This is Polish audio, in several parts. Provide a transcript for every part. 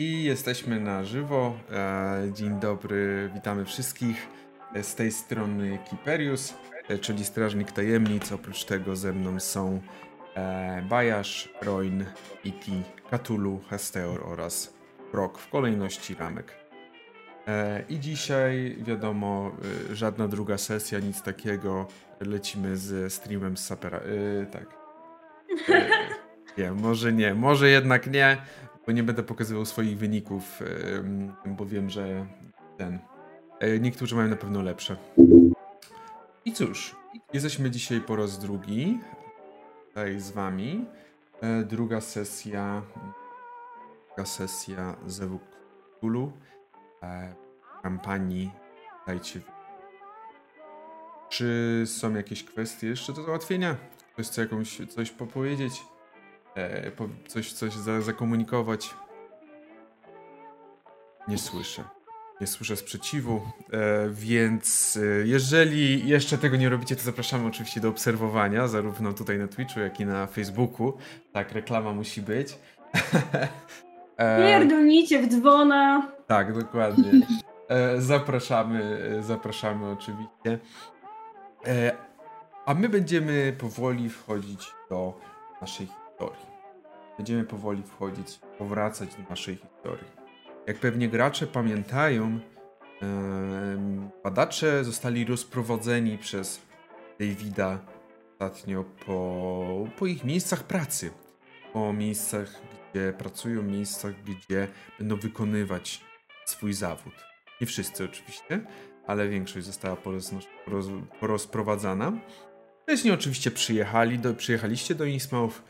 I jesteśmy na żywo. E, dzień dobry, witamy wszystkich. Z tej strony Kiperius, e, czyli Strażnik Tajemnic. Oprócz tego ze mną są e, Bajasz, Roin, Iti, Katulu, Hesteor oraz Rock w kolejności ramek. I dzisiaj, wiadomo, żadna druga sesja, nic takiego. Lecimy z streamem z Sapera. Tak. Nie, może nie, może jednak nie, bo nie będę pokazywał swoich wyników, bo wiem, że ten. e, Niektórzy mają na pewno lepsze. I cóż, jesteśmy dzisiaj po raz drugi tutaj z wami. E, Druga sesja. Druga sesja Zewu e, kampanii Dajcie. Czy są jakieś kwestie jeszcze do załatwienia? Ktoś chce jakąś coś popowiedzieć? E, coś coś za, zakomunikować? Nie słyszę. Nie słyszę sprzeciwu, e, więc e, jeżeli jeszcze tego nie robicie, to zapraszamy oczywiście do obserwowania, zarówno tutaj na Twitchu, jak i na Facebooku. Tak, reklama musi być. E, Pierdolnicie w dzwona. tak, dokładnie. Zapraszamy, zapraszamy oczywiście. A my będziemy powoli wchodzić do naszej historii. Będziemy powoli wchodzić, powracać do naszej historii. Jak pewnie gracze pamiętają, badacze zostali rozprowadzeni przez Davida ostatnio po, po ich miejscach pracy. Po miejscach, gdzie pracują, miejscach, gdzie będą wykonywać swój zawód. Nie wszyscy oczywiście, ale większość została porozprowadzana. Wcześniej oczywiście przyjechali do, przyjechaliście do Innsmouth,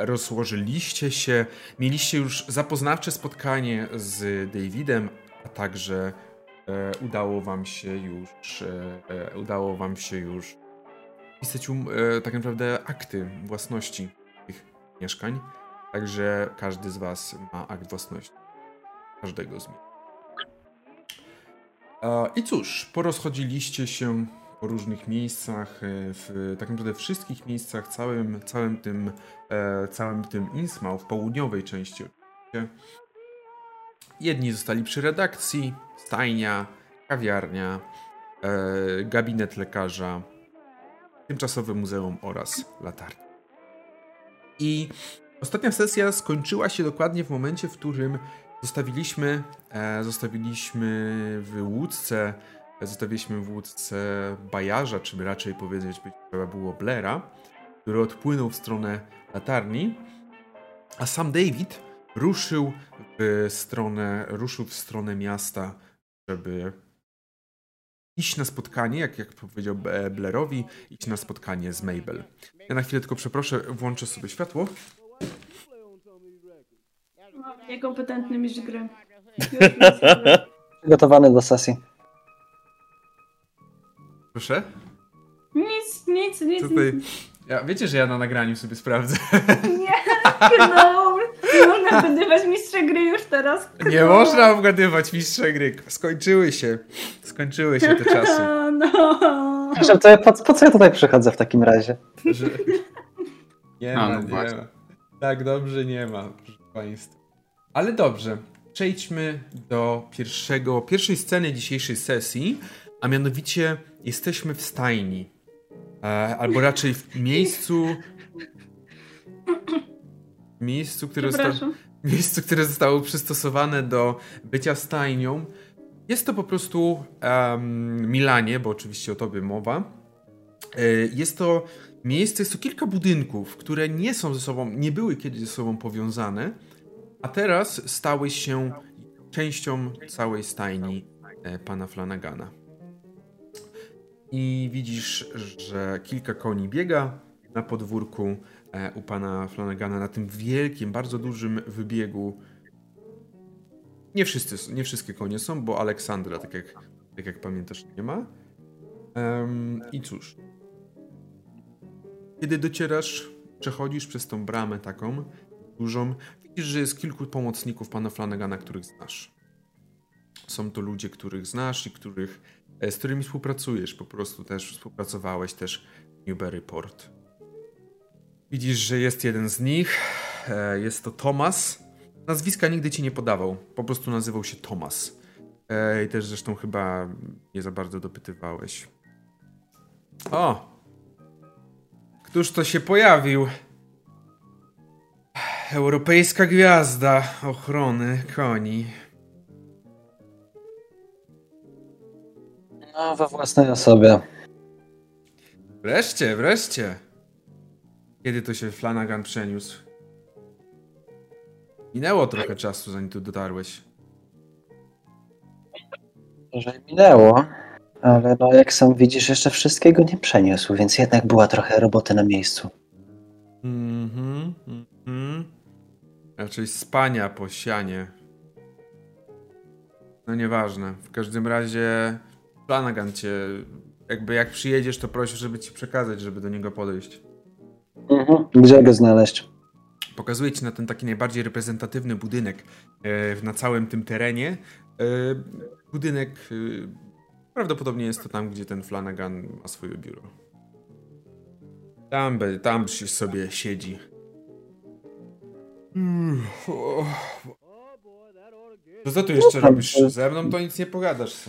rozłożyliście się, mieliście już zapoznawcze spotkanie z Davidem, a także e, udało wam się już e, e, udało wam się już pisać um, e, tak naprawdę akty własności tych mieszkań. Także każdy z was ma akt własności. Każdego z nich. E, I cóż, porozchodziliście się po różnych miejscach, e, w tak naprawdę wszystkich miejscach, całym, całym tym, e, całym tym Innsmouth, w południowej części. Jedni zostali przy redakcji, stajnia, kawiarnia, e, gabinet lekarza, tymczasowe muzeum oraz latarnia. I ostatnia sesja skończyła się dokładnie w momencie, w którym zostawiliśmy, zostawiliśmy w łódce, zostawiliśmy w łódce Bajarza, czy raczej powiedzieć by trzeba było Blaira, który odpłynął w stronę latarni, a sam David ruszył w stronę, ruszył w stronę miasta, żeby iść na spotkanie, jak, jak powiedział Blairowi, iść na spotkanie z Mabel. Ja na chwilę tylko przeproszę, włączę sobie światło. Niekompetentny mistrz gry. Przygotowany do sesji. Proszę? Nic, nic, nic. Tutaj... Ja, wiecie, że ja na nagraniu sobie sprawdzę. Nie, no. Nie można zgadywać mistrza gry już teraz. Nie można obgadywać mistrza gry. Skończyły się. Skończyły się te czasy. No. Że to ja, po, po co ja tutaj przychodzę w takim razie? Że... Nie A, ma, no nie właśnie. ma. Tak dobrze nie ma, proszę Państwa. Ale dobrze. Przejdźmy do pierwszego, pierwszej sceny dzisiejszej sesji, a mianowicie jesteśmy w stajni. E, albo raczej w miejscu. Miejscu, które zostało, miejscu, które zostało przystosowane do bycia stajnią. Jest to po prostu em, Milanie, bo oczywiście o tobie mowa. E, Jest to miejsce, jest to kilka budynków, które nie są ze sobą, nie były kiedyś ze sobą powiązane, a teraz stały się częścią całej stajni e, pana Flanagana. I widzisz, że kilka koni biega na podwórku e, u pana Flanagana na tym wielkim, bardzo dużym wybiegu. Nie, wszyscy, nie wszystkie konie są, bo Aleksandra, tak jak, tak jak pamiętasz, nie ma. Em, I cóż, kiedy docierasz, przechodzisz przez tą bramę taką dużą, widzisz, że jest kilku pomocników pana Flanagana, których znasz. Są to ludzie, których znasz i których, z którymi współpracujesz. Po prostu też współpracowałeś też w Newburyport. Widzisz, że jest jeden z nich. e, Jest to Thomas. nazwiska nigdy ci nie podawał. Po prostu nazywał się Thomas. E, I też zresztą chyba nie za bardzo dopytywałeś. O! Któż to się pojawił? Europejska gwiazda ochrony koni. No, we własnej osobie. Wreszcie, wreszcie. Kiedy to się Flanagan przeniósł? Minęło trochę czasu, zanim tu dotarłeś. Że minęło, ale no jak sam widzisz, jeszcze wszystkiego nie przeniósł, więc jednak była trochę roboty na miejscu. Mhm, mhm. Raczej spania po sianie. No nieważne. W każdym razie Flanagan cię, jakby jak przyjedziesz, to prosi, żeby ci przekazać, żeby do niego podejść. Mhm. Gdzie go znaleźć? Pokazuje ci na ten taki najbardziej reprezentatywny budynek e, na całym tym terenie. E, budynek, e, prawdopodobnie jest to tam, gdzie ten Flanagan ma swoje biuro. Tam, tam się sobie siedzi. Mm, co tu jeszcze No, robisz? Ze mną to nic nie pogadasz.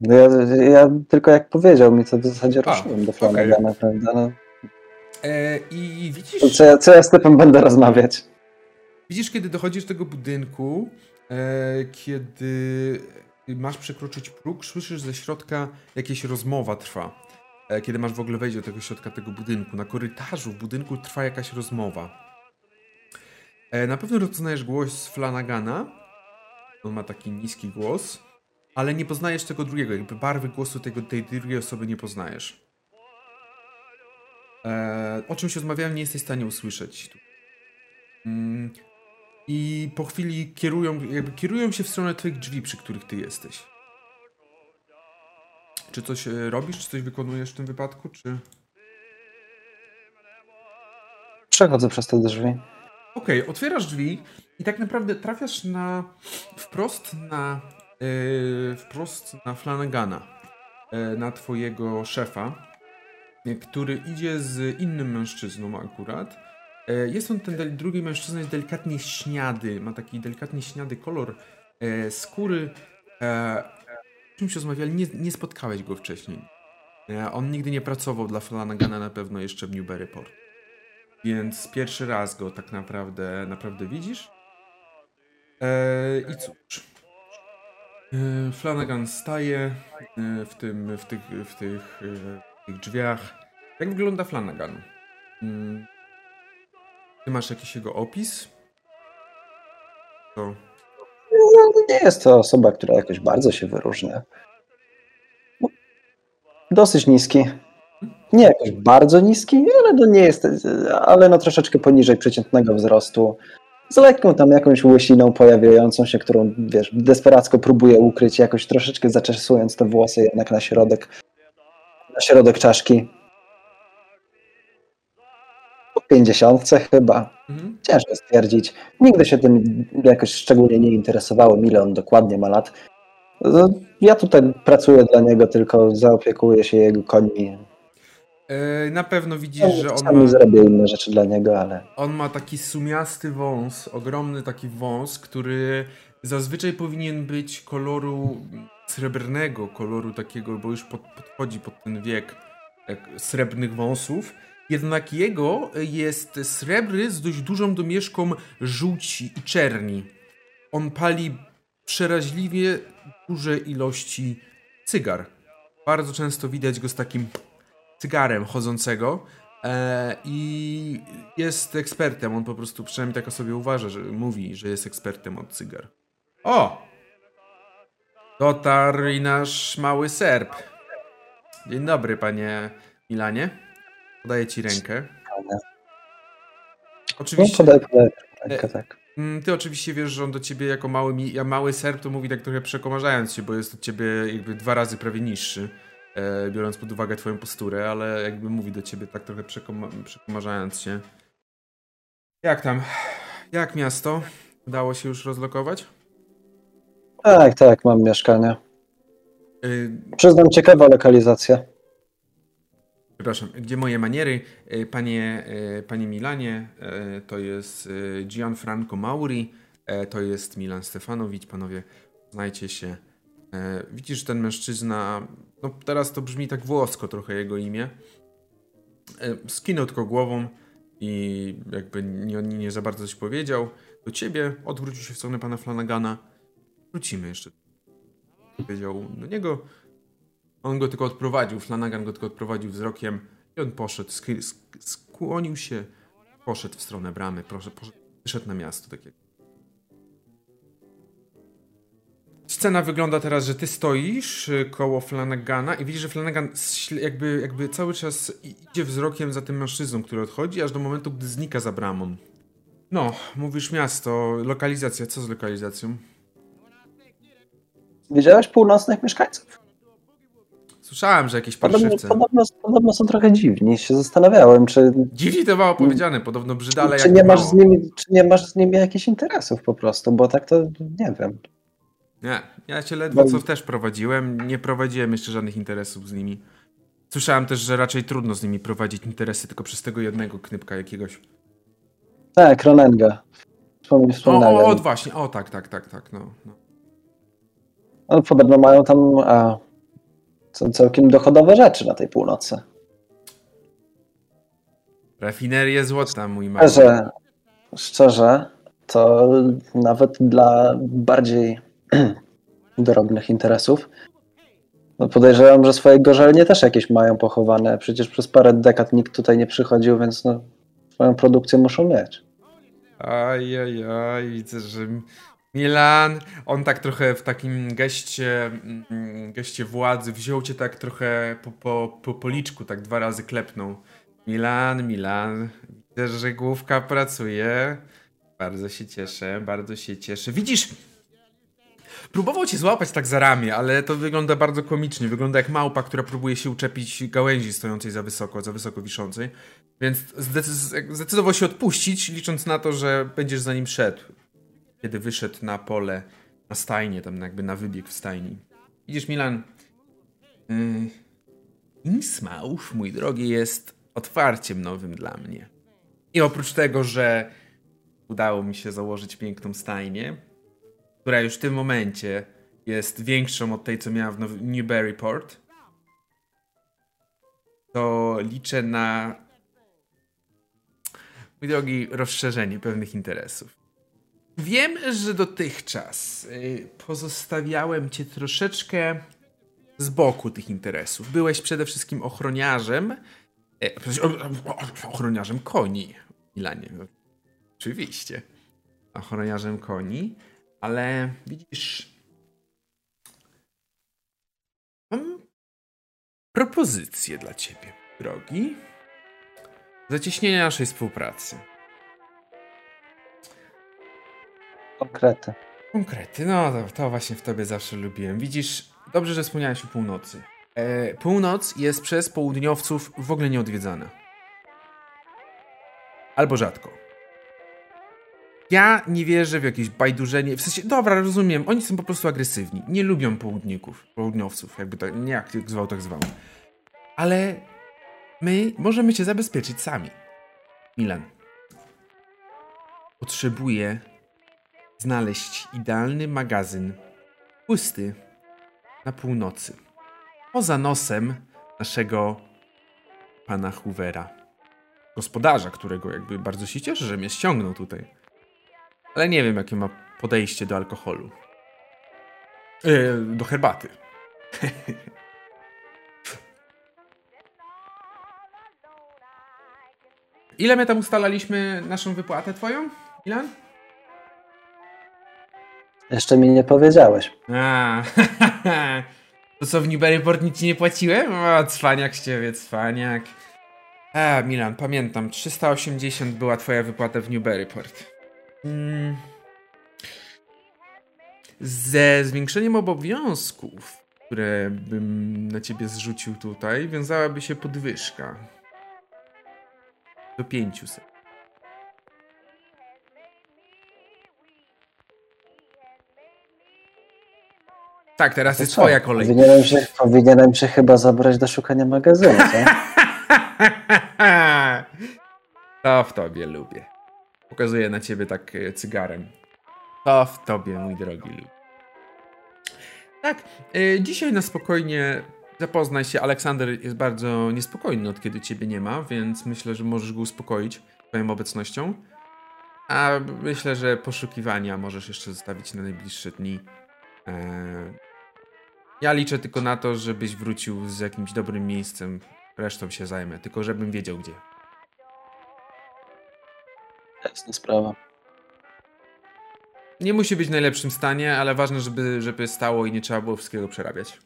No Ja, ja tylko jak powiedział mi, to w zasadzie A, ruszyłem do. Flanagana, prawda? No, E, I widzisz... co, ja, co ja z typem będę rozmawiać? Widzisz, kiedy dochodzisz do tego budynku, e, kiedy masz przekroczyć próg, słyszysz ze środka jakieś rozmowa trwa. E, kiedy masz w ogóle wejść do tego środka tego budynku, na korytarzu w budynku trwa jakaś rozmowa. E, na pewno rozpoznajesz głos Flanagana. On ma taki niski głos, ale nie poznajesz tego drugiego, jakby barwy głosu tego, tej drugiej osoby nie poznajesz. E, o czymś rozmawiałem, nie jesteś w stanie usłyszeć. Mm, I po chwili kierują, jakby kierują się w stronę twoich drzwi, przy których ty jesteś. Czy coś e, robisz, czy coś wykonujesz w tym wypadku, czy... Przechodzę przez te drzwi. Okej, otwierasz drzwi i tak naprawdę trafiasz na wprost na wprost na Flanagana, e, na twojego szefa, e, który idzie z innym mężczyzną akurat. E, jest on ten drugi mężczyzna jest delikatnie śniady, ma taki delikatnie śniady kolor e, skóry. E, o czymś rozmawiali, nie, nie spotkałeś go wcześniej. E, on nigdy nie pracował dla Flanagana na pewno jeszcze w Newburyport. Więc pierwszy raz go tak naprawdę, naprawdę widzisz. I cóż. Eee, Flanagan staje e, w, tym, w, tych, w, tych, e, w tych drzwiach. Jak wygląda Flanagan? Mm. Ty masz jakiś jego opis? To. No, Nie jest to osoba, która jakoś bardzo się wyróżnia. Dosyć niski. Nie jakoś bardzo niski, ale no nie jest, ale no troszeczkę poniżej przeciętnego wzrostu. Z lekką tam jakąś łysiną pojawiającą się, którą wiesz, desperacko próbuje ukryć, jakoś troszeczkę zaczesując te włosy jednak na środek, na środek czaszki. Po pięćdziesiątce chyba. Mhm. Ciężko stwierdzić. Nigdy się tym jakoś szczególnie nie interesowałem, ile on dokładnie ma lat. Ja tutaj pracuję dla niego, tylko zaopiekuję się jego końmi. Eee, na pewno widzisz, że on Czasami ma, zrobię inne rzeczy dla niego, ale on ma taki sumiasty wąs, ogromny taki wąs, który zazwyczaj powinien być koloru srebrnego, koloru takiego, bo już pod, podchodzi pod ten wiek jak srebrnych wąsów. Jednak jego jest srebry z dość dużą domieszką żółci i czerni. On pali przeraźliwie duże ilości cygar. Bardzo często widać go z takim cygarem chodzącego. E, I jest ekspertem. On po prostu przynajmniej tak o sobie uważa, że mówi, że jest ekspertem od cygar. O! Dotarł i nasz mały serb. Dzień dobry, panie Milanie. Podaję ci rękę. no, Oczywiście. podaj, podaj rękę, tak. Mm, Ty oczywiście wiesz, że on do ciebie jako mały, ja mały serb to mówi tak trochę przekomarzając się, bo jest od ciebie jakby dwa razy prawie niższy, e, biorąc pod uwagę twoją posturę, ale jakby mówi do ciebie tak trochę przekoma przekomarzając się. Jak tam? Jak miasto? Udało się już rozlokować? Tak, tak, mam mieszkanie. Y, Przyznam, ciekawa lokalizacja. Przepraszam, gdzie moje maniery? E, Panie, e, panie Milanie, e, to jest e, Gianfranco Mauri, E, to jest Milan Stefanowicz, panowie, znajcie się. E, widzisz, ten mężczyzna, no teraz to brzmi tak włosko trochę jego imię. E, skinął tylko głową i jakby nie, nie za bardzo coś powiedział. Do ciebie odwrócił się w stronę pana Flanagana. Wrócimy jeszcze. Powiedział do niego. On go tylko odprowadził, Flanagan go tylko odprowadził wzrokiem i on poszedł, sk- sk- skłonił się, poszedł w stronę bramy, poszedł, wyszedł na miasto. Tak jak. Scena wygląda teraz, że ty stoisz y, koło Flanagana i widzisz, że Flanagan jakby, jakby cały czas idzie wzrokiem za tym mężczyzną, który odchodzi, aż do momentu, gdy znika za bramą. No, mówisz miasto, lokalizacja, co z lokalizacją? Widziałeś północnych mieszkańców? Słyszałem, że jakieś Podobno, parszywce. podobno, podobno są trochę dziwni. Się zastanawiałem, czy, Dziwnie to mało powiedziane, podobno brzydale czy, nie masz mało. z nimi, czy nie masz z nimi jakichś interesów po prostu, bo tak to nie wiem. Nie, ja cię ledwo co też prowadziłem, nie prowadziłem jeszcze żadnych interesów z nimi. Słyszałem też, że raczej trudno z nimi prowadzić interesy, tylko przez tego jednego knypka jakiegoś. Tak, Ronenga. Wspomnij, O, o, o właśnie, o tak, tak, tak, tak, no. no. No, podobno mają tam a, całkiem dochodowe rzeczy na tej północy. Rafinerie złota, mój mały. Szczerze, szczerze, to nawet dla bardziej drobnych interesów no podejrzewam, że swoje gorzelnie też jakieś mają pochowane. Przecież przez parę dekad nikt tutaj nie przychodził, więc no, swoją produkcję muszą mieć. Aj, aj, aj, widzę, że Milan, on tak trochę w takim geście, mm, geście władzy wziął cię tak trochę po, po, po policzku, tak dwa razy klepnął. Milan, Milan, widzę, że główka pracuje. Bardzo się cieszę, bardzo się cieszę. Widzisz, próbował cię złapać tak za ramię, ale to wygląda bardzo komicznie. Wygląda jak małpa, która próbuje się uczepić gałęzi stojącej za wysoko, za wysoko wiszącej. Więc zdecyd- zdecydował się odpuścić, licząc na to, że będziesz za nim szedł. Kiedy wyszedł na pole, na stajnię, tam jakby na wybieg w stajni. Widzisz, Milan, yy, mój drogi, jest otwarciem nowym dla mnie. I oprócz tego, że udało mi się założyć piękną stajnię, która już w tym momencie jest większą od tej, co miała w Newburyport, to liczę na mój drogi, rozszerzenie pewnych interesów. Wiem, że dotychczas y, pozostawiałem cię troszeczkę z boku tych interesów. Byłeś przede wszystkim ochroniarzem. E, ochroniarzem koni, Milanie. Oczywiście. Ochroniarzem koni, ale widzisz. Mam propozycję dla ciebie, drogi. Zacieśnienie naszej współpracy. Konkrety. Konkrety, no to, to właśnie w tobie zawsze lubiłem. Widzisz, dobrze, że wspomniałeś o północy. E, północ jest przez południowców w ogóle nieodwiedzana. Albo rzadko. Ja nie wierzę w jakieś bajdurzenie. W sensie, dobra, rozumiem, oni są po prostu agresywni. Nie lubią południków, południowców, jakby tak, nie jak jak zwał, tak zwał. Ale my możemy cię zabezpieczyć sami. Milan. Potrzebuję znaleźć idealny magazyn pusty na północy. Poza nosem naszego pana Hoovera. Gospodarza, którego jakby bardzo się cieszę, że mnie ściągnął tutaj. Ale nie wiem, jakie ma podejście do alkoholu. Yy, do herbaty. Ile my tam ustalaliśmy naszą wypłatę twoją, Ilan? Jeszcze mi nie powiedziałeś. A, to co w Newburyport nic nie płaciłem? O, cwaniak z ciebie, cwaniak. A, Milan, pamiętam, 380 była twoja wypłata w Newburyport. Mm. Ze zwiększeniem obowiązków, które bym na ciebie zrzucił tutaj, wiązałaby się podwyżka. Do 500. Tak, teraz To jest co? twoja kolej. Powinienem się, powinienem się chyba zabrać do szukania magazynu, co? to w tobie lubię. Pokazuję na ciebie tak e, cygarem. To w tobie, mój drogi. Tak, e, dzisiaj na spokojnie zapoznaj się. Aleksander jest bardzo niespokojny od kiedy ciebie nie ma, więc myślę, że możesz go uspokoić swoją obecnością. A myślę, że poszukiwania możesz jeszcze zostawić na najbliższe dni. E, ja liczę tylko na to, żebyś wrócił z jakimś dobrym miejscem. Resztą się zajmę, tylko żebym wiedział gdzie. Jasna sprawa. Nie musi być w najlepszym stanie, ale ważne, żeby, żeby stało i nie trzeba było wszystkiego przerabiać.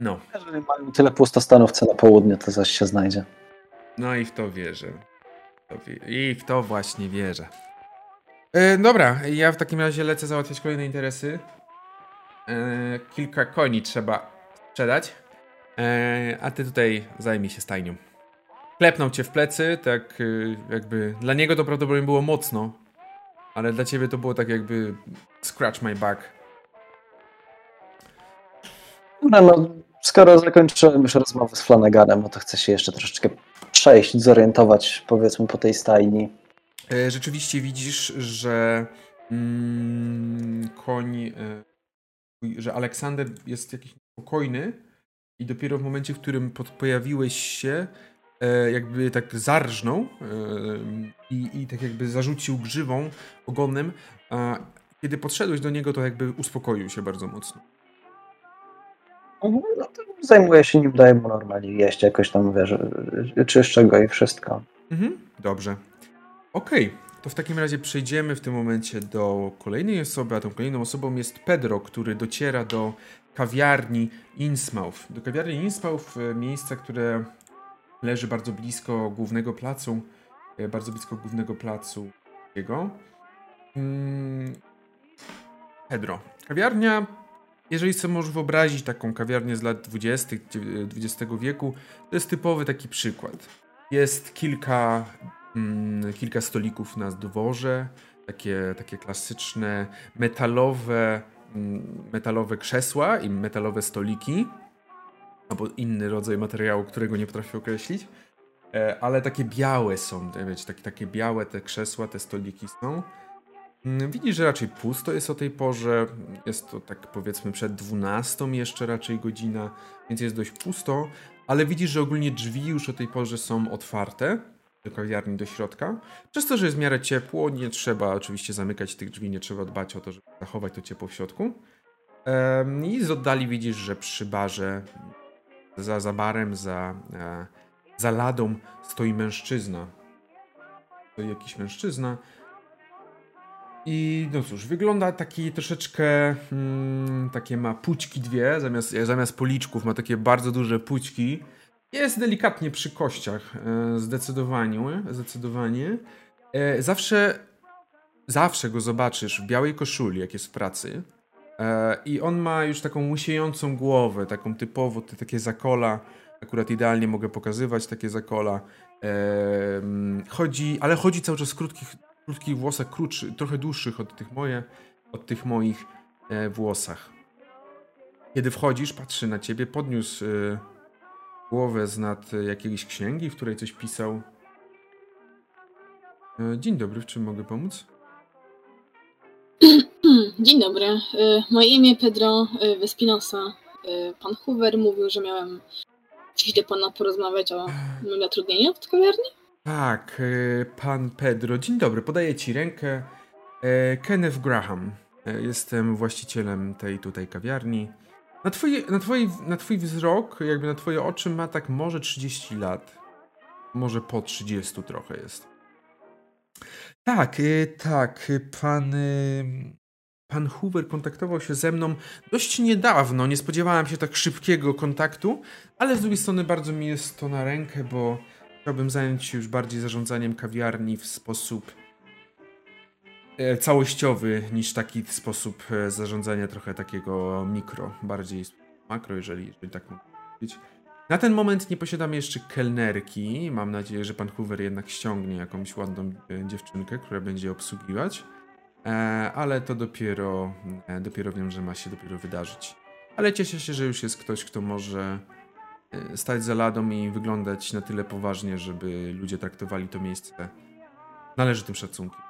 No. Jeżeli mają tyle pustostanów co na południu, to zaś się znajdzie. No i w to wierzę. I w to właśnie wierzę. E, dobra, ja w takim razie lecę załatwiać kolejne interesy. E, kilka koni trzeba sprzedać. E, a ty tutaj zajmij się stajnią. Klepnął cię w plecy, tak y, jakby. Dla niego to prawdopodobnie było mocno, ale dla ciebie to było tak jakby. Scratch my back. No, no, skoro zakończyłem już rozmowę z Flanaganem, no to chcę się jeszcze troszeczkę przejść, zorientować powiedzmy po tej stajni. E, Rzeczywiście widzisz, że mm, koń, e, że Aleksander jest jakiś spokojny i dopiero w momencie, w którym pojawiłeś się, jakby tak zarżnął e, i, i tak jakby zarzucił grzywą, ogonem, a kiedy podszedłeś do niego, to jakby uspokoił się bardzo mocno. No to zajmuję się nim, daję mu normalnie jeść, jakoś tam, wiesz, czyszczę go i wszystko. Mhm, dobrze. Okej, to w takim razie przejdziemy w tym momencie do kolejnej osoby, a tą kolejną osobą jest Pedro, który dociera do kawiarni Innsmouth. Do kawiarni Innsmouth, e, miejsca, które leży bardzo blisko głównego placu, e, bardzo blisko głównego placu jego. Mm, Pedro. Kawiarnia, jeżeli sobie możesz wyobrazić taką kawiarnię z lat 20. dziew- XX wieku, to jest typowy taki przykład. Jest kilka, mm, kilka stolików na dworze, takie, takie klasyczne metalowe, mm, metalowe krzesła i metalowe stoliki, albo inny rodzaj materiału, którego nie potrafię określić. E, ale takie białe są, wiecie, takie, takie białe te krzesła, te stoliki są. Mm, Widzisz, że raczej pusto jest o tej porze. Jest to tak powiedzmy przed 12 jeszcze raczej godzina, więc jest dość pusto, ale widzisz, że ogólnie drzwi już o tej porze są otwarte do kawiarni do środka. Przez to, że jest w miarę ciepło, nie trzeba oczywiście zamykać tych drzwi, nie trzeba dbać o to, żeby zachować to ciepło w środku. I z oddali widzisz, że przy barze, za, za barem, za, e, za ladą stoi mężczyzna. Stoi jakiś mężczyzna. I no cóż, wygląda taki troszeczkę, mm, takie ma pućki dwie, zamiast, zamiast policzków ma takie bardzo duże pućki. Jest delikatnie przy kościach, e, zdecydowanie, zdecydowanie. E, zawsze, zawsze go zobaczysz w białej koszuli, jak jest w pracy. E, I on ma już taką łysiejącą głowę, taką typowo, te takie zakola. Akurat idealnie mogę pokazywać takie zakola. E, mm, chodzi, ale chodzi cały czas w krótkich, krótkich włosach, krótszy, trochę dłuższych od tych moje, od tych moich e, włosach. Kiedy wchodzisz, patrzy na ciebie, podniósł głowę z nad jakiejś księgi, w której coś pisał. Dzień dobry, w czym mogę pomóc? Dzień dobry. Y, Moje imię Pedro y, Vespinosa. Y, Pan Hoover mówił, że miałem dziś do pana porozmawiać o moim zatrudnieniu w kawiarni. Tak, pan Pedro. Dzień dobry, podaję ci rękę. Kenneth Graham. Jestem właścicielem tej tutaj kawiarni. Na twój, na, twój, na twój wzrok, jakby na twoje oczy ma tak może 30 lat. Może po 30 trochę jest. Tak, e, tak, e, pan... Pan Hoover kontaktował się ze mną dość niedawno. Nie spodziewałem się tak szybkiego kontaktu, ale z drugiej strony bardzo mi jest to na rękę, bo Chciałbym zająć się już bardziej zarządzaniem kawiarni w sposób e, całościowy niż taki sposób e, zarządzania trochę takiego mikro, bardziej makro, jeżeli, jeżeli tak mogę powiedzieć. Na ten moment nie posiadam jeszcze kelnerki. Mam nadzieję, że pan Hoover jednak ściągnie jakąś ładną e, dziewczynkę, która będzie obsługiwać. E, ale to dopiero, e, dopiero wiem, że ma się dopiero wydarzyć. Ale cieszę się, że już jest ktoś, kto może stać za ladą i wyglądać na tyle poważnie, żeby ludzie traktowali to miejsce należytym szacunkiem.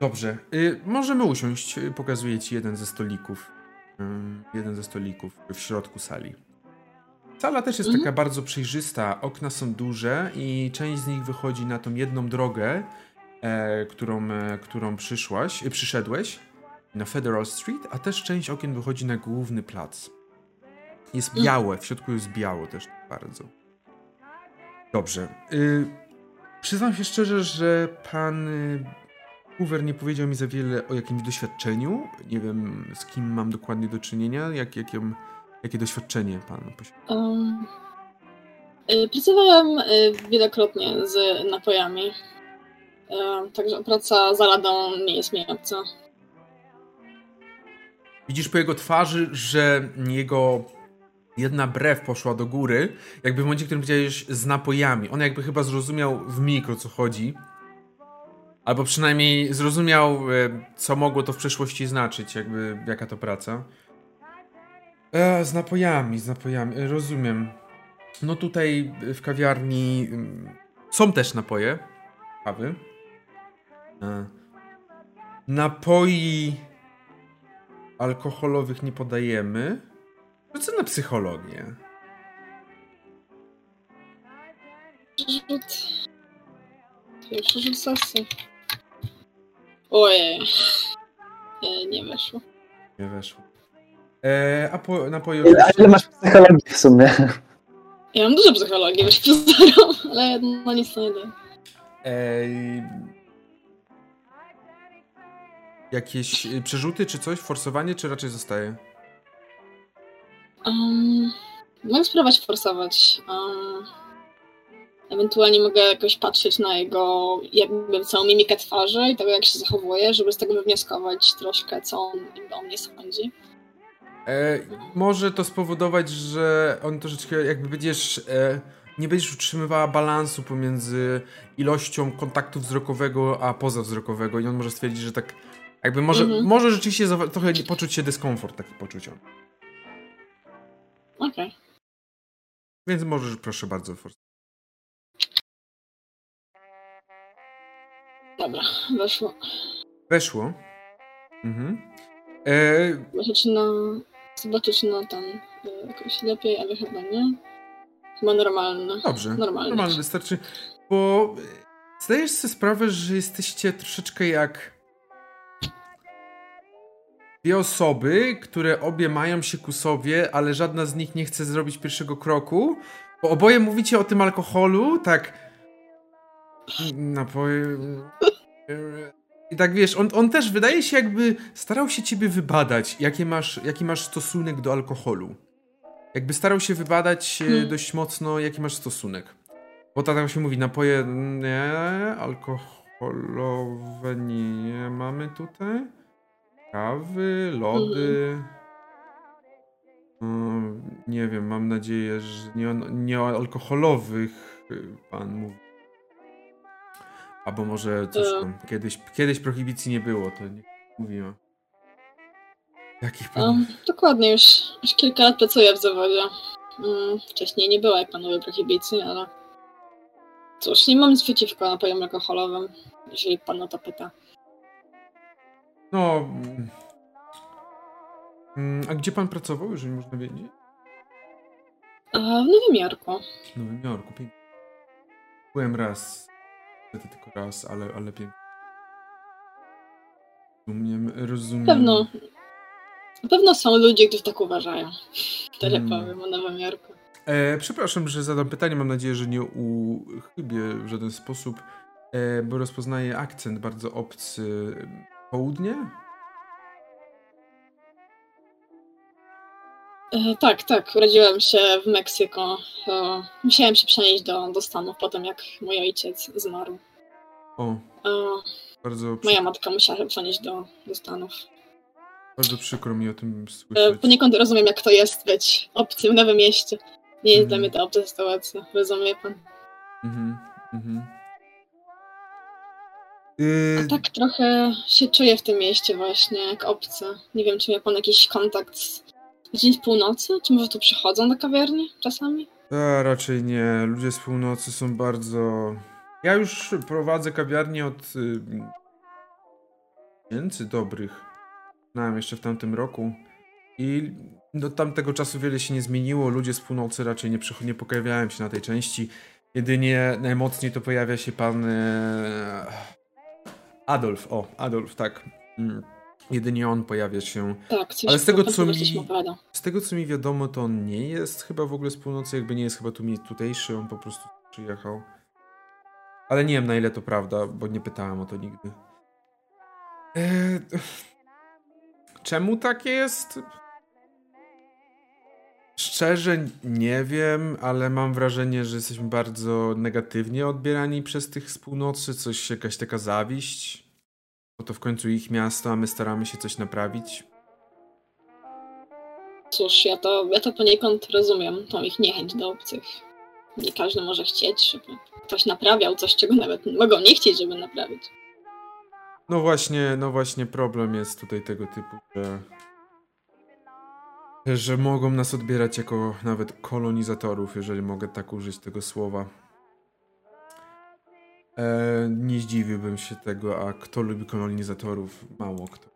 Dobrze. Y, możemy usiąść. Y, Pokazuję ci jeden ze stolików. Ym, jeden ze stolików w środku sali. Sala też jest Mhm. taka bardzo przejrzysta. Okna są duże i część z nich wychodzi na tą jedną drogę, e, którą, e, którą przyszłaś, e, przyszedłeś na Federal Street, a też część okien wychodzi na główny plac. Jest Mhm. białe, w środku jest biało też bardzo. Dobrze. Y, przyznam się szczerze, że pan y, Hoover nie powiedział mi za wiele o jakimś doświadczeniu. Nie wiem, z kim mam dokładnie do czynienia, jak, jakie, jakie doświadczenie pan posiada. Um, y, pracowałam y, wielokrotnie z napojami. Także praca za ladą nie jest mi obca. Widzisz po jego twarzy, że jego jedna brew poszła do góry, jakby w momencie, w którym powiedziałeś z napojami. On jakby chyba zrozumiał w mig, o co chodzi. Albo przynajmniej zrozumiał, e, co mogło to w przeszłości znaczyć, jakby jaka to praca. E, z napojami, z napojami, e, rozumiem. No tutaj w kawiarni mm, są też napoje, kawy. E, napoi alkoholowych nie podajemy. Co na psychologię? Rzut. Pierwszy rzut. Ojej. Y, nie weszło. Nie weszło. E, a po, napoje Ile, masz psychologii w sumie? Ja mam dużo psychologii, już przyznaram, ale no nic to nie daje. Ej, jakieś y, przerzuty czy coś? Forsowanie czy raczej zostaje? Um, mogę spróbować forsować. Um, ewentualnie mogę jakoś patrzeć na jego jakby całą mimikę twarzy i tego jak się zachowuje, żeby z tego wywnioskować troszkę, co on o mnie sądzi. E, może to spowodować, że on troszeczkę jakby będziesz. E, nie będziesz utrzymywała balansu pomiędzy ilością kontaktu wzrokowego a pozawzrokowego i on może stwierdzić, że tak jakby może, Mhm. może rzeczywiście trochę poczuć się dyskomfort taki poczuć on. Okej. Więc możesz proszę bardzo forsować. Dobra, weszło. Weszło. Mhm. E, Zobaczę, czy na... Tam y, jakoś lepiej, ale chyba nie. Chyba normalne. dobrze. Normalnie. Normalnie wystarczy. Bo e, zdajesz sobie sprawę, że jesteście troszeczkę jak dwie osoby, które obie mają się ku sobie, ale żadna z nich nie chce zrobić pierwszego kroku. Bo oboje mówicie o tym alkoholu, tak. Napoje. I tak wiesz, on, on też wydaje się jakby starał się ciebie wybadać, jakie masz, jaki masz stosunek do alkoholu. Jakby starał się wybadać e, Hmm. dość mocno, jaki masz stosunek. Bo tak się mówi, napoje nie, alkoholowe nie mamy tutaj. Kawy, lody. Mm, nie wiem, mam nadzieję, że nie, nie o alkoholowych y, pan mówi. Albo może E. tam, kiedyś, kiedyś prohibicji nie było, to nie mówimy. Jakich pan... Um, dokładnie, już, już kilka lat pracuję w zawodzie. Mm, wcześniej nie było jak panowie prohibicji, ale cóż, nie mam nic przeciwko napojom alkoholowym, jeżeli pan o to pyta. No. mm. Mm, A gdzie pan pracował, jeżeli można wiedzieć? A w Nowym Jorku. W Nowym Jorku, pięknie. Byłem raz. Niestety tylko raz, ale, ale pięknie. Rozumiem, rozumiem. Pewno, na pewno są ludzie, którzy tak uważają. Tyle Mm. powiem o Nowym Jorku. E, przepraszam, że zadam pytanie. Mam nadzieję, że nie uchybię w żaden sposób, e, bo rozpoznaję akcent bardzo obcy. Południe? Tak, tak, urodziłem się w Meksyku. E, musiałem się przenieść do, do Stanów po tym, jak mój ojciec zmarł. O, E, bardzo, przy, moja matka musiała się przenieść do, do Stanów. bardzo przykro mi o tym E, słyszeć. Poniekąd rozumiem, jak to jest być obcym w nowym mieście. Nie jest Mhm. dla mnie to obca sytuacja, rozumie pan. Mhm, mhm. Y, tak trochę się czuję w tym mieście właśnie, jak obcy. Nie wiem, czy miał pan jakiś kontakt z z północy? Czy może tu przychodzą do kawiarni czasami? A, raczej nie. Ludzie z północy są bardzo. Ja już prowadzę kawiarnię od y, miesięcy dobrych. Znałem jeszcze w tamtym roku. I do tamtego czasu wiele się nie zmieniło. Ludzie z północy raczej nie, nie pojawiają się na tej części. Jedynie najmocniej to pojawia się pan e, Adolf. O, Adolf, tak. Jedynie on pojawia się. Tak, Ale z tego, co mi-. Z tego co mi wiadomo, to on nie jest chyba w ogóle z północy, jakby nie jest chyba tu mi tutejszy, on po prostu przyjechał. Ale nie wiem na ile to prawda, bo nie pytałem o to nigdy. Eee, czemu tak jest? Szczerze nie wiem, ale mam wrażenie, że jesteśmy bardzo negatywnie odbierani przez tych z północy, coś jakaś taka zawiść. Bo to w końcu ich miasto, a my staramy się coś naprawić. Cóż, ja to, ja to poniekąd rozumiem, tą ich niechęć do obcych. Nie każdy może chcieć, żeby ktoś naprawiał coś, czego nawet mogą nie chcieć, żeby naprawić. No właśnie, no właśnie problem jest tutaj tego typu, że że mogą nas odbierać jako nawet kolonizatorów, jeżeli mogę tak użyć tego słowa. E, nie zdziwiłbym się tego, a kto lubi kolonizatorów? Mało kto.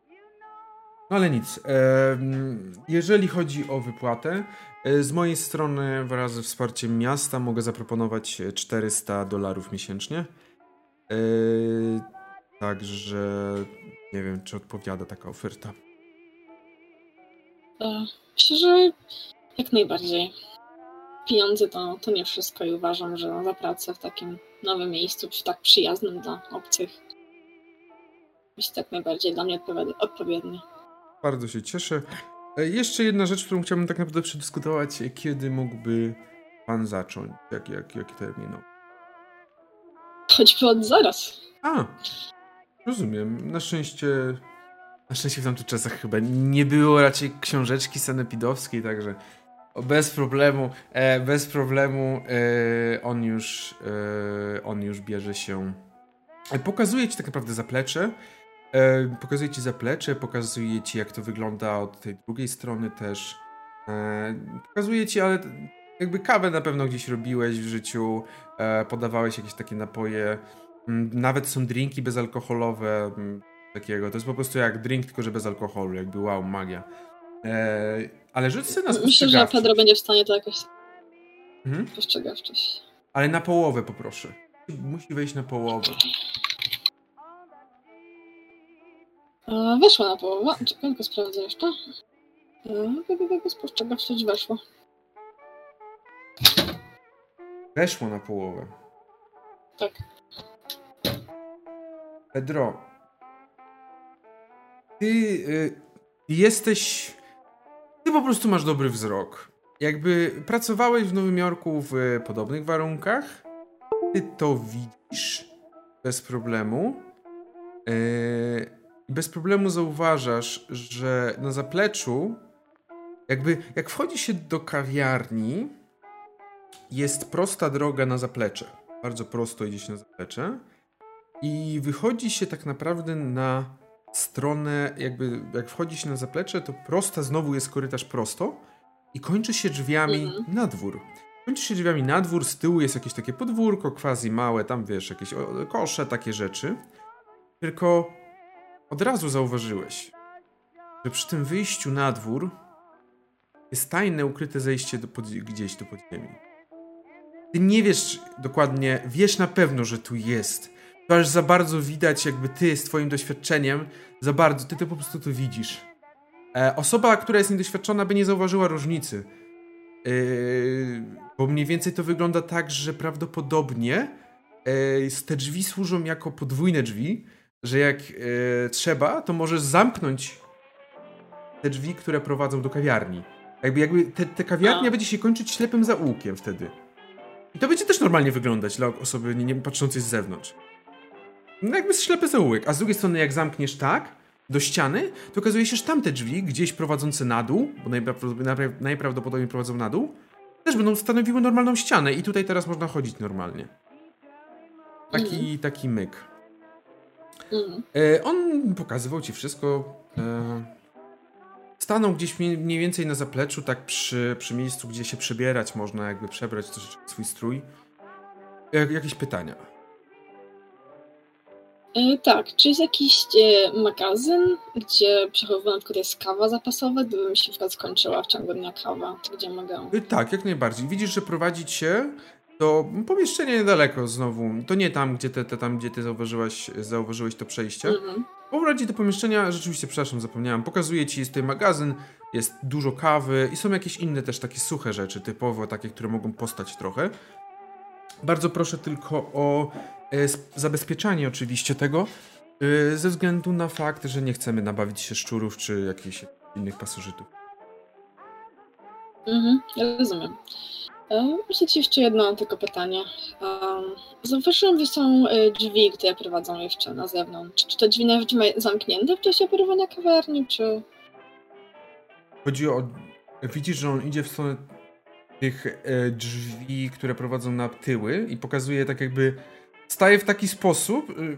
No ale nic. E, jeżeli chodzi o wypłatę, e, z mojej strony wraz ze wsparciem miasta mogę zaproponować 400 dolarów miesięcznie. E, Także nie wiem, czy odpowiada taka oferta. E, Myślę, że jak najbardziej. Pieniądze to, to nie wszystko i uważam, że za pracę w takim nowym miejscu, przy tak przyjaznym dla obcych, jest tak najbardziej dla mnie odpowiad- odpowiedni. Bardzo się cieszę. E, Jeszcze jedna rzecz, którą chciałbym tak naprawdę przedyskutować. Kiedy mógłby pan zacząć? Jak, jak, jaki termin? Choćby od zaraz. A, rozumiem. Na szczęście, na szczęście w tamtych czasach chyba nie było raczej książeczki sanepidowskiej, także bez problemu, e, bez problemu e, on już, e, on już bierze się. E, Pokazuje ci tak naprawdę zaplecze. E, pokazuje ci zaplecze, pokazuje ci jak to wygląda od tej drugiej strony też. E, pokazuje ci, ale jakby kawę na pewno gdzieś robiłeś w życiu, podawałeś jakieś takie napoje. Mm, Nawet są drinki bezalkoholowe, mm, takiego. To jest po prostu jak drink, tylko że bez alkoholu, jakby wow, magia. E, ale rzuć sobie na Myślę, że. Pedro będzie w stanie to jakoś Mhm. spostrzegawczość. Ale na połowę poproszę. Musi wejść na połowę. E, Weszła na połowę. Czekaj, tylko sprawdzę jeszcze. E, Spostrzegawczość weszła. Weszło na połowę. Tak. Pedro, ty y, jesteś. Ty po prostu masz dobry wzrok. Jakby pracowałeś w Nowym Jorku w y, podobnych warunkach, ty to widzisz bez problemu. Y, bez problemu zauważasz, że na zapleczu, jakby jak wchodzi się do kawiarni, jest prosta droga na zaplecze. Bardzo prosto idzie się na zaplecze. I wychodzi się tak naprawdę na stronę, jakby jak wchodzi się na zaplecze, to prosta znowu jest korytarz prosto i kończy się drzwiami Mhm. na dwór. Kończy się drzwiami na dwór, z tyłu jest jakieś takie podwórko, quasi małe, tam wiesz, jakieś kosze, takie rzeczy. Tylko od razu zauważyłeś, że przy tym wyjściu na dwór jest tajne, ukryte zejście do pod, gdzieś do podziemi. Ty nie wiesz dokładnie, wiesz na pewno, że tu jest. To aż za bardzo widać, jakby ty z twoim doświadczeniem, za bardzo, ty to po prostu to widzisz. E, osoba, która jest niedoświadczona, by nie zauważyła różnicy. Yy, bo mniej więcej to wygląda tak, że prawdopodobnie yy, te drzwi służą jako podwójne drzwi, że jak yy, trzeba, to możesz zamknąć te drzwi, które prowadzą do kawiarni. Jakby, jakby te, te kawiarnia A. będzie się kończyć ślepym zaułkiem wtedy. I to będzie też normalnie wyglądać dla osoby nie, nie patrzącej z zewnątrz. No jakby ślepy zaułek. A z drugiej strony, jak zamkniesz tak, do ściany, to okazuje się, że tamte drzwi, gdzieś prowadzące na dół, bo najprawdopodobniej, najpra- najprawdopodobniej prowadzą na dół, też będą stanowiły normalną ścianę i tutaj teraz można chodzić normalnie. Taki, taki myk. Mm. E, on pokazywał ci wszystko. E, stanął gdzieś mniej, więcej na zapleczu, tak przy, przy miejscu, gdzie się przebierać można, jakby przebrać troszeczkę swój strój. Jak, jakieś pytania? E, tak, czy jest jakiś e, magazyn, gdzie przechowywana na przykład jest kawa zapasowa, gdyby mi się na skończyła w ciągu dnia kawa, to gdzie mogę? Y, Tak, jak najbardziej. Widzisz, że prowadzić się do pomieszczenia niedaleko znowu. To nie tam, gdzie, te, te, tam, gdzie ty zauważyłaś, zauważyłeś to przejście. Mhm. Prowadzi do pomieszczenia, rzeczywiście, przepraszam, zapomniałem. Pokazuje ci, jest tutaj magazyn, jest dużo kawy i są jakieś inne też takie suche rzeczy, typowo takie, które mogą postać trochę. Bardzo proszę tylko o e, zabezpieczanie oczywiście tego, e, ze względu na fakt, że nie chcemy nabawić się szczurów czy jakichś innych pasożytów. Mhm, ja rozumiem. E, Myślę ci jeszcze jedno tylko pytanie. Zauważyłam, że są e, drzwi, które prowadzą jeszcze na zewnątrz. Czy te drzwi nawet zamknięte w czasie operowania kawiarni, czy... Chodzi o. Widzisz, że on idzie w stronę tych e, drzwi, które prowadzą na tyły i pokazuje tak jakby. Staje w taki sposób, y,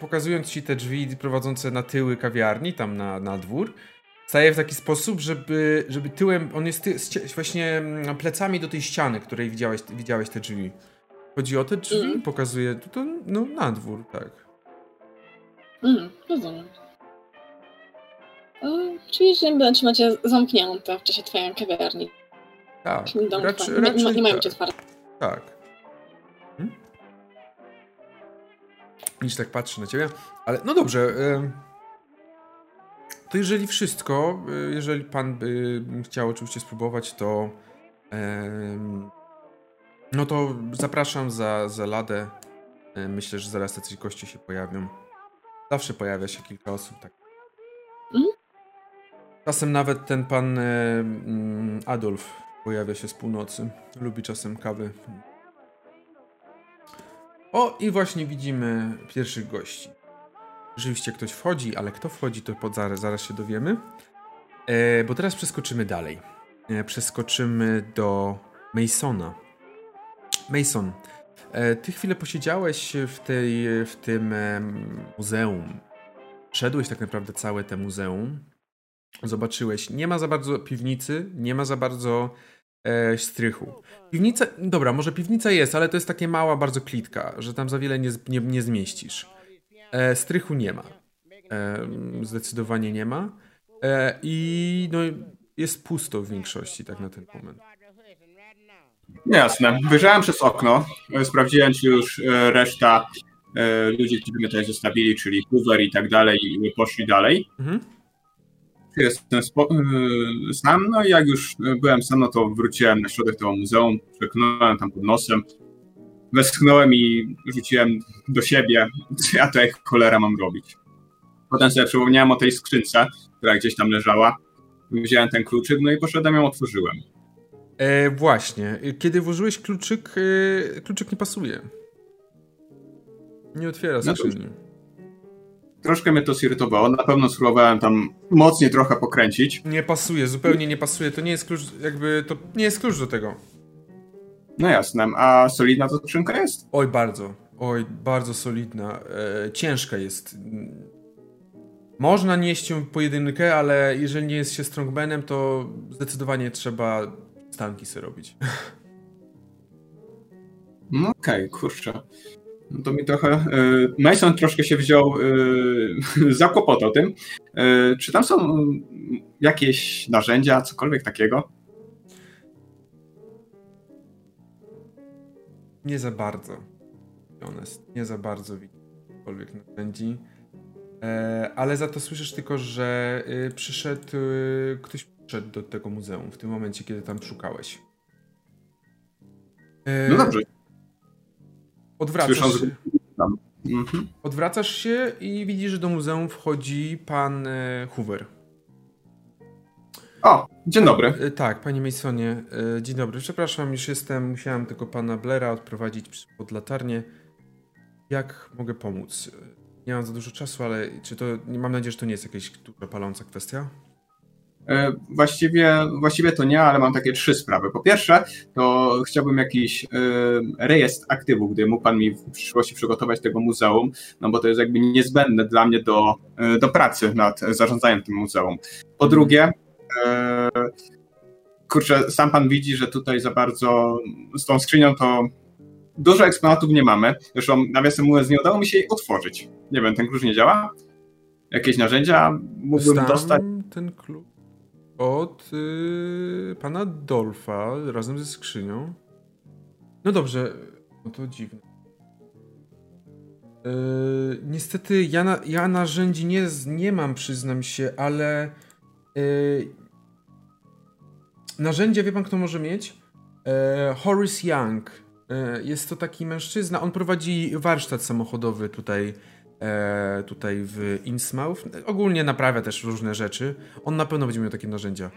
pokazując ci te drzwi prowadzące na tyły kawiarni, tam na, na dwór. Staje w taki sposób, żeby, żeby tyłem. On jest ty, właśnie mm, plecami do tej ściany, której widziałeś, widziałeś te drzwi. Chodzi o te drzwi, Mhm. pokazuje to, to no, na dwór, tak. Mhm, rozumiem. E, Czyli, że będę trzymać je zamknięte w czasie trwania kawiarni. Tak. Domu Raczej, nie, nie, raczej nie mają tak. być otwarte. Tak. Nic tak patrzy na ciebie. Ale no dobrze. em, To jeżeli wszystko, y, jeżeli pan by chciał oczywiście spróbować, to em, no to zapraszam za, za ladę. E, Myślę, że zaraz jacyś goście się pojawią. Zawsze pojawia się kilka osób, tak. Mhm. Czasem nawet ten pan e, mm, Adolf pojawia się z północy. Lubi czasem kawy. O, i właśnie widzimy pierwszych gości. Rzeczywiście ktoś wchodzi, ale kto wchodzi, to pod, zaraz, zaraz się dowiemy. E, bo teraz przeskoczymy dalej. E, przeskoczymy do Masona. Mason, e, ty chwilę posiedziałeś w, tej, w tym muzeum. Szedłeś tak naprawdę całe te muzeum. Zobaczyłeś, nie ma za bardzo piwnicy, nie ma za bardzo e, strychu. Piwnica, dobra, może piwnica jest, ale to jest takie mała bardzo klitka, że tam za wiele nie, nie, nie zmieścisz. E, strychu nie ma. E, zdecydowanie nie ma. E, I no, jest pusto w większości, tak na ten moment. Jasne. Wyjrzałem przez okno, e, sprawdziłem, czy już e, reszta e, ludzi, którzy mnie tutaj zostawili, czyli Hoover i tak dalej, poszli dalej. Mhm. Jestem e, sam, no i jak już e, byłem sam, no to wróciłem na środek tego muzeum, przeknąłem tam pod nosem, westchnąłem i rzuciłem do siebie, co ja to jak cholera mam robić. Potem sobie przypomniałem o tej skrzynce, która gdzieś tam leżała, wziąłem ten kluczyk, no i poszedłem ją otworzyłem. E, właśnie, kiedy włożyłeś kluczyk, e, kluczyk nie pasuje. Nie otwiera No skrzyni. Troszkę mnie to zirytowało. Na pewno spróbowałem tam mocniej trochę pokręcić. Nie pasuje, zupełnie nie pasuje. To nie jest klucz, jakby to nie jest klucz do tego. No jasne. A solidna to skrzynka jest? Oj, bardzo. Oj, bardzo solidna. E, ciężka jest. Można nieść ją pojedynkę, ale jeżeli nie jest się strongmanem, to zdecydowanie trzeba stanki sobie robić. No okej, kurczę. No to mi trochę... y, Mason troszkę się wziął, y, zakłopotał tym. Y, Czy tam są jakieś narzędzia, cokolwiek takiego? Nie za bardzo. Honest. Nie za widzę jakichkolwiek narzędzi. E, ale za to słyszysz tylko, że przyszedł, ktoś przyszedł do tego muzeum w tym momencie, kiedy tam szukałeś. E, No dobrze. Odwracasz Słysząc- się, Mhm. odwracasz się i widzisz, że do muzeum wchodzi pan e, Hoover. O, dzień dobry. E, tak, panie Masonie. E, dzień dobry. Przepraszam, już jestem. Musiałem tylko pana Blaira odprowadzić pod latarnię. Jak mogę pomóc? Nie mam za dużo czasu, ale czy to. Mam nadzieję, że to nie jest jakaś dużo paląca kwestia. E, Właściwie, właściwie to nie, ale mam takie trzy sprawy. Po pierwsze, to chciałbym jakiś e, rejestr aktywów, gdy mógł Pan mi w przyszłości przygotować tego muzeum, no bo to jest jakby niezbędne dla mnie do, e, do pracy nad zarządzaniem tym muzeum. Po drugie, e, kurczę, sam Pan widzi, że tutaj za bardzo z tą skrzynią to dużo eksponatów nie mamy. Zresztą, nawiasem mówiąc, nie udało mi się jej otworzyć. Nie wiem, ten klucz nie działa? Jakieś narzędzia mógłbym Dostałem dostać? ten klucz od y, pana Dolfa razem ze skrzynią. No dobrze, no to dziwne. Y, niestety ja, na, ja narzędzi nie, nie mam, przyznam się, ale y, narzędzia wie pan kto może mieć? E, Horace Young. E, jest to taki mężczyzna, on prowadzi warsztat samochodowy tutaj e, tutaj w Innsmouth. Ogólnie naprawia też różne rzeczy. On na pewno będzie miał takie narzędzia.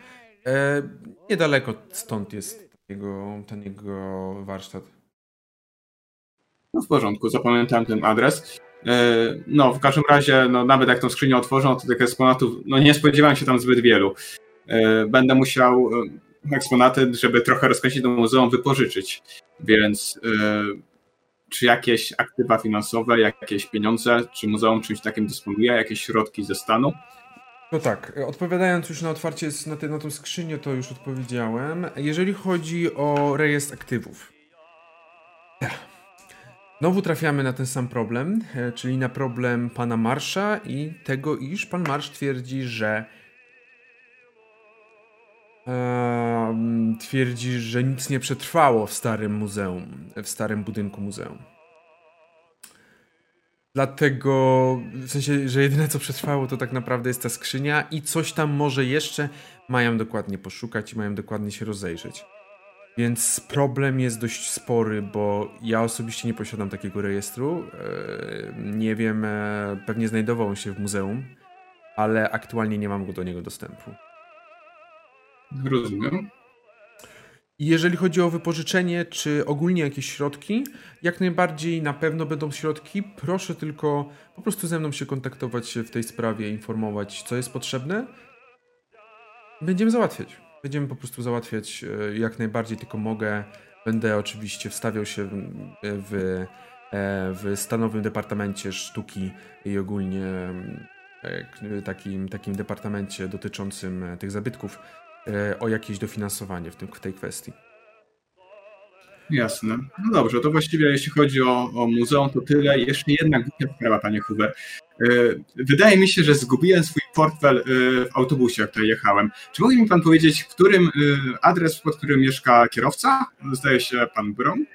E, niedaleko stąd jest jego, ten jego warsztat. No w porządku, zapamiętałem ten adres. E, No, w każdym razie, no, nawet jak tą skrzynię otworzą, to tych eksponatów, no nie spodziewałem się tam zbyt wielu. E, Będę musiał e, eksponaty, żeby trochę rozkręcić do muzeum, wypożyczyć. Więc czy jakieś aktywa finansowe, jakieś pieniądze, czy muzeum czymś takim dysponuje, jakieś środki ze stanu? No tak, odpowiadając już na otwarcie na, tę na tą skrzynię, to już odpowiedziałem. Jeżeli chodzi o rejestr aktywów. Znowu trafiamy na ten sam problem, e, czyli na problem pana Marsza i tego, iż pan Marsz twierdzi, że twierdzi, że nic nie przetrwało w starym muzeum, w starym budynku muzeum. Dlatego, w sensie, że jedyne co przetrwało to tak naprawdę jest ta skrzynia i coś tam może jeszcze mają dokładnie poszukać i mają dokładnie się rozejrzeć. Więc problem jest dość spory, bo ja osobiście nie posiadam takiego rejestru. Nie wiem, e, pewnie znajdował on się w muzeum, ale aktualnie nie mam go do niego dostępu. Rozumiem. Jeżeli chodzi o wypożyczenie, czy ogólnie jakieś środki, jak najbardziej na pewno będą środki. Proszę tylko po prostu ze mną się kontaktować w tej sprawie, informować, co jest potrzebne. Będziemy załatwiać. Będziemy po prostu załatwiać e, jak najbardziej, tylko mogę. Będę oczywiście wstawiał się w, w, e, w stanowym departamencie sztuki i ogólnie e, k- takim, takim departamencie dotyczącym e, tych zabytków e, o jakieś dofinansowanie w, tym, w tej kwestii. Jasne. No dobrze, to właściwie jeśli chodzi o, o muzeum, to tyle. Jeszcze jedna głupia sprawa, panie Huber. E, Wydaje mi się, że zgubiłem swój portfel e, w autobusie, jak tutaj jechałem. Czy mógłby mi pan powiedzieć, w którym e, adres, pod którym mieszka kierowca? Zdaje się pan Brown?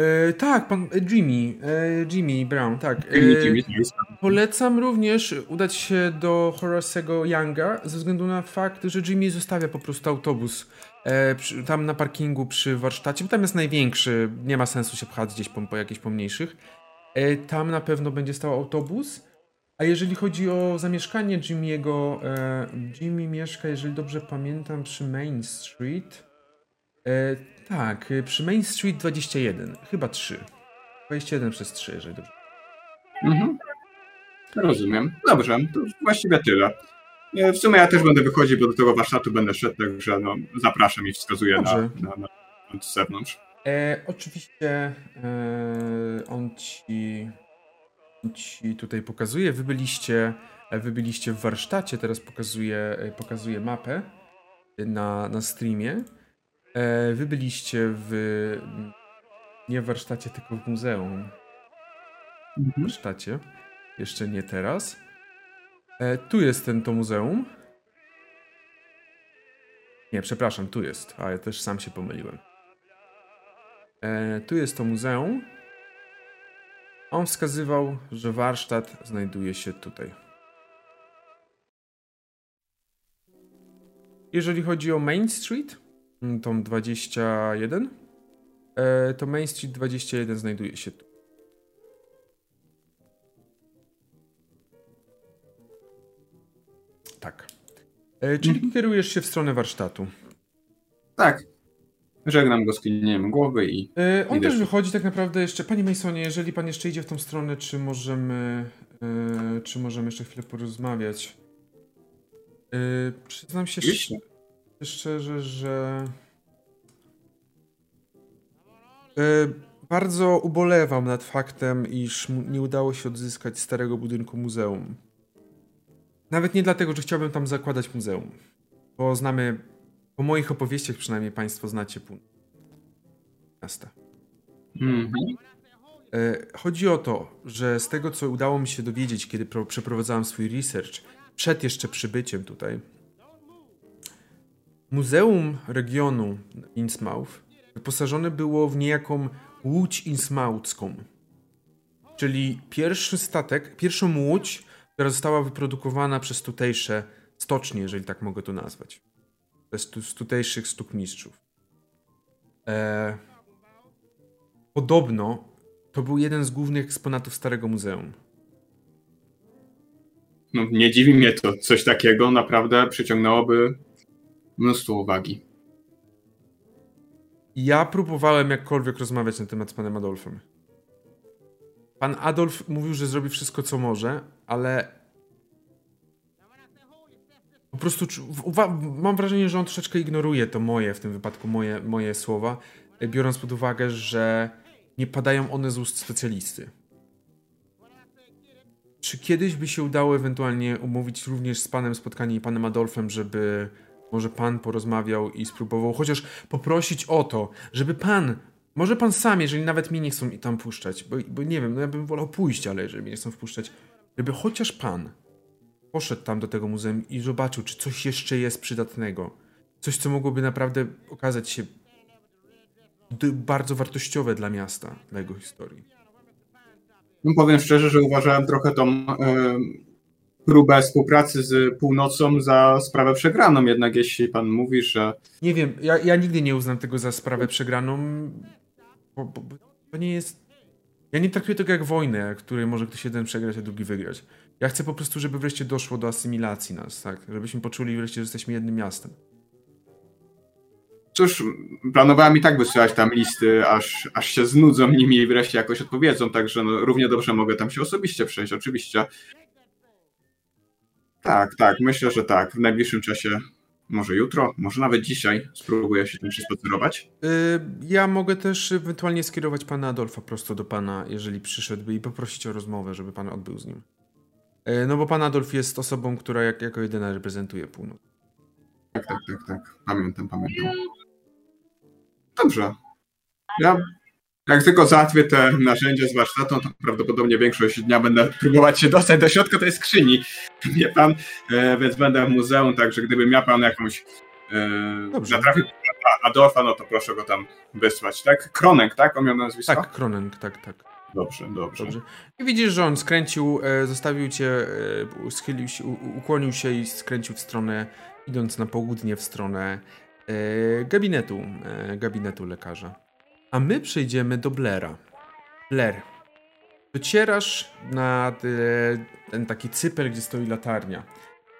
E, tak, pan e, Jimmy, e, Jimmy Brown, tak. E, pan. Polecam również udać się do Horace'ego Younga ze względu na fakt, że Jimmy zostawia po prostu autobus przy, tam na parkingu przy warsztacie, bo tam jest największy, nie ma sensu się pchać gdzieś po, po jakichś pomniejszych. Tam na pewno będzie stał autobus. A jeżeli chodzi o zamieszkanie Jimmy'ego, Jimmy mieszka, jeżeli dobrze pamiętam, przy Main Street. Tak, e, przy Main Street 21, chyba 3. 21 przez 3, jeżeli dobrze. Mhm. Rozumiem. Dobrze, to właściwie tyle. E, W sumie ja też będę wychodził, bo do tego warsztatu będę szedł, także no, zapraszam i wskazuję na, Dobrze. na, na, na zewnątrz. E, oczywiście e, on ci, ci tutaj pokazuje. Wy byliście, e, wy byliście w warsztacie, teraz pokazuje, e, pokazuje mapę na, na streamie. E, wy byliście w nie w warsztacie, tylko w muzeum. W Mhm. warsztacie. Jeszcze nie teraz. E, tu jest ten to muzeum. Nie, przepraszam, tu jest. A ja też sam się pomyliłem. E, tu jest to muzeum. On wskazywał, że warsztat znajduje się tutaj. Jeżeli chodzi o Main Street, mm, tą 21, e, to Main Street 21 znajduje się tu. Tak. E, czyli kierujesz się w stronę warsztatu. Tak. Żegnam go z klinieniem głowy i E, on też wychodzi tak naprawdę jeszcze. Panie Masonie, jeżeli pan jeszcze idzie w tą stronę, czy możemy. czy możemy jeszcze chwilę porozmawiać? Przyznam się Oczywiście. Szcz- szczerze, że. E, bardzo ubolewam nad faktem, iż nie udało się odzyskać starego budynku muzeum. Nawet nie dlatego, że chciałbym tam zakładać muzeum. Bo znamy, po moich opowieściach przynajmniej Państwo znacie pół miasta. Mhm. E, Chodzi o to, że z tego, co udało mi się dowiedzieć, kiedy pro- przeprowadzałem swój research, przed jeszcze przybyciem tutaj, Muzeum Regionu Innsmouth wyposażone było w niejaką łódź innsmouthską, czyli pierwszy statek, pierwszą łódź, która została wyprodukowana przez tutejsze stocznie, jeżeli tak mogę to nazwać. Przez tu- tutejszych stukmistrzów. E, podobno to był jeden z głównych eksponatów Starego Muzeum. No, nie dziwi mnie to. Coś takiego naprawdę przyciągnęłoby mnóstwo uwagi. Ja próbowałem jakkolwiek rozmawiać na temat z panem Adolfem. Pan Adolf mówił, że zrobi wszystko, co może, ale po prostu mam wrażenie, że on troszeczkę ignoruje to moje, w tym wypadku moje, moje słowa, biorąc pod uwagę, że nie padają one z ust specjalisty. Czy kiedyś by się udało ewentualnie umówić również z panem spotkanie i panem Adolfem, żeby może pan porozmawiał i spróbował chociaż poprosić o to, żeby pan, może pan sam, jeżeli nawet mnie nie chcą tam puszczać, bo, bo nie wiem, no ja bym wolał pójść, ale jeżeli mnie nie chcą wpuszczać, żeby chociaż pan poszedł tam do tego muzeum i zobaczył, czy coś jeszcze jest przydatnego. Coś, co mogłoby naprawdę okazać się bardzo wartościowe dla miasta, dla jego historii. No, powiem szczerze, że uważałem trochę tą próbę współpracy z północą za sprawę przegraną. Jednak jeśli pan mówi, że Nie wiem, ja, ja nigdy nie uznam tego za sprawę przegraną, bo, bo, bo to nie jest... Ja nie traktuję tego jak wojnę, której może ktoś jeden przegrać, a drugi wygrać. Ja chcę po prostu, żeby wreszcie doszło do asymilacji nas, tak? Żebyśmy poczuli wreszcie, że jesteśmy jednym miastem. cóż, planowałem i tak wysyłać tam listy, aż, aż się znudzą nimi i wreszcie jakoś odpowiedzą, także no, równie dobrze mogę tam się osobiście przejść, oczywiście. Tak, tak, myślę, że tak. W najbliższym czasie, może jutro, może nawet dzisiaj spróbuję się tym przespacerować. Yy, ja mogę też ewentualnie skierować pana Adolfa prosto do pana, jeżeli przyszedłby i poprosić o rozmowę, żeby pan odbył z nim. Yy, no bo pan Adolf jest osobą, która jak, jako jedyna reprezentuje północ. Tak, tak, tak, tak. Pamiętam, pamiętam. Dobrze. Ja jak tylko załatwię te narzędzia z warsztatą, to prawdopodobnie większość dnia będę próbować się dostać do środka tej skrzyni. Wie pan, e, więc będę w muzeum, także gdyby miał pan jakąś e, Dobrze. natrafił na Adolfa, no to proszę go tam wysłać, tak? Kronek, tak? On miał na nazwisko? Tak, Kronenk, tak, tak. Dobrze, dobrze. Dobrze. I widzisz, że on skręcił, e, zostawił cię, e, schylił się, ukłonił się i skręcił w stronę, idąc na południe w stronę gabinetu, gabinetu lekarza. A my przejdziemy do Blaira. Blair. Docierasz nad e, ten taki cypel, gdzie stoi latarnia.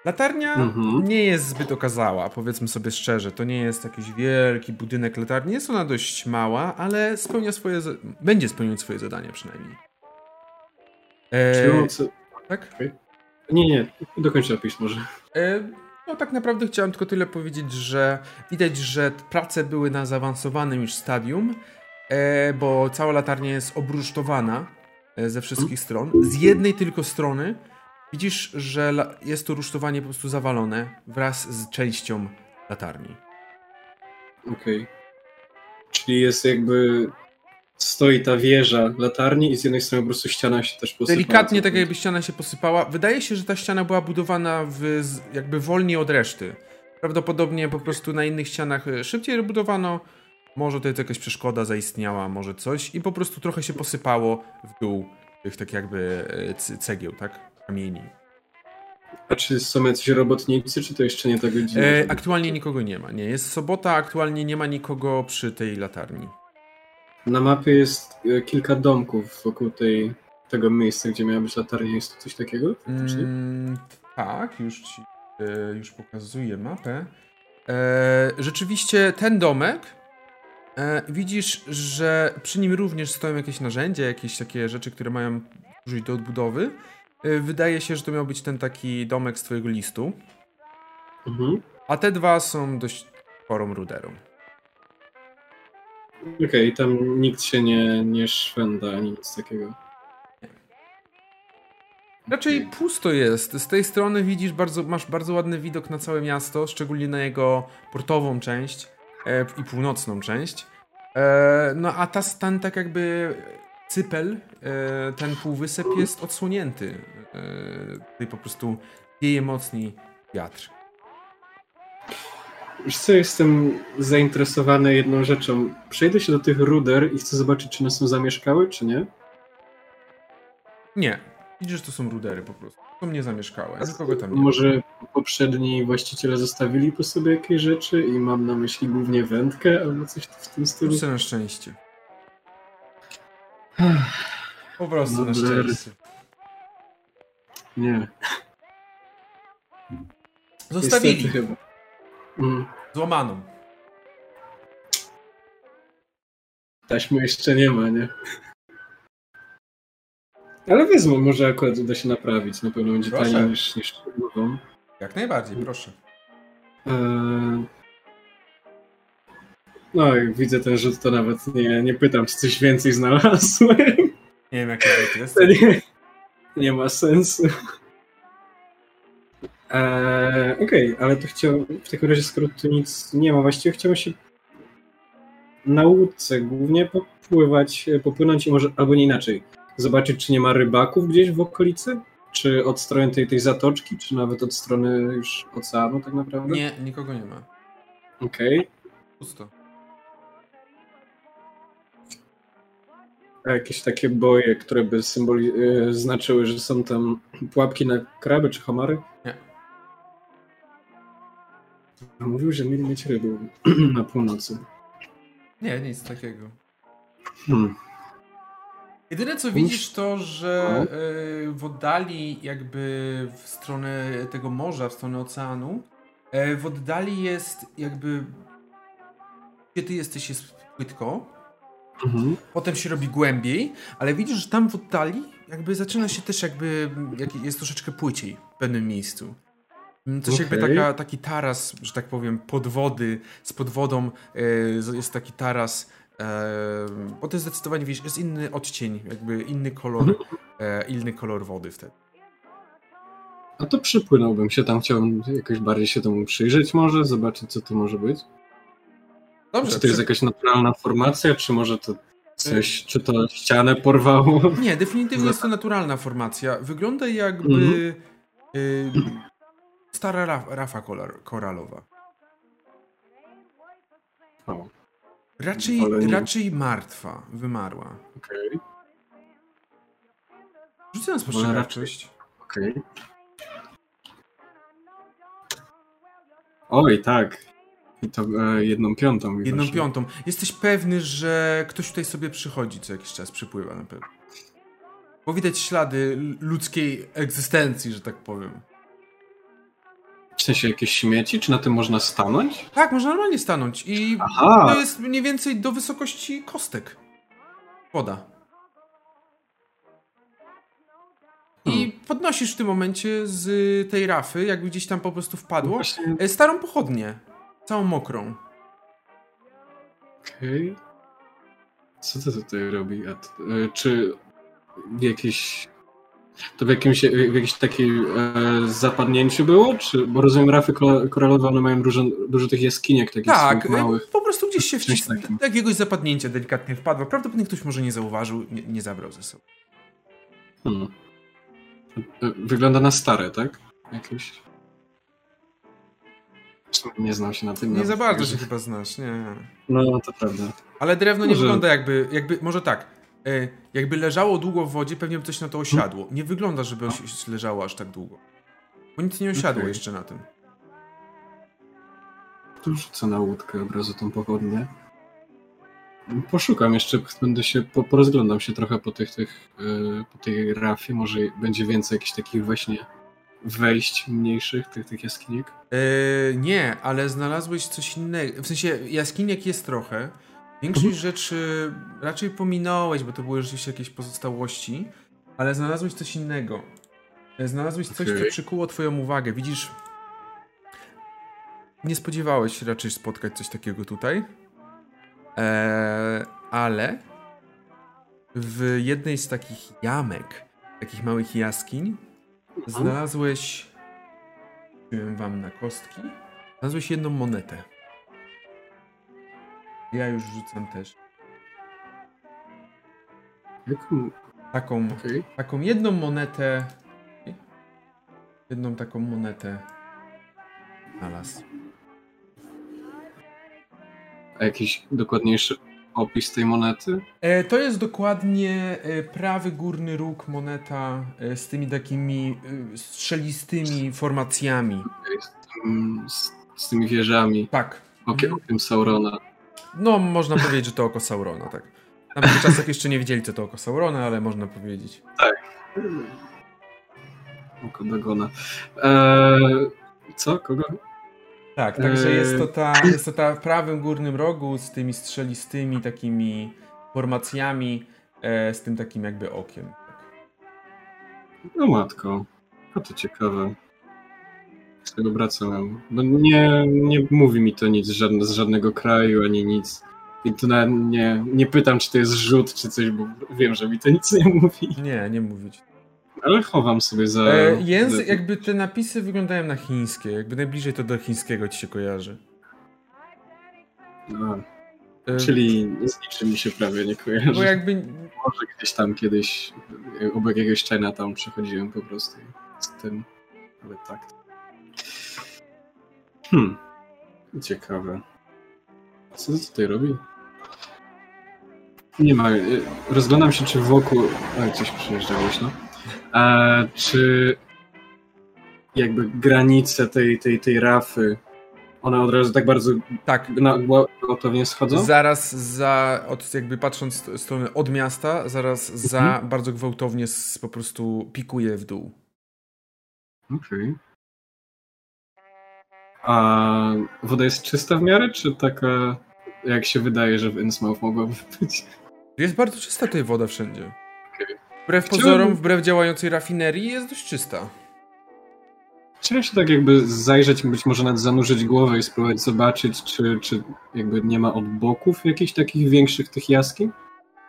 Latarnia Mhm. nie jest zbyt okazała, powiedzmy sobie szczerze. To nie jest jakiś wielki budynek latarni. Jest ona dość mała, ale spełnia swoje. Będzie spełniać swoje zadanie przynajmniej. E, co... tak? Nie, nie, dokończę opis może. E, no tak naprawdę chciałem tylko tyle powiedzieć, że widać, że prace były na zaawansowanym już stadium, bo cała latarnia jest obrusztowana e, ze wszystkich stron. Z jednej tylko strony widzisz, że jest to rusztowanie po prostu zawalone wraz z częścią latarni. Okej. Czyli jest jakby... Stoi ta wieża latarni i z jednej strony po prostu ściana się też posypała. Delikatnie tak jakby ściana się posypała. Wydaje się, że ta ściana była budowana w, jakby wolniej od reszty. Prawdopodobnie po prostu na innych ścianach e, szybciej budowano. Może to jest jakaś przeszkoda zaistniała, może coś. I po prostu trochę się posypało w dół tych tak jakby e, cegieł, tak? Kamieni. A czy są jacyś robotnicy, czy to jeszcze nie ta godzina? E, aktualnie nikogo nie ma. Nie, jest sobota, aktualnie nie ma nikogo przy tej latarni. Na mapie jest e, kilka domków wokół tej, tego miejsca, gdzie miała być latarnia. Jest coś takiego? Mm, tak, już ci e, już pokazuję mapę. E, rzeczywiście ten domek e, widzisz, że przy nim również stoją jakieś narzędzia, jakieś takie rzeczy, które mają służyć do odbudowy. E, wydaje się, że to miał być ten taki domek z twojego listu. Mhm. A te dwa są dość sporą ruderą. Okej, tam nikt się nie, nie szwenda ani nic takiego. Raczej pusto jest. Z tej strony widzisz, bardzo, masz bardzo ładny widok na całe miasto, szczególnie na jego portową część i północną część. E, no a ta stan tak jakby cypel, e, ten półwysep jest odsłonięty. E, tutaj po prostu wieje mocniej wiatr. Wiesz co, jestem zainteresowany jedną rzeczą. Przejdę się do tych ruder i chcę zobaczyć, czy one są zamieszkałe, czy nie. Nie, widzisz, że to są rudery po prostu. Są niezamieszkałe, nikogo tam nie. Może poprzedni właściciele zostawili po sobie jakieś rzeczy i mam na myśli głównie wędkę albo coś w tym stylu. Na szczęście. Po prostu na szczęście. Nie. Zostawili chyba. Mm. złamaną. Taśmy jeszcze nie ma, nie? Ale wezmę, może akurat uda się naprawić. Na pewno będzie Proszę. taniej niż, niż nową. Jak najbardziej, proszę. Eee... No, jak widzę ten rzut, to nawet nie, nie pytam, czy coś więcej znalazłem. Nie wiem, jaki to jest. To nie, nie ma sensu. Eee, Okej, ale to chciał, w takim razie, skoro tu nic nie ma, właściwie chciałbym się na łódce głównie popływać, e, popłynąć i może, albo nie inaczej, zobaczyć, czy nie ma rybaków gdzieś w okolicy? Czy od strony tej, tej zatoczki, czy nawet od strony już oceanu tak naprawdę? Nie, nikogo nie ma. Okej. Pusto. A jakieś takie boje, które by symboli y, znaczyły, że są tam pułapki na kraby czy homary? Nie. A Mówił, że mieli mieć ryby na północy. Nie, nic takiego. Hmm. Jedyne co widzisz to, że No. e, w oddali jakby w stronę tego morza, w stronę oceanu, e, w oddali jest jakby gdzie ty jesteś jest płytko, Mhm. potem się robi głębiej, ale widzisz, że tam w oddali jakby zaczyna się też jakby, jak jest troszeczkę płyciej w pewnym miejscu. Mm, Coś jakby Okej. taka, taki taras, że tak powiem, pod wody, z pod wodą e, jest taki taras, bo to jest zdecydowanie, wiesz, jest inny odcień, jakby inny kolor, Mhm. e, inny kolor wody wtedy. A to przypłynąłbym się tam, chciałbym jakoś bardziej się temu przyjrzeć może, zobaczyć co to może być. Dobrze, Czy to jest przy- jakaś naturalna formacja, czy może to coś, czy to ścianę porwało? Nie, definitywnie jest to naturalna formacja. Wygląda jakby Mhm. y, stara raf, rafa kolar, koralowa. O, Raczej, Ale nie- raczej martwa, wymarła. okej, Rzucę na raczej- spostrzegawczość. okej. Oj, tak. I to e, jedną piątą. Jedną piątą. Jesteś pewny, że ktoś tutaj sobie przychodzi co jakiś czas, przypływa na pewno. Bo widać ślady ludzkiej egzystencji, że tak powiem. W sensie jakieś śmieci? Czy na tym można stanąć? Tak, można normalnie stanąć i Aha! to jest mniej więcej do wysokości kostek. Woda. I Hmm. podnosisz w tym momencie z tej rafy, jakby gdzieś tam po prostu wpadło, Właśnie, e, starą pochodnię. Całą mokrą. okej. Co to tutaj robi? E, czy w jakiejś... To w jakimś, w jakimś takim e, zapadnięciu było? Czy, bo rozumiem, rafy kora- koralowe, one mają dużo, dużo tych jaskiniek takich Tak, swoich małych. po prostu gdzieś się wcisnął. takim. Jakiegoś zapadnięcia delikatnie wpadło. Prawdopodobnie ktoś może nie zauważył, nie, nie zabrał ze sobą. Hmm. E, Wygląda na stare, tak? Jakieś... Nie znam się na tym. Nie za bardzo się chyba znasz, nie. No, to prawda. Ale drewno nie Może- wygląda jakby, jakby, może tak, jakby leżało długo w wodzie, pewnie by coś na to osiadło. Nie wygląda, żeby leżało aż tak długo. Bo nic nie osiadło Okej. jeszcze na tym. Tu rzucę na łódkę od razu tą pochodnię. Poszukam jeszcze, będę się, po, porozglądam się trochę po tych, tych yy, po tej rafie, może będzie więcej jakichś takich właśnie wejść mniejszych, tych, tych jaskiniek. E, nie, ale znalazłeś coś innego. W sensie jaskiniek jest trochę. Większość Mhm. rzeczy raczej pominąłeś, bo to były rzeczywiście jakieś pozostałości, ale znalazłeś coś innego. E, Znalazłeś coś, co Okej. przykuło twoją uwagę. Widzisz, nie spodziewałeś się raczej spotkać coś takiego tutaj, e, ale w jednej z takich jamek, takich małych jaskiń, znalazłeś Rzuciłem wam na kostki. Znalazłeś jedną monetę. Ja już rzucam też. Taką, Okej. taką jedną monetę. Jedną taką monetę znalazł. A jakiś dokładniejszy opis tej monety? E, to jest dokładnie e, prawy górny róg moneta e, z tymi takimi e, strzelistymi formacjami. Z, tym, z, z tymi wieżami, Tak. okiem, okiem Saurona. No, można powiedzieć, że to oko Saurona, tak. Na tych czasach jeszcze nie wiedzieli, co to oko Saurona, ale można powiedzieć. Oko Dagona. Eee, co? Kogo? Tak, także Eee. jest to, ta, jest to ta w prawym górnym rogu z tymi strzelistymi takimi formacjami, e, z tym takim jakby okiem. Tak. No matko. A to ciekawe. Z tego wracałem. No nie, nie mówi mi to nic żadne, z żadnego kraju, ani nic. I to nie, nie pytam, czy to jest rzut, czy coś, bo wiem, że mi to nic nie mówi. Nie, nie mówić. Ale chowam sobie za... E, język, jakby te napisy wyglądają na chińskie, jakby najbliżej to do chińskiego ci się kojarzy. A, E, czyli z niczym mi się prawie nie kojarzy. Bo jakby Może gdzieś tam kiedyś e, obok jakiegoś China tam przechodziłem po prostu z tym, ale tak. Hmm. Ciekawe. Co tutaj robi? Nie ma. e, Rozglądam się, czy wokół. A, gdzieś przyjeżdża głośno. A, czy jakby granice tej, tej, tej rafy, one od razu tak bardzo tak, gwałtownie schodzą? zaraz za, od, jakby patrząc z strony od miasta, zaraz za Mhm. bardzo gwałtownie s, po prostu pikuje w dół. Okej. A woda jest czysta w miarę, czy taka, jak się wydaje, że w Innsmouth mogłaby być? Jest bardzo czysta tutaj woda wszędzie. Wbrew Chciałbym- pozorom, wbrew działającej rafinerii jest dość czysta. Chciałem się tak jakby zajrzeć, być może nawet zanurzyć głowę i spróbować zobaczyć, czy, czy jakby nie ma od boków jakichś takich większych tych jaskiń?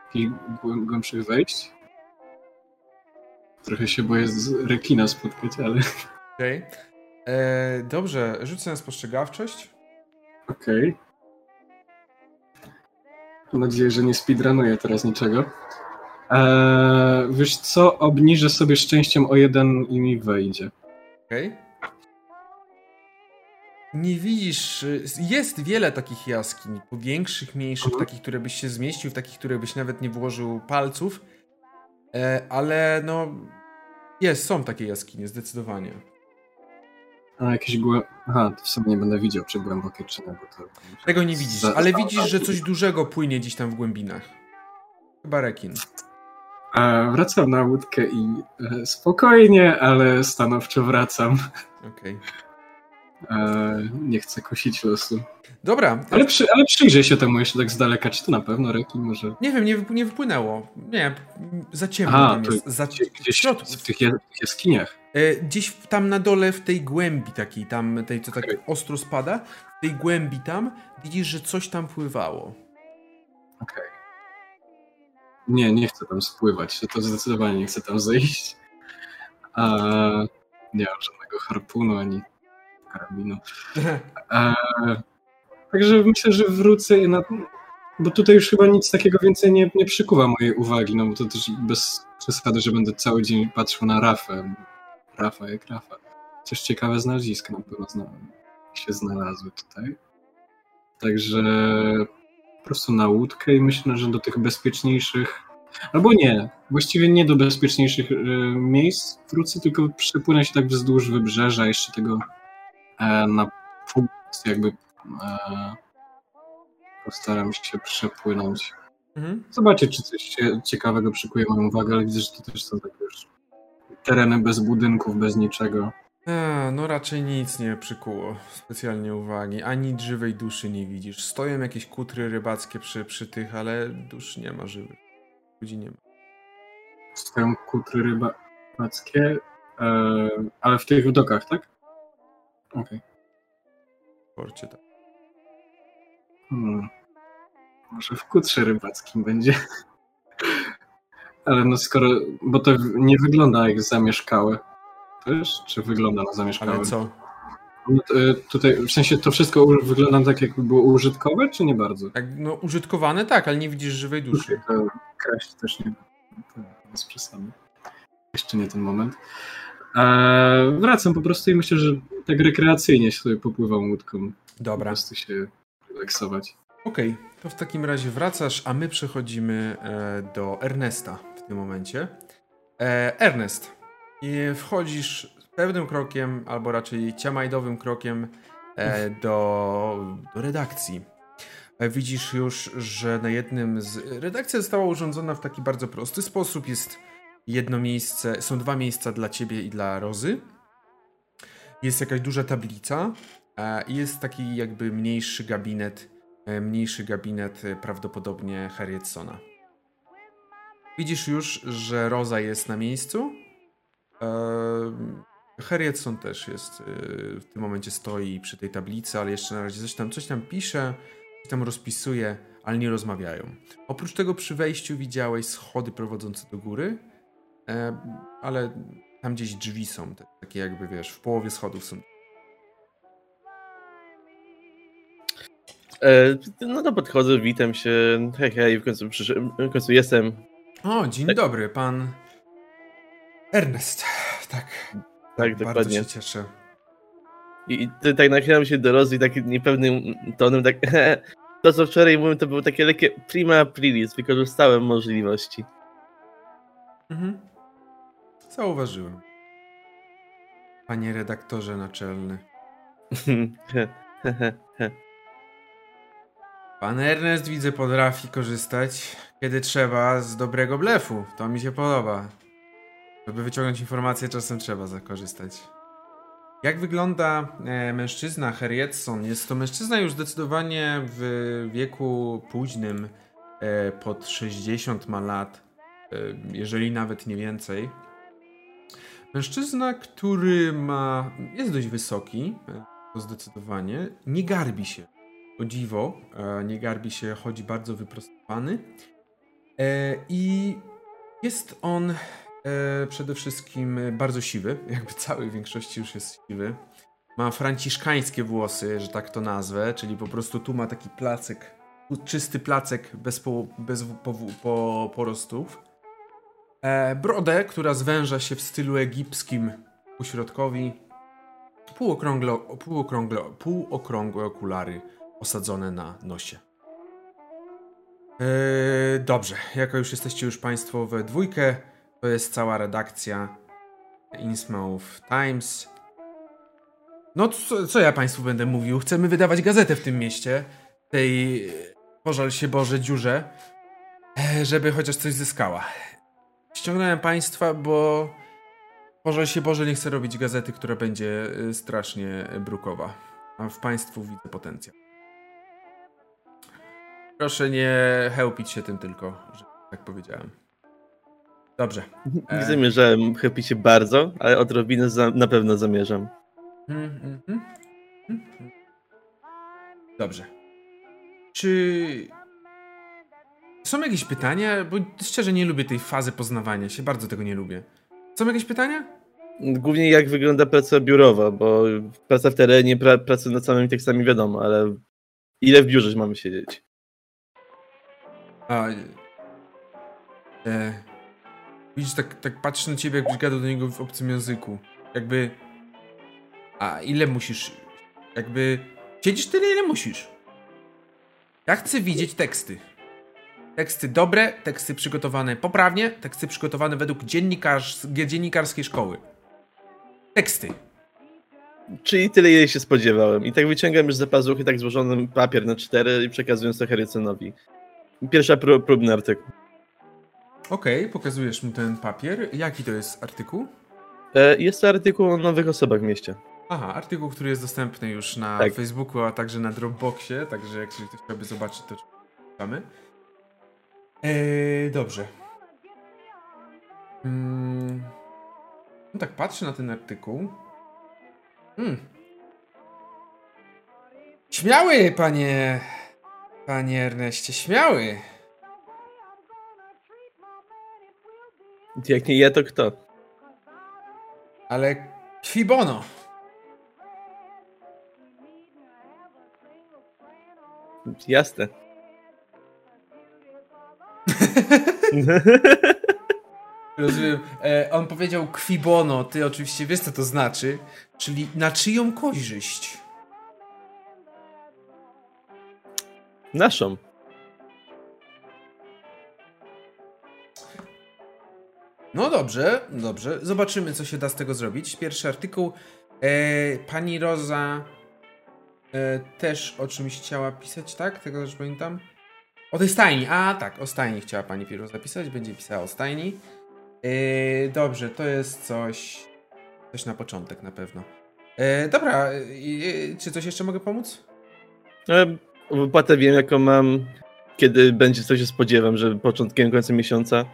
Jakichś głę- głębszych wejść? Trochę się boję z rekina spotkać, ale Okej. E, Dobrze, rzucę na spostrzegawczość. okej. Mam nadzieję, że nie speedrunuję teraz niczego. Eee, wiesz co, obniżę sobie szczęściem o jeden i mi wejdzie. Okej. Nie widzisz, jest wiele takich jaskiń, większych, mniejszych, Mhm. takich, które byś się zmieścił, takich, które byś nawet nie włożył palców, e, ale no jest, są takie jaskinie, zdecydowanie. A jakieś głę... Aha, to w sumie nie będę widział, czy głębokie, czy nie, bo to... Tego nie widzisz, ale widzisz, że coś dużego płynie gdzieś tam w głębinach. Chyba rekin. E, wracam na łódkę i e, spokojnie, ale stanowczo wracam. Okej. E, nie chcę kosić losu. Dobra, Ale, przy, ale przyjrzę się temu jeszcze tak z daleka, czy to na pewno rekin może... nie wiem, nie, nie wypłynęło. Nie, za ciemno Aha, tam jest. Za, Gdzieś, w gdzieś środku. w tych jaskiniach. E, Gdzieś tam na dole, w tej głębi takiej, tam tej, co tak ostro spada, w tej głębi tam widzisz, że coś tam pływało. Okej. Nie, nie chcę tam spływać, to zdecydowanie nie chcę tam zejść. A, nie mam żadnego harpunu ani karabinu. E, także myślę, że wrócę na. Bo tutaj już chyba nic takiego więcej nie, nie przykuwa mojej uwagi, no bo to też bez przesady, że będę cały dzień patrzył na Rafę. Rafa jak Rafa. Chociaż ciekawe znaleziska na pewno się znalazły tutaj. Także po prostu na łódkę i myślę, że do tych bezpieczniejszych. Albo nie, właściwie nie do bezpieczniejszych y, miejsc wrócę, tylko przepłynę się tak wzdłuż wybrzeża, jeszcze tego e, na północ jakby e, postaram się przepłynąć. Mhm. Zobaczyć, czy coś cie- ciekawego przykuje moją uwagę, ale widzę, że to też są takie już tereny bez budynków, bez niczego. A, no raczej nic nie przykuło specjalnie uwagi. Ani żywej duszy nie widzisz. Stoją jakieś kutry rybackie przy, przy tych, ale dusz nie ma żywych. Ludzi nie ma. Stoją kutry rybackie, e, ale w tych dokach, tak? Okej. W porcie tak. Hmm. Może w kutrze rybackim będzie. Ale no skoro, bo to nie wygląda jak zamieszkałe. Też? Czy wygląda na zamieszkałe? Ale co? No to, y, tutaj, w sensie to wszystko wygląda tak, jakby było użytkowe, czy nie bardzo? Jak, no użytkowane tak, ale nie widzisz żywej duszy. To kraść też nie. to bez przesady. Jeszcze nie ten moment. E, wracam po prostu i myślę, że tak rekreacyjnie sobie popływam łódką. Po Dobra. prostu się relaksować. Okej, to w takim razie wracasz, a my przechodzimy e, do Ernesta tym momencie. E, Ernest, wchodzisz pewnym krokiem, albo raczej ciamajdowym krokiem e, do, do redakcji. E, widzisz już, że na jednym z... Redakcja została urządzona w taki bardzo prosty sposób. Jest jedno miejsce, są dwa miejsca dla ciebie i dla Rozy. Jest jakaś duża tablica i jest taki jakby mniejszy gabinet, mniejszy gabinet prawdopodobnie Harrietsona. Widzisz już, że Roza jest na miejscu. E, Harrietson też jest e, w tym momencie stoi przy tej tablicy, ale jeszcze na razie coś tam, coś tam pisze, coś tam rozpisuje, ale nie rozmawiają. Oprócz tego przy wejściu widziałeś schody prowadzące do góry, ale tam gdzieś drzwi są, takie jakby wiesz, w połowie schodów są. E, no to podchodzę, witam się. Hej, hej, w końcu, w końcu jestem. O, dzień dobry, pan Ernest. Tak, Tak, bardzo dokładnie. się cieszę. I, i tak nachylam się do Rozy tak niepewnym tonem, tak to co wczoraj mówiłem, to było takie lekkie prima aprilis, wykorzystałem możliwości. Mhm. Zauważyłem. Panie redaktorze naczelny. Pan Ernest widzę potrafi korzystać, kiedy trzeba, z dobrego blefu. To mi się podoba. Żeby wyciągnąć informacje, czasem trzeba zakorzystać. Jak wygląda e, mężczyzna Harrietson? Jest to mężczyzna już zdecydowanie w wieku późnym, e, pod 60 ma lat, e, jeżeli nawet nie więcej. Mężczyzna, który ma. jest dość wysoki, e, to zdecydowanie. Nie garbi się. O dziwo, e, nie garbi się, chodzi bardzo wyprostowany. E, I jest on e, przede wszystkim bardzo siwy, jakby cały w większości już jest siwy. Ma franciszkańskie włosy, że tak to nazwę, czyli po prostu tu ma taki placek, czysty placek bez, po, bez po, po, porostów. Brodę, która zwęża się w stylu egipskim ku środkowi. Półokrągle, półokrągle, półokrągłe okulary osadzone na nosie. E, dobrze, jako już jesteście już Państwo we dwójkę, to jest cała redakcja Innsmouth Times. No co, co ja Państwu będę mówił? Chcemy wydawać gazetę w tym mieście, tej pożal się Boże dziurze, e, żeby chociaż coś zyskała. Ściągnąłem Państwa, bo pożal się Boże nie chcę robić gazety, która będzie e, strasznie brukowa. A w Państwu widzę potencjał. Proszę nie chełpić się tym tylko, że tak powiedziałem. Dobrze. Nie E. zamierzałem chybić się bardzo, ale odrobinę za, na pewno zamierzam. Mm. Mm, mm. Dobrze. Czy są jakieś pytania? Bo szczerze nie lubię tej fazy poznawania się, bardzo tego nie lubię. Są jakieś pytania? Głównie jak wygląda praca biurowa, bo praca w terenie, pra, praca nad samymi tekstami wiadomo, ale ile w biurze mamy siedzieć? A, e, widzisz, tak, tak patrzę na ciebie, jakbyś gadał do niego w obcym języku. Jakby... A ile musisz... Jakby... Siedzisz tyle, ile musisz. Ja chcę widzieć teksty. Teksty dobre, teksty przygotowane poprawnie, teksty przygotowane według dziennikarz, dziennikarskiej szkoły. Teksty. Czyli tyle, ile się spodziewałem. I tak wyciągam już za pazuchy tak złożony papier na cztery i przekazując to Harrisonowi. Pierwsza pró próbny artykuł. Okej, pokazujesz mu ten papier. Jaki to jest artykuł? E, jest to artykuł o nowych osobach w mieście. Aha, artykuł, który jest dostępny już na Tak. Facebooku, a także na Dropboxie, także jak ktoś chciałby zobaczyć, to czytamy. Eee, dobrze. Mm. No tak patrzę na ten artykuł. Mm. Śmiały, panie... Panie Erneście, śmiały. Jak nie ja, to kto? Ale kwibono. Jasne. Rozumiem. E, on powiedział kwibono, ty oczywiście wiesz co to znaczy, czyli na czyją korzyść? Naszą. No dobrze, dobrze. Zobaczymy, co się da z tego zrobić. Pierwszy artykuł. E, pani Roza e, też o czymś chciała pisać, tak? Tego też pamiętam. O tej stajni. A, tak, o stajni chciała pani Roza pisać. Będzie pisała o stajni. E, dobrze, to jest coś. Coś na początek na pewno. E, dobra, e, e, czy coś jeszcze mogę pomóc? Wypłatę wiem, jaką mam, kiedy będzie, co się spodziewam, że początkiem, końcem miesiąca.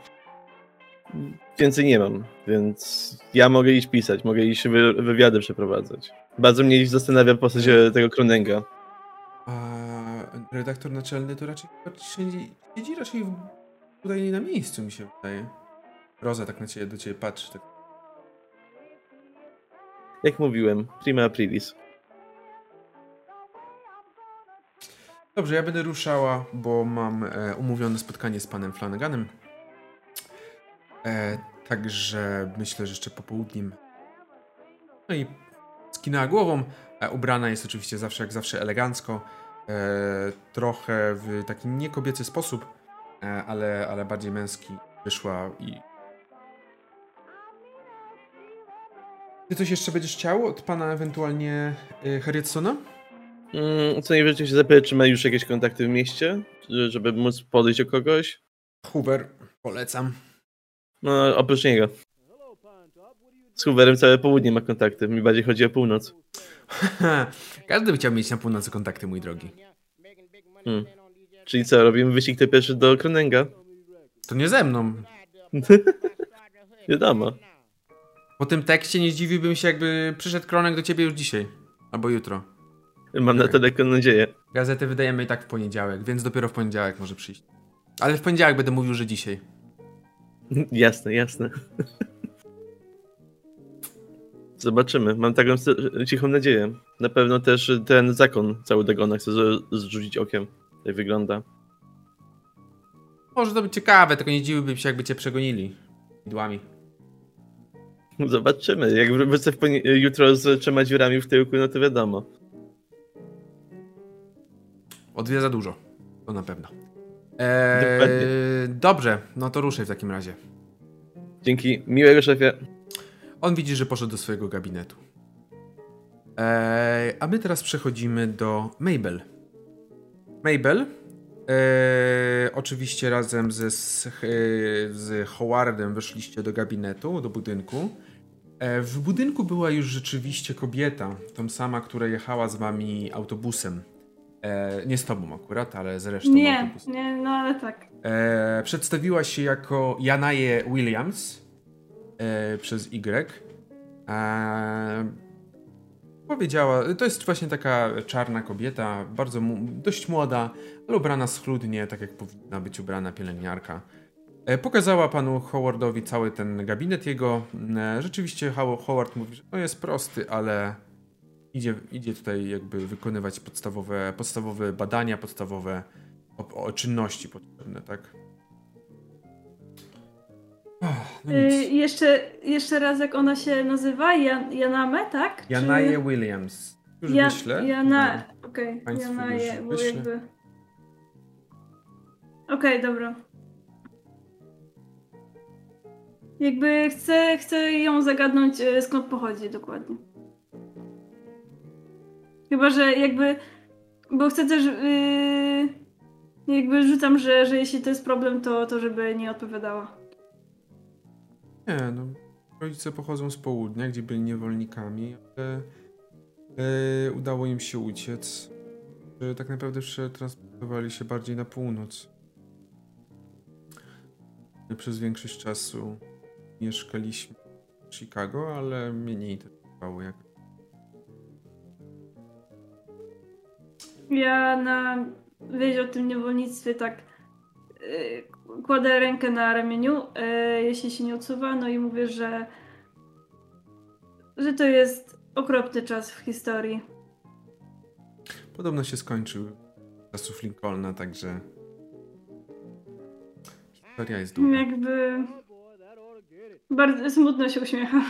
Więcej nie mam, więc ja mogę iść pisać, mogę iść wy, wywiady przeprowadzać. Bardzo mnie zastanawia postać tego Kronenga. A redaktor naczelny to raczej siedzi, siedzi raczej w, tutaj nie na miejscu, mi się wydaje. Roza tak na ciebie, do ciebie patrzy. Tak. Jak mówiłem, prima aprilis. Dobrze, ja będę ruszała, bo mam e, umówione spotkanie z panem Flanaganem. E, także myślę, że jeszcze popołudniem. No i skinęła głową. E, ubrana jest oczywiście zawsze, jak zawsze, elegancko. E, trochę w taki niekobiecy sposób, e, ale, ale bardziej męski wyszła i. Ty coś jeszcze będziesz chciał od pana ewentualnie e, Harrietsona? Mm, co najwyżej się zapytać, czy ma już jakieś kontakty w mieście, żeby móc podejść do kogoś. Hoover, polecam. No, oprócz niego. Z Hooverem całe południe ma kontakty, mi bardziej chodzi o północ. Każdy by chciał mieć na północy kontakty, mój drogi. Hmm. Czyli co, robimy wyścig kto pierwszy do Kronenga? To nie ze mną. Wiadomo. Po tym tekście nie zdziwiłbym się, jakby przyszedł Kronek do ciebie już dzisiaj. Albo jutro. Mam na to taką nadzieję. Gazety wydajemy i tak w poniedziałek, więc dopiero w poniedziałek może przyjść. Ale w poniedziałek będę mówił, że dzisiaj. Jasne, jasne. Zobaczymy. Mam taką cichą nadzieję. Na pewno też ten zakon cały Dagona chce zrzucić okiem. Tak wygląda. Może to być ciekawe, tylko nie dziwiłbym się, jakby cię przegonili. Idłami. Zobaczymy. Jak wrócę jutro z trzema dziurami w tyłku, no to wiadomo. O dwie za dużo. To na pewno. Eee, dobrze, no to ruszaj w takim razie. Dzięki. Miłego szefie. On widzi, że poszedł do swojego gabinetu. Eee, a my teraz przechodzimy do Mabel. Mabel, eee, oczywiście razem ze, z, z Howardem weszliście do gabinetu, do budynku. Eee, w budynku była już rzeczywiście kobieta, tą sama, która jechała z wami autobusem. E, nie z tobą akurat, ale z resztą Nie, autobusu. nie, no ale tak. E, przedstawiła się jako Janaje Williams e, przez Y. E, powiedziała, to jest właśnie taka czarna kobieta, bardzo dość młoda, ale ubrana schludnie, tak jak powinna być ubrana pielęgniarka. E, pokazała panu Howardowi cały ten gabinet jego. E, rzeczywiście Howard mówi, że no jest prosty, ale idzie, idzie tutaj jakby wykonywać podstawowe, podstawowe badania, podstawowe o, o czynności potrzebne, tak? No y, jeszcze, jeszcze raz, jak ona się nazywa? Jan, Janame, tak? Czy... Janaje Williams. Już ja, wyślę. Jana... Okej, okay. Janaje, bo jakby... Okej, okay, dobra. Jakby chcę, chcę ją zagadnąć, y, skąd pochodzi dokładnie. Chyba, że jakby. Bo chcę też. Yy, jakby rzucam, że, że jeśli to jest problem, to, to żeby nie odpowiadała. Nie, no. Rodzice pochodzą z południa, gdzie byli niewolnikami, ale yy, udało im się uciec. Że tak naprawdę przetransportowali się bardziej na północ. Przez większość czasu mieszkaliśmy w Chicago, ale mnie nie interesowało jak Ja na wieść o tym niewolnictwie tak yy, kładę rękę na ramieniu, yy, jeśli się nie odsuwa, no i mówię, że że to jest okropny czas w historii. Podobno się skończył czasów Lincolna, także historia jest długa. Jakby Bardzo smutno się uśmiecha.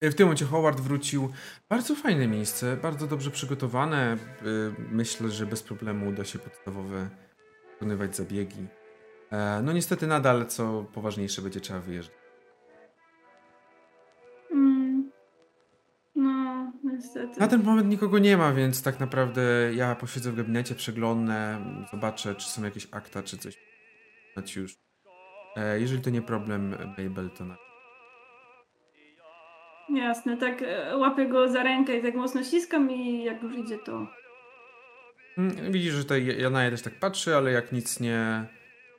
E, W tym momencie Howard wrócił. Bardzo fajne miejsce, bardzo dobrze przygotowane. Y, Myślę, że bez problemu uda się podstawowe wykonywać zabiegi. E, No niestety nadal, co poważniejsze, będzie trzeba wyjeżdżać. Mm. No, niestety. Na ten moment nikogo nie ma, więc tak naprawdę ja posiedzę w gabinecie, przeglądnę, zobaczę, czy są jakieś akta, czy coś. Już. E, Jeżeli to nie problem, Mabel, to na... Jasne, tak e, łapię go za rękę i tak mocno ściskam i jak już idzie to... Mm, Widzisz, że tutaj Janaja też tak patrzy, ale jak nic nie,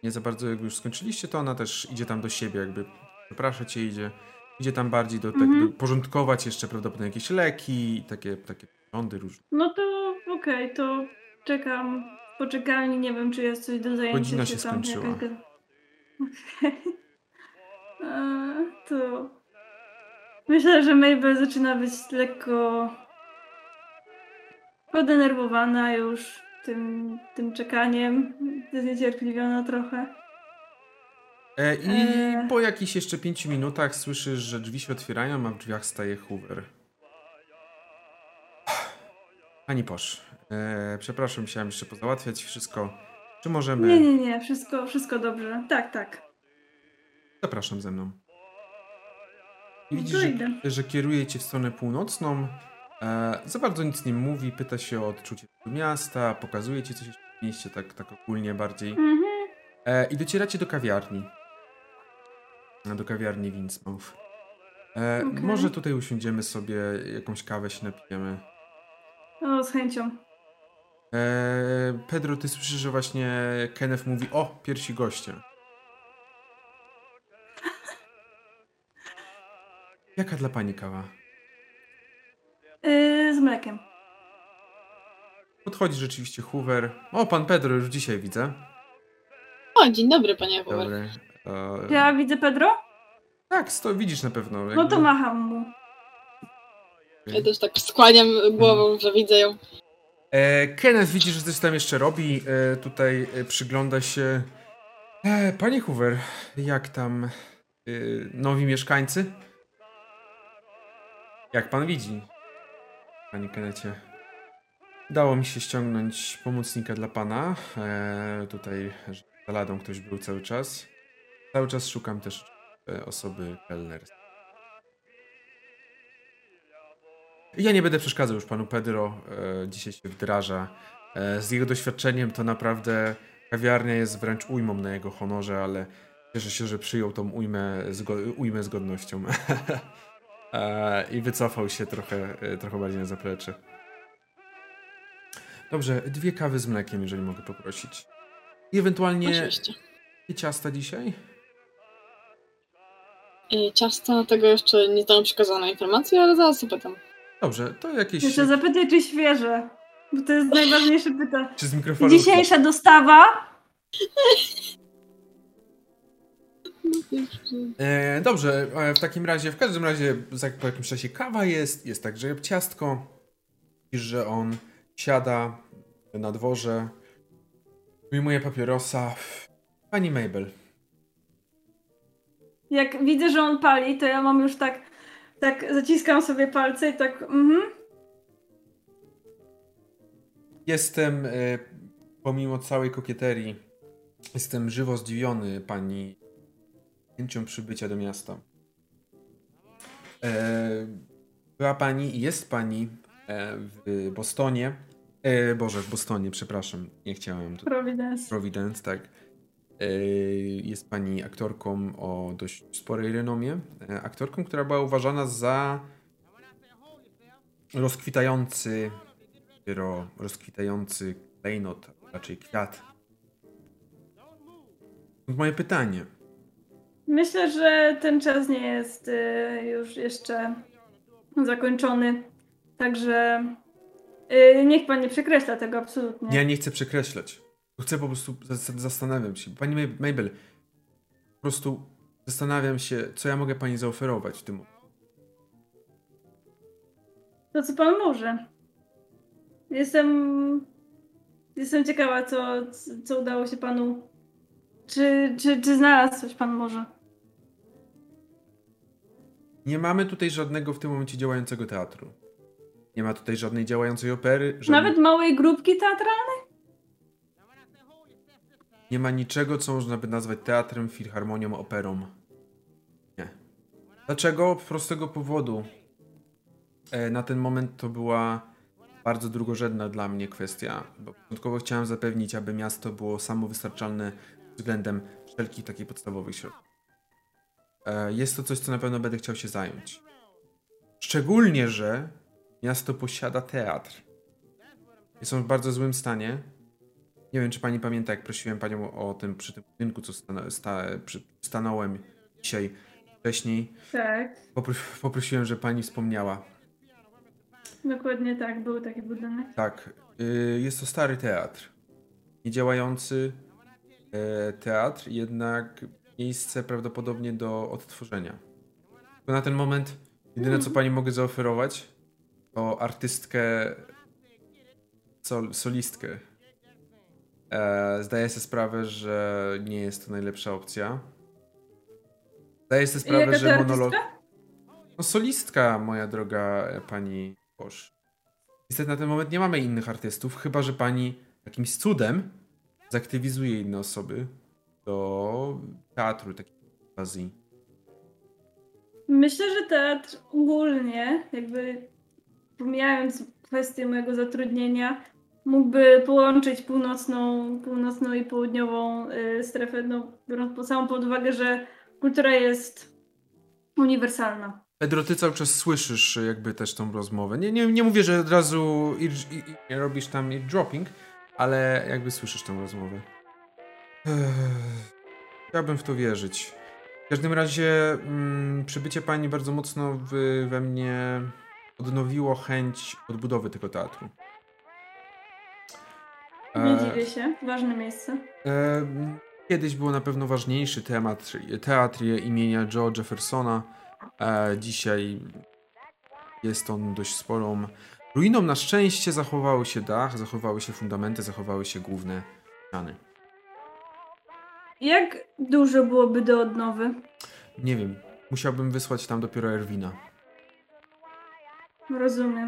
nie za bardzo jakby już skończyliście, to ona też idzie tam do siebie, jakby przeprasza cię, idzie, idzie tam bardziej do, tak, Mhm. do porządkować jeszcze prawdopodobnie jakieś leki, takie, takie rządy różne. No to okej, to czekam w poczekalni, nie wiem czy jest coś do zajęcia Godzina się skończyła. jakaś. E, To... Myślę, że Mabel zaczyna być lekko podenerwowana już tym, tym czekaniem, zniecierpliwiona trochę. E, I Eee. po jakichś jeszcze pięciu minutach słyszysz, że drzwi się otwierają, a w drzwiach staje Hoover. Pani Posz, e, przepraszam, musiałem jeszcze pozałatwiać wszystko. Czy możemy... Nie, nie, nie, wszystko, wszystko dobrze. Tak, tak. Zapraszam ze mną. I No widzisz, że, że kieruje cię w stronę północną. E, za bardzo nic nie mówi, pyta się o odczucie miasta, pokazuje ci coś w mieście, tak, tak ogólnie bardziej. Mhm. E, I docieracie do kawiarni. E, Do kawiarni Winsmouth. E, Okej. Może tutaj usiądziemy sobie, jakąś kawę się napijemy. O, z chęcią. E, Pedro, ty słyszysz, że właśnie Kenneth mówi, o, pierwsi goście. Jaka dla pani kawa? Yy, z mlekiem. Podchodzi rzeczywiście Hoover. O, pan Pedro już dzisiaj widzę. O, dzień dobry, panie Hoover. Dobry. E, Ja widzę Pedro? Tak, sto, widzisz na pewno. No jakby- to macham mu. Ja też tak skłaniam głową, że widzę ją. E, Kenneth widzi, że coś tam jeszcze robi. E, tutaj e, przygląda się. E, panie Hoover, jak tam e, nowi mieszkańcy? Jak pan widzi, panie Kennecie? Udało mi się ściągnąć pomocnika dla pana. E, tutaj za ladą ktoś był cały czas. Cały czas szukam też e, osoby kelner. Ja nie będę przeszkadzał już panu Pedro. E, dzisiaj się wdraża. E, z jego doświadczeniem to naprawdę kawiarnia jest wręcz ujmą na jego honorze, ale cieszę się, że przyjął tą ujmę, zgo- ujmę z godnością. e, I wycofał się trochę, e, trochę bardziej na zaplecze. Dobrze, dwie kawy z mlekiem, jeżeli mogę poprosić. I ewentualnie Oczywiście. jakie ciasta dzisiaj? Y, Ciasta tego jeszcze nie znam przekazana informacji, ale zaraz zapytam. Dobrze, to jakieś... Jeszcze zapytaj, czy świeże. Bo to jest najważniejsze pytanie. Czy z mikrofonu? Dzisiejsza dostawa. E, dobrze, e, w takim razie, w każdym razie po jakimś czasie kawa jest, jest także ciastko. Widzisz, że on siada na dworze, wyjmuje papierosa. Pani Mabel, Jak widzę, że on pali, to ja mam już tak, tak zaciskam sobie palce i tak, mhm. jestem, e, pomimo całej kokieterii, jestem żywo zdziwiony pani chęcią przybycia do miasta. E, była pani i jest pani e, w Bostonie. E, Boże, w Bostonie, przepraszam, nie chciałem. To Providence. Providence, tak. Jest pani aktorką o dość sporej renomie. Aktorką, która była uważana za rozkwitający, dopiero rozkwitający klejnot, a raczej kwiat. Moje pytanie. Myślę, że ten czas nie jest y, już jeszcze zakończony. Także y, niech pan nie przekreśla tego absolutnie. Ja nie chcę przekreślać. Chcę po prostu, zas- zastanawiam się. Pani Mab- Mabel, po prostu zastanawiam się, co ja mogę pani zaoferować w tym. To co pan może. Jestem. Jestem ciekawa, co, co udało się panu. Czy, czy, czy znalazł coś pan może? Nie mamy tutaj żadnego w tym momencie działającego teatru. Nie ma tutaj żadnej działającej opery. Żadnej... Nawet małej grupki teatralnej? Nie ma niczego, co można by nazwać teatrem, filharmonią, operą. Nie. Dlaczego? Z prostego powodu. E, na ten moment to była bardzo drugorzędna dla mnie kwestia, bo początkowo chciałem zapewnić, aby miasto było samowystarczalne względem wszelkich takich podstawowych środków. E, jest to coś, co na pewno będę chciał się zająć. Szczególnie, że miasto posiada teatr. Jest on w bardzo złym stanie. Nie wiem, czy pani pamięta, jak prosiłem panią o tym przy tym budynku, co sta, sta, przy, stanąłem dzisiaj wcześniej. Tak, Popro- poprosiłem, że pani wspomniała. dokładnie tak, był taki budynek. Tak, y, jest to stary teatr. Niedziałający e, teatr, jednak miejsce prawdopodobnie do odtworzenia. Tylko na ten moment jedyne, co pani mogę zaoferować, to artystkę, sol, solistkę. E, zdaję sobie sprawę, że nie jest to najlepsza opcja. Zdaję sobie sprawę, Jaka że monolog... artystka? No solistka, moja droga e, pani Bosz. Niestety na ten moment nie mamy innych artystów, chyba że pani jakimś cudem zaktywizuje inne osoby do teatru takiej okazji. Myślę, że teatr ogólnie, jakby pomijając kwestię mojego zatrudnienia, mógłby połączyć północną, północną i południową y, strefę, no, biorąc po samą pod uwagę, że kultura jest uniwersalna. Pedro, ty cały czas słyszysz jakby też tą rozmowę. Nie, nie, nie mówię, że od razu ear, i, i, robisz tam eardropping, ale jakby słyszysz tą rozmowę. Ech, Chciałbym w to wierzyć. W każdym razie mm, przybycie pani bardzo mocno w, we mnie odnowiło chęć odbudowy tego teatru. Nie E, dziwię się, ważne miejsce. E, Kiedyś było na pewno ważniejszy temat, teatr imienia Joe Jeffersona. E, Dzisiaj jest on dość sporą ruiną. Na szczęście zachowały się dach, zachowały się fundamenty, zachowały się główne ściany. Jak dużo byłoby do odnowy? Nie wiem, musiałbym wysłać tam dopiero Erwina. Rozumiem.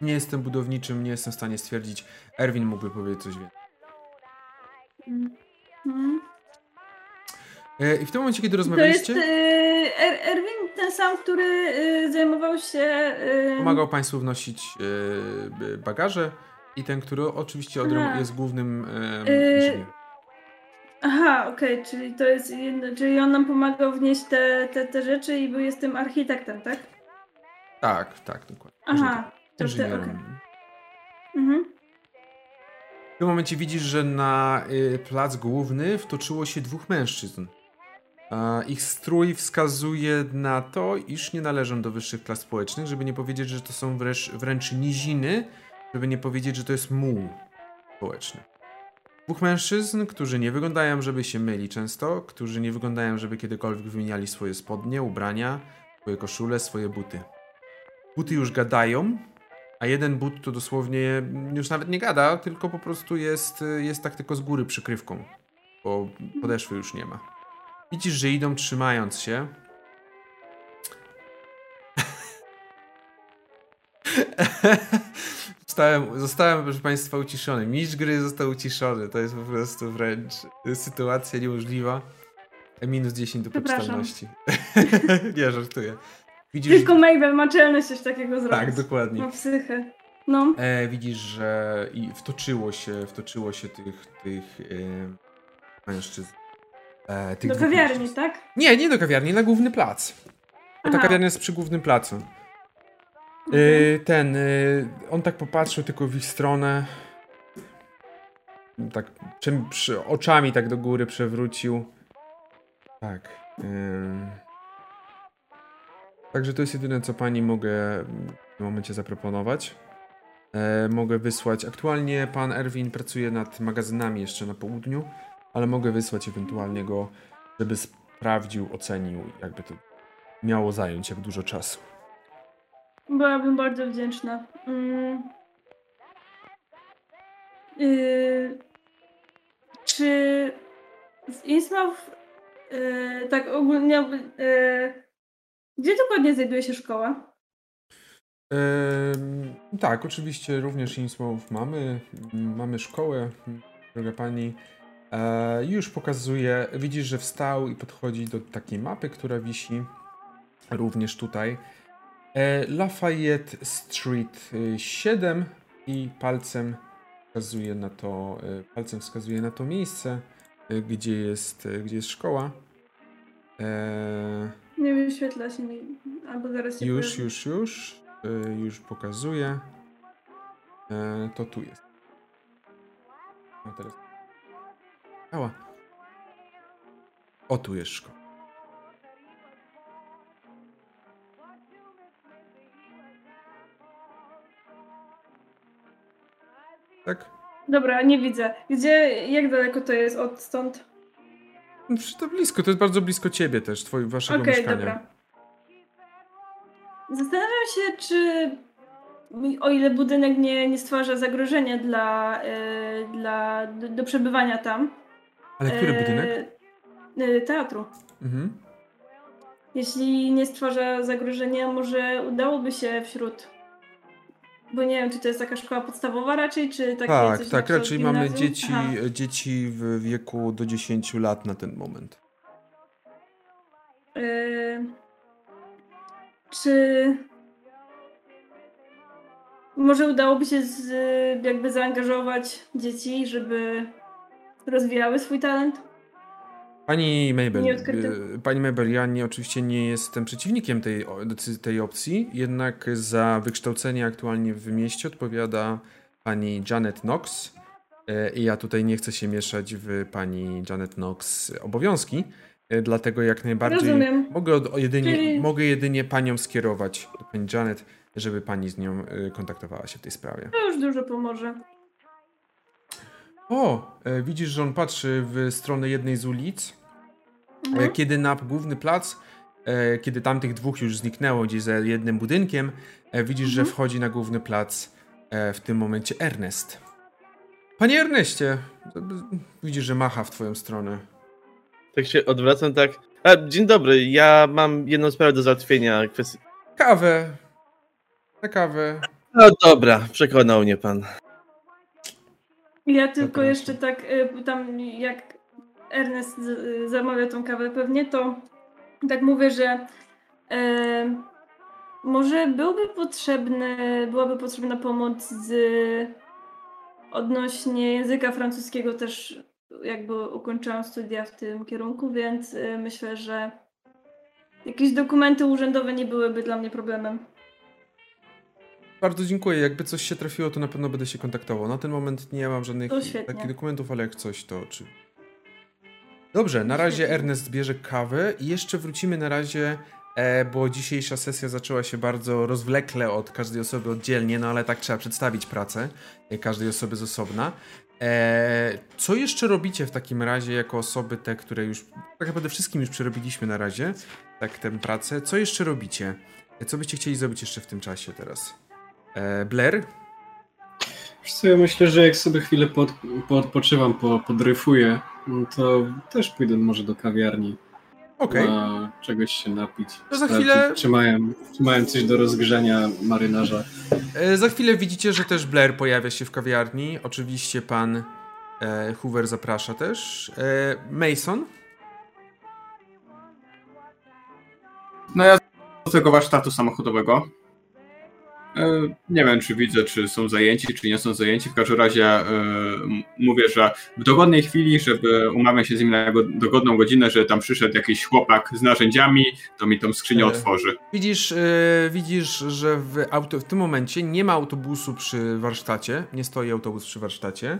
Nie jestem budowniczym, nie jestem w stanie stwierdzić. Erwin mógłby powiedzieć coś więcej. Mm. I w tym momencie, kiedy To jest rozmawialiście, y, er, Erwin ten sam, który y, zajmował się... Y, pomagał Państwu wnosić bagaże i ten, który oczywiście Aha. jest głównym e, Y, inżynierem. Aha, okej, czyli to jest jedno, czyli on nam pomagał wnieść te, te, te rzeczy i był jest tym architektem, tak? Tak, tak, dokładnie. Aha, to ty, okej. Mhm. W tym momencie widzisz, że na y, plac główny wtoczyło się dwóch mężczyzn. Ich strój wskazuje na to, iż nie należą do wyższych klas społecznych, żeby nie powiedzieć, że to są wręcz, wręcz niziny, żeby nie powiedzieć, że to jest muł społeczny. Dwóch mężczyzn, którzy nie wyglądają, żeby się myli często, którzy nie wyglądają, żeby kiedykolwiek wymieniali swoje spodnie, ubrania, swoje koszule, swoje buty. Buty już gadają, a jeden but to dosłownie już nawet nie gada, tylko po prostu jest, jest tak tylko z góry przykrywką, bo podeszwy już nie ma. Widzisz, że idą trzymając się. Zostałem, zostałem, proszę Państwa, uciszony. Mistrz gry został uciszony. To jest po prostu wręcz sytuacja niemożliwa. Minus 10 do poczytalności. nie, żartuję. Widzisz, Tylko Mabel ma czelność coś takiego zrobić. tak, dokładnie. Ma psychę. No. E, widzisz, że i wtoczyło się, wtoczyło się tych, tych e, mężczyzn. E, tych Do kawiarni, mężczyzn. tak? Nie, nie do kawiarni, na główny plac. Bo ta kawiarnia jest przy głównym placu. Mhm. E, ten, e, on tak popatrzył tylko w ich stronę. Tak, czym, przy, oczami tak do góry przewrócił. Tak. em. Także to jest jedyne, co pani mogę w tym momencie zaproponować. E, mogę wysłać. Aktualnie pan Erwin pracuje nad magazynami jeszcze na południu, ale mogę wysłać ewentualnie go, żeby sprawdził, ocenił, jakby to miało zająć, jak dużo czasu. Byłabym bardzo wdzięczna. Mm. Yy, czy z Innsmouth yy, tak ogólnie yy, Gdzie dokładnie znajduje się szkoła? Em, tak, oczywiście również Innsmouth mamy. Mamy szkołę, droga pani. E, już pokazuje, widzisz, że wstał i podchodzi do takiej mapy, która wisi również tutaj. E, Lafayette Street y, 7 i palcem wskazuje na to, y, palcem wskazuje na to miejsce, y, gdzie jest, y, gdzie jest szkoła. E, Nie wyświetla się mi. Albo zaraz się już, już, już. Y, już pokazuję. E, to tu jest. A teraz. Ała. O, tu jest szkoła. Tak? Dobra, nie widzę. Gdzie, jak daleko to jest od stąd? No, to blisko, to jest bardzo blisko ciebie też, twoi, waszego Okej, mieszkania. dobra. Zastanawiam się, czy o ile budynek nie, nie stwarza zagrożenia dla, e, dla do, do przebywania tam. Ale który e, budynek? e, teatru. Mhm. Jeśli nie stwarza zagrożenia, może udałoby się wśród. Bo nie wiem, czy to jest taka szkoła podstawowa raczej, czy takie Tak, coś tak, raczej mamy dzieci, Aha. dzieci w wieku do 10 lat na ten moment. E, czy może udałoby się z, jakby zaangażować dzieci, żeby rozwijały swój talent? Pani Mabel, y, pani Mabel, ja nie, oczywiście nie jestem przeciwnikiem tej, tej opcji, jednak za wykształcenie aktualnie w mieście odpowiada pani Janet Knox y, i ja tutaj nie chcę się mieszać w pani Janet Knox obowiązki, y, dlatego jak najbardziej Rozumiem. mogę, jedynie, Czyli- mogę jedynie panią skierować do pani Janet, żeby pani z nią y, kontaktowała się w tej sprawie. To już dużo pomoże. O, e, widzisz, że on patrzy w stronę jednej z ulic, e, Mhm. kiedy na główny plac, e, kiedy tamtych dwóch już zniknęło gdzieś za jednym budynkiem, e, widzisz, że Mhm. wchodzi na główny plac e, w tym momencie Ernest. Panie Erneście, widzisz, że macha w twoją stronę. Tak się odwracam, tak. A, dzień dobry, ja mam jedną sprawę do załatwienia. Kwestii... Kawę. Na kawę. No dobra, przekonał mnie pan. Ja tylko jeszcze tak y, tam jak Ernest y, zamawia tą kawę pewnie, to tak mówię, że e, może byłby potrzebny, byłaby potrzebna pomoc z odnośnie języka francuskiego też jakby ukończyłam studia w tym kierunku, więc myślę, że jakieś dokumenty urzędowe nie byłyby dla mnie problemem. Bardzo dziękuję. Jakby coś się trafiło, to na pewno będę się kontaktował. Na ten moment nie mam żadnych takich dokumentów, ale jak coś, to czy. Dobrze, na razie Świetnie. Ernest bierze kawę i jeszcze wrócimy na razie, e, bo dzisiejsza sesja zaczęła się bardzo rozwlekle od każdej osoby oddzielnie, no ale tak trzeba przedstawić pracę e, każdej osoby z osobna. E, co jeszcze robicie w takim razie jako osoby te, które już tak naprawdę wszystkim już przerobiliśmy na razie, tak tę pracę. Co jeszcze robicie? E, Co byście chcieli zrobić jeszcze w tym czasie teraz? E, Blair? Wiesz co, ja myślę, że jak sobie chwilę pod, poodpoczywam, po, podryfuję, no to też pójdę może do kawiarni Okej. na czegoś się napić. To za chwilę- Czy mają, czy mają coś do rozgrzania marynarza. E, Za chwilę widzicie, że też Blair pojawia się w kawiarni. Oczywiście pan e, Hoover zaprasza też. E, Mason? No ja do tego warsztatu samochodowego. E, Nie wiem, czy widzę, czy są zajęci, czy nie są zajęci. W każdym razie m- mówię, że w dogodnej chwili, żeby umawiać się z nim na go- dogodną godzinę, że tam przyszedł jakiś chłopak z narzędziami, to mi tą skrzynię E, otworzy. Widzisz, e, widzisz że w, auto, w tym momencie nie ma autobusu przy warsztacie. Nie stoi autobus przy warsztacie.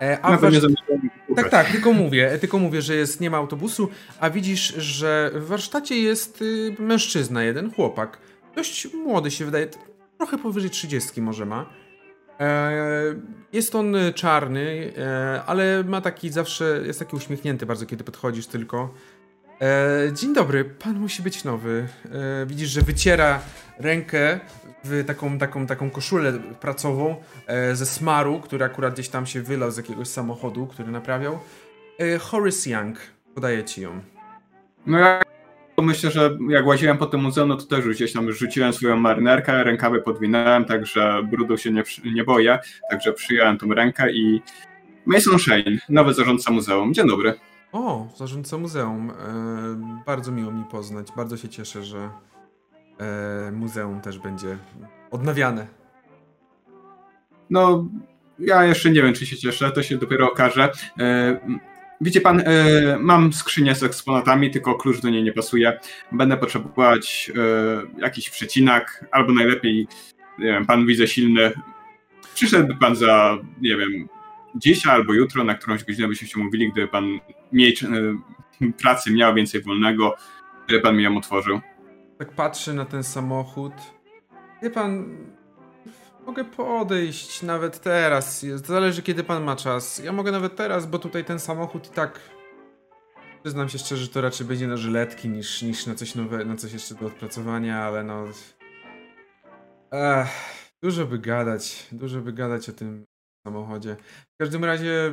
E, a Na w pewno warsz- zamierzam Tak, tak, tylko mówię, tylko mówię, że jest, nie ma autobusu, a widzisz, że w warsztacie jest y, mężczyzna jeden, chłopak. Dość młody się wydaje, trochę powyżej 30 może ma. E, jest on y, czarny, e, ale ma taki zawsze, jest taki uśmiechnięty bardzo, kiedy podchodzisz tylko. E, dzień dobry, pan musi być nowy. E, widzisz, że wyciera rękę w taką, taką, taką koszulę pracową e, ze smaru, który akurat gdzieś tam się wylał z jakiegoś samochodu, który naprawiał. E, Horace Young, podaję ci ją. No ja to myślę, że jak łaziłem po tym muzeum, no to też gdzieś tam rzuciłem swoją marynarkę, rękawy podwinąłem, także brudu się nie, nie boję, także przyjąłem tą rękę i Mason Shane, nowy zarządca muzeum. Dzień dobry. O, zarządca muzeum. E, bardzo miło mi poznać. Bardzo się cieszę, że e, muzeum też będzie odnawiane. No, ja jeszcze nie wiem, czy się cieszę, to się dopiero okaże. E, Widzicie pan, e, mam skrzynię z eksponatami, tylko klucz do niej nie pasuje. Będę potrzebować e, jakiś przecinak, albo najlepiej, nie wiem, pan widzę silny. Przyszedłby pan za, nie wiem, dzisiaj albo jutro, na którąś godzinę byśmy się mówili, gdyby pan mniej e, pracy miał, więcej wolnego, gdyby pan mi ją otworzył. Tak patrzę na ten samochód. Wie pan, mogę podejść nawet teraz. Zależy kiedy pan ma czas. Ja mogę nawet teraz, bo tutaj ten samochód i tak. Przyznam się szczerze, to raczej będzie na żyletki niż, niż na coś nowe, na coś jeszcze do odpracowania, ale no. Ech, dużo by gadać, dużo by gadać o tym samochodzie. W każdym razie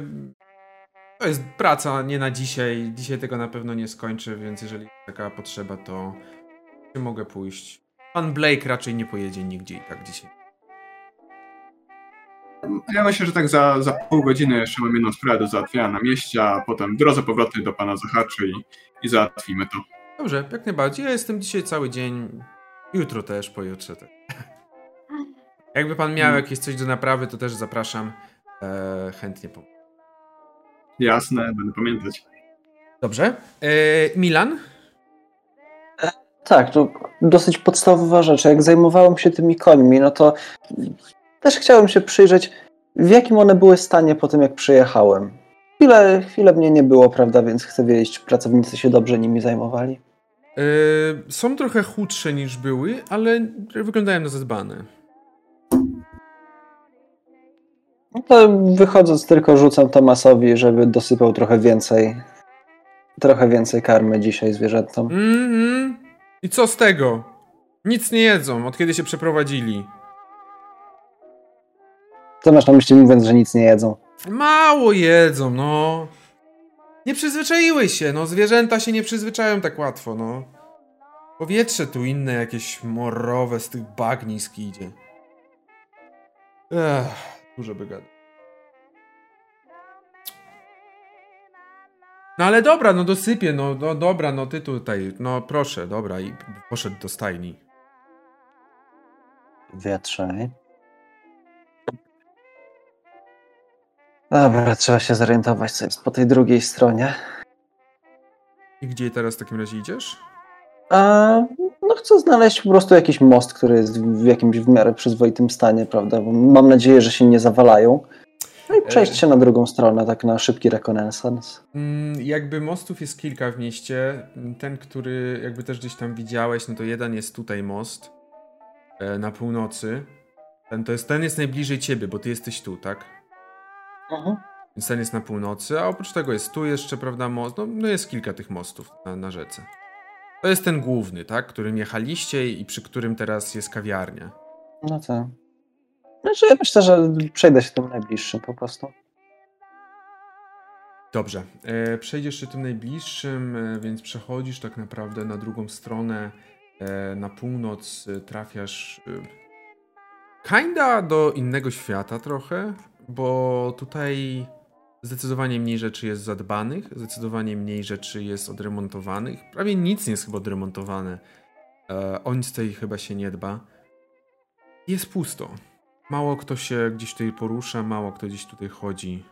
to jest praca nie na dzisiaj. Dzisiaj tego na pewno nie skończę, więc jeżeli taka potrzeba, to mogę pójść? Pan Blake raczej nie pojedzie nigdzie i tak dzisiaj. Ja myślę, że tak za, za pół godziny jeszcze mam jedną sprawę do załatwienia na mieście, a potem w drodze powrotnej do pana zahaczy i, i załatwimy to. Dobrze, jak najbardziej. Ja jestem dzisiaj cały dzień. Jutro też, pojutrze też. Jakby pan miał jakieś coś do naprawy, to też zapraszam. E, chętnie pomogę. Jasne, będę pamiętać. Dobrze. E, Milan? Tak, to dosyć podstawowa rzecz. Jak zajmowałem się tymi końmi, no to też chciałem się przyjrzeć, w jakim one były stanie po tym, jak przyjechałem. Chwilę, chwilę mnie nie było, prawda, więc chcę wiedzieć, czy pracownicy się dobrze nimi zajmowali. E, są trochę chudsze niż były, ale wyglądają na zadbane. No to wychodząc tylko rzucam Tomasowi, żeby dosypał trochę więcej, trochę więcej karmy dzisiaj zwierzętom. Mhm. I co z tego? Nic nie jedzą, od kiedy się przeprowadzili. Co masz na myśli mówiąc, że nic nie jedzą? Mało jedzą, no. Nie przyzwyczaiły się, no. Zwierzęta się nie przyzwyczają tak łatwo, no. Powietrze tu inne, jakieś morowe z tych bagnisk idzie. Ech, dużo by gadać. No ale dobra, no dosypię, no, no dobra, no ty tutaj, no proszę, dobra i poszedł do stajni. Wietrzej. Dobra, trzeba się zorientować, co jest po tej drugiej stronie. I gdzie teraz w takim razie idziesz? A, no chcę znaleźć po prostu jakiś most, który jest w jakimś w miarę przyzwoitym stanie, prawda? Bo mam nadzieję, że się nie zawalają. No i przejść E. się na drugą stronę, tak na szybki rekonesans. Mm, Jakby mostów jest kilka w mieście. Ten, który jakby też gdzieś tam widziałeś, no to jeden jest tutaj most e, na północy. Ten, to jest, ten jest najbliżej ciebie, bo ty jesteś tu, tak? Mhm. Więc ten jest na północy, a oprócz tego jest tu jeszcze, prawda, most. No, no jest kilka tych mostów na, na rzece. To jest ten główny, tak? Którym jechaliście i przy którym teraz jest kawiarnia. No tak. Znaczy, ja myślę, że przejdę się tym najbliższym po prostu. Dobrze. E, przejdziesz się tym najbliższym, e, więc przechodzisz tak naprawdę na drugą stronę, e, na północ, e, trafiasz e, kinda do innego świata trochę, bo tutaj zdecydowanie mniej rzeczy jest zadbanych, zdecydowanie mniej rzeczy jest odremontowanych. Prawie nic nie jest chyba odremontowane. E, o nic tutaj chyba się nie dba. Jest pusto. Mało kto się gdzieś tutaj porusza, mało kto gdzieś tutaj chodzi.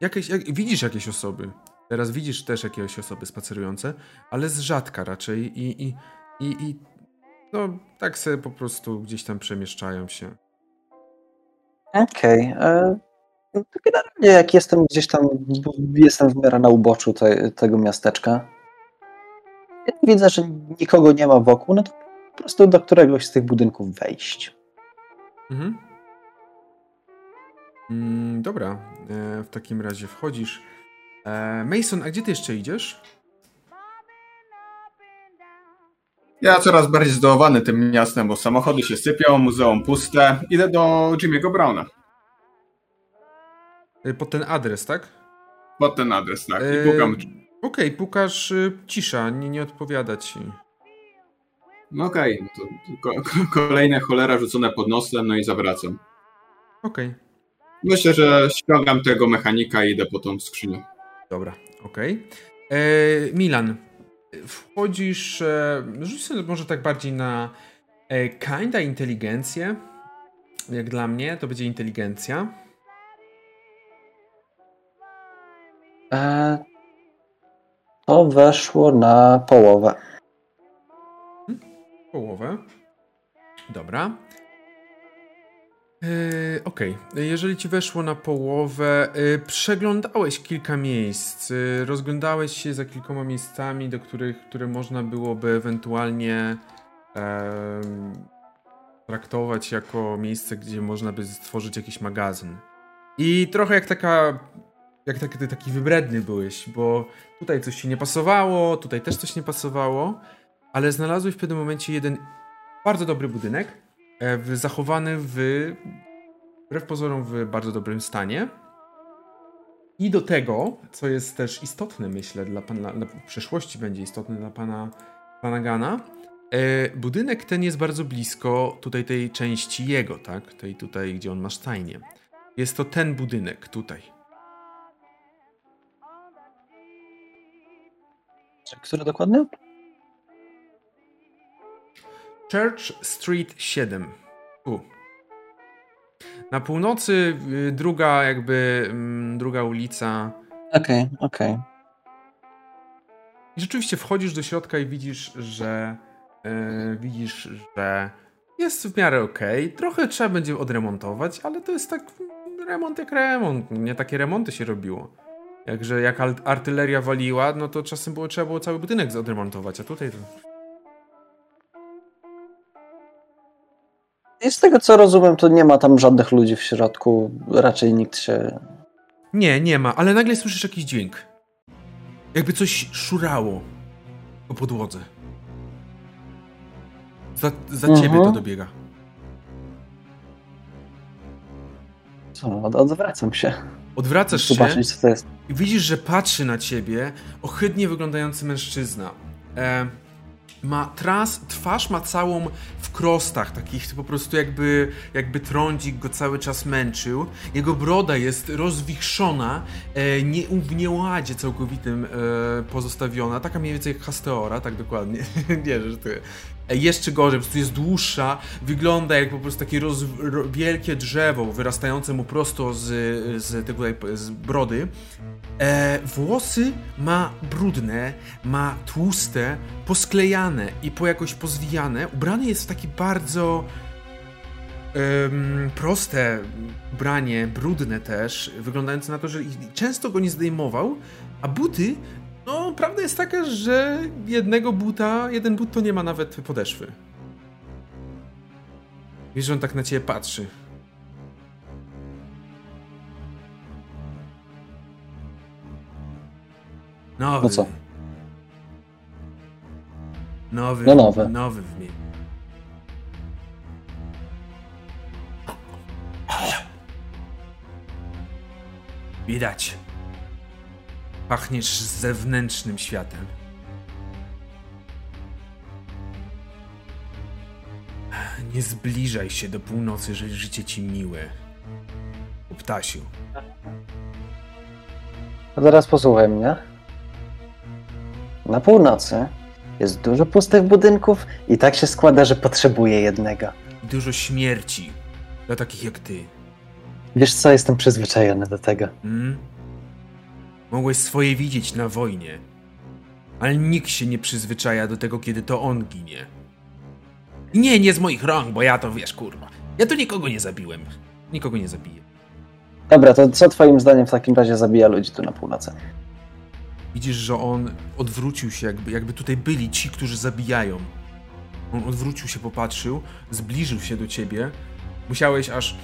Jakieś, jak, widzisz jakieś osoby. Teraz widzisz też jakieś osoby spacerujące, ale z rzadka raczej i, i, i, i no tak sobie po prostu gdzieś tam przemieszczają się. Okej. e, no to Generalnie jak jestem gdzieś tam, jestem w miarę na uboczu te, tego miasteczka, widzę, że nikogo nie ma wokół, no to po prostu do któregoś z tych budynków wejść. Mhm. Mm, dobra, e, w takim razie wchodzisz. E, Mason, a gdzie ty jeszcze idziesz? Ja coraz bardziej zdołowany tym miastem, bo samochody się sypią, muzeum puste. Idę do Jimmy'ego Browna. E, pod ten adres, tak? Pod ten adres, tak. E, I pukam. Okej, pukasz, y, cisza, nie, nie odpowiada ci. No okej, no to ko- ko- kolejne cholera rzucone pod nosem, no i zawracam. Okej, Myślę, że ściągam tego mechanika i idę po tą skrzynię. dobra, okej. E, Milan, wchodzisz, e, rzuć sobie może tak bardziej na e, kinda inteligencję. Jak dla mnie, to będzie inteligencja. E, to weszło na połowę. Połowę. Dobra. Yy, Okej, jeżeli ci weszło na połowę, yy, przeglądałeś kilka miejsc, yy, rozglądałeś się za kilkoma miejscami, do których które można byłoby ewentualnie traktować jako miejsce, gdzie można by stworzyć jakiś magazyn. I trochę jak taka, jak taki, taki wybredny byłeś, bo tutaj coś ci nie pasowało, tutaj też coś nie pasowało, ale znalazłeś w pewnym momencie jeden bardzo dobry budynek, e, zachowany w, wbrew pozorom, w bardzo dobrym stanie. I do tego, co jest też istotne, myślę, dla pana, dla, w przyszłości będzie istotne dla pana Planagana, e, budynek ten jest bardzo blisko tutaj tej części jego, tak? Tej tutaj, gdzie on ma stajnię. Jest to ten budynek tutaj. Który dokładnie? Church Street 7. Tu. Na północy y, druga jakby mm, druga ulica. Okej, okej. I rzeczywiście wchodzisz do środka i widzisz, że e, widzisz, że jest w miarę okej. Trochę trzeba będzie odremontować, ale to jest tak remont jak remont. Nie takie remonty się robiło. Jakże jak artyleria waliła, no to czasem było trzeba było cały budynek odremontować, a tutaj to I z tego co rozumiem, to nie ma tam żadnych ludzi w środku. Raczej nikt się. Nie, nie ma, ale nagle słyszysz jakiś dźwięk. Jakby coś szurało po podłodze. Za, za Mhm. ciebie to dobiega. Co? Od- Odwracam się. Odwracasz się Zobaczyć, co to jest. i widzisz, że patrzy na ciebie ohydnie wyglądający mężczyzna. E, ma tras, twarz ma całą w krostach, takich po prostu jakby, jakby trądzik go cały czas męczył. Jego broda jest rozwichrzona, e, nie, w nieładzie całkowitym e, pozostawiona, taka mniej więcej jak Hasteora, tak dokładnie. nie, że to jeszcze gorzej, po prostu jest dłuższa, wygląda jak po prostu takie roz, ro, wielkie drzewo wyrastające mu prosto z, z, tego, tutaj, z brody. E, włosy ma brudne, ma tłuste, posklejane i po jakoś pozwijane. Ubrany jest w takie bardzo proste ubranie, brudne też, wyglądające na to, że często go nie zdejmował, a buty, no prawda jest taka, że jednego buta, jeden but to nie ma nawet podeszwy. Wiesz, że on tak na ciebie patrzy. Nowy. No co? Nowy. No nowy. Nowy w mnie. Widać. Pachniesz zewnętrznym światem. Nie zbliżaj się do północy, że życie ci miłe. Ptasiu. A teraz posłuchaj mnie. Na północy jest dużo pustych budynków i tak się składa, że potrzebuję jednego. Dużo śmierci dla takich jak ty. Wiesz co, jestem przyzwyczajony do tego. Hmm? Mogłeś swoje widzieć na wojnie, ale nikt się nie przyzwyczaja do tego, kiedy to on ginie. I Nie, nie z moich rąk, bo ja to wiesz, kurwa. Ja tu nikogo nie zabiłem. Nikogo nie zabiję. Dobra, to co twoim zdaniem w takim razie zabija ludzi tu na północy? Widzisz, że on odwrócił się, jakby, jakby tutaj byli ci, którzy zabijają. On odwrócił się, popatrzył, zbliżył się do ciebie. Musiałeś aż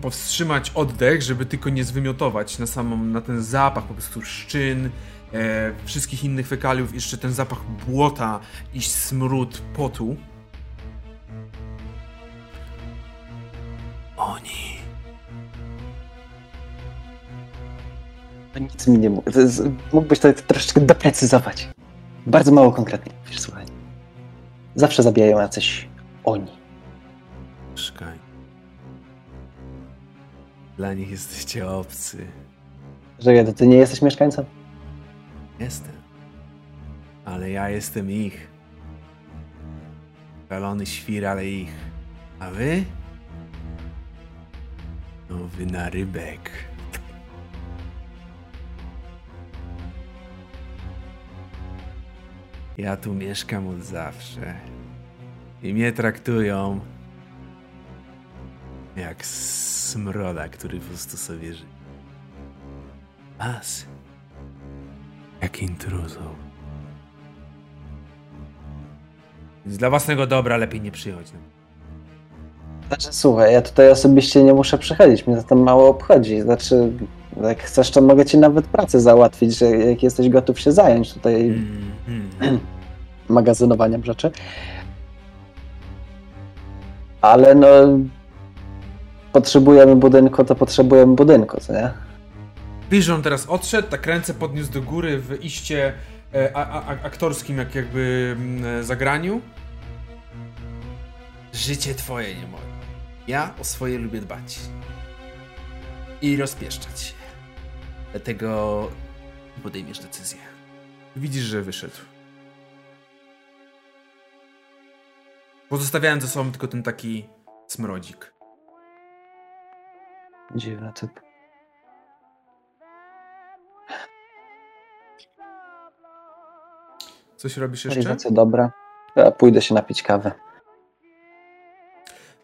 powstrzymać oddech, żeby tylko nie zwymiotować na samą, na ten zapach po prostu szczyn, e, wszystkich innych fekaliów, jeszcze ten zapach błota i smród potu. Oni Nic mi nie mógł. Mógłbyś to troszeczkę doprecyzować. Bardzo mało konkretnie. Wiesz, słuchaj. Zawsze zabijają jacyś oni. Szkaj. Dla nich jesteście obcy. Że to ty nie jesteś mieszkańcem? Jestem. Ale ja jestem ich. Szalony świr, ale ich. A wy? No wy na rybek. Ja tu mieszkam od zawsze. I mnie traktują jak smroda, który po prostu sobie żyje. Was jak intruzów. Więc dla własnego dobra lepiej nie przychodź. No. Znaczy, słuchaj, ja tutaj osobiście nie muszę przychodzić, mnie to tam mało obchodzi. Znaczy, jak chcesz, to mogę ci nawet pracę załatwić, że jak jesteś gotów się zająć tutaj Mm, mm. magazynowaniem rzeczy. Ale no, potrzebujemy budynku, to potrzebujemy budynku, co nie? Że on teraz odszedł, tak ręce podniósł do góry w iście e, a, a, aktorskim, jak jakby mm, e, zagraniu. Życie twoje, nie moje. Ja o swoje lubię dbać. I rozpieszczać się. Dlatego podejmiesz decyzję. Widzisz, że wyszedł. Pozostawiając za sobą tylko ten taki smrodzik. Dziwny typ. Coś robisz jeszcze? Realizacja dobra. Ja pójdę się napić kawę.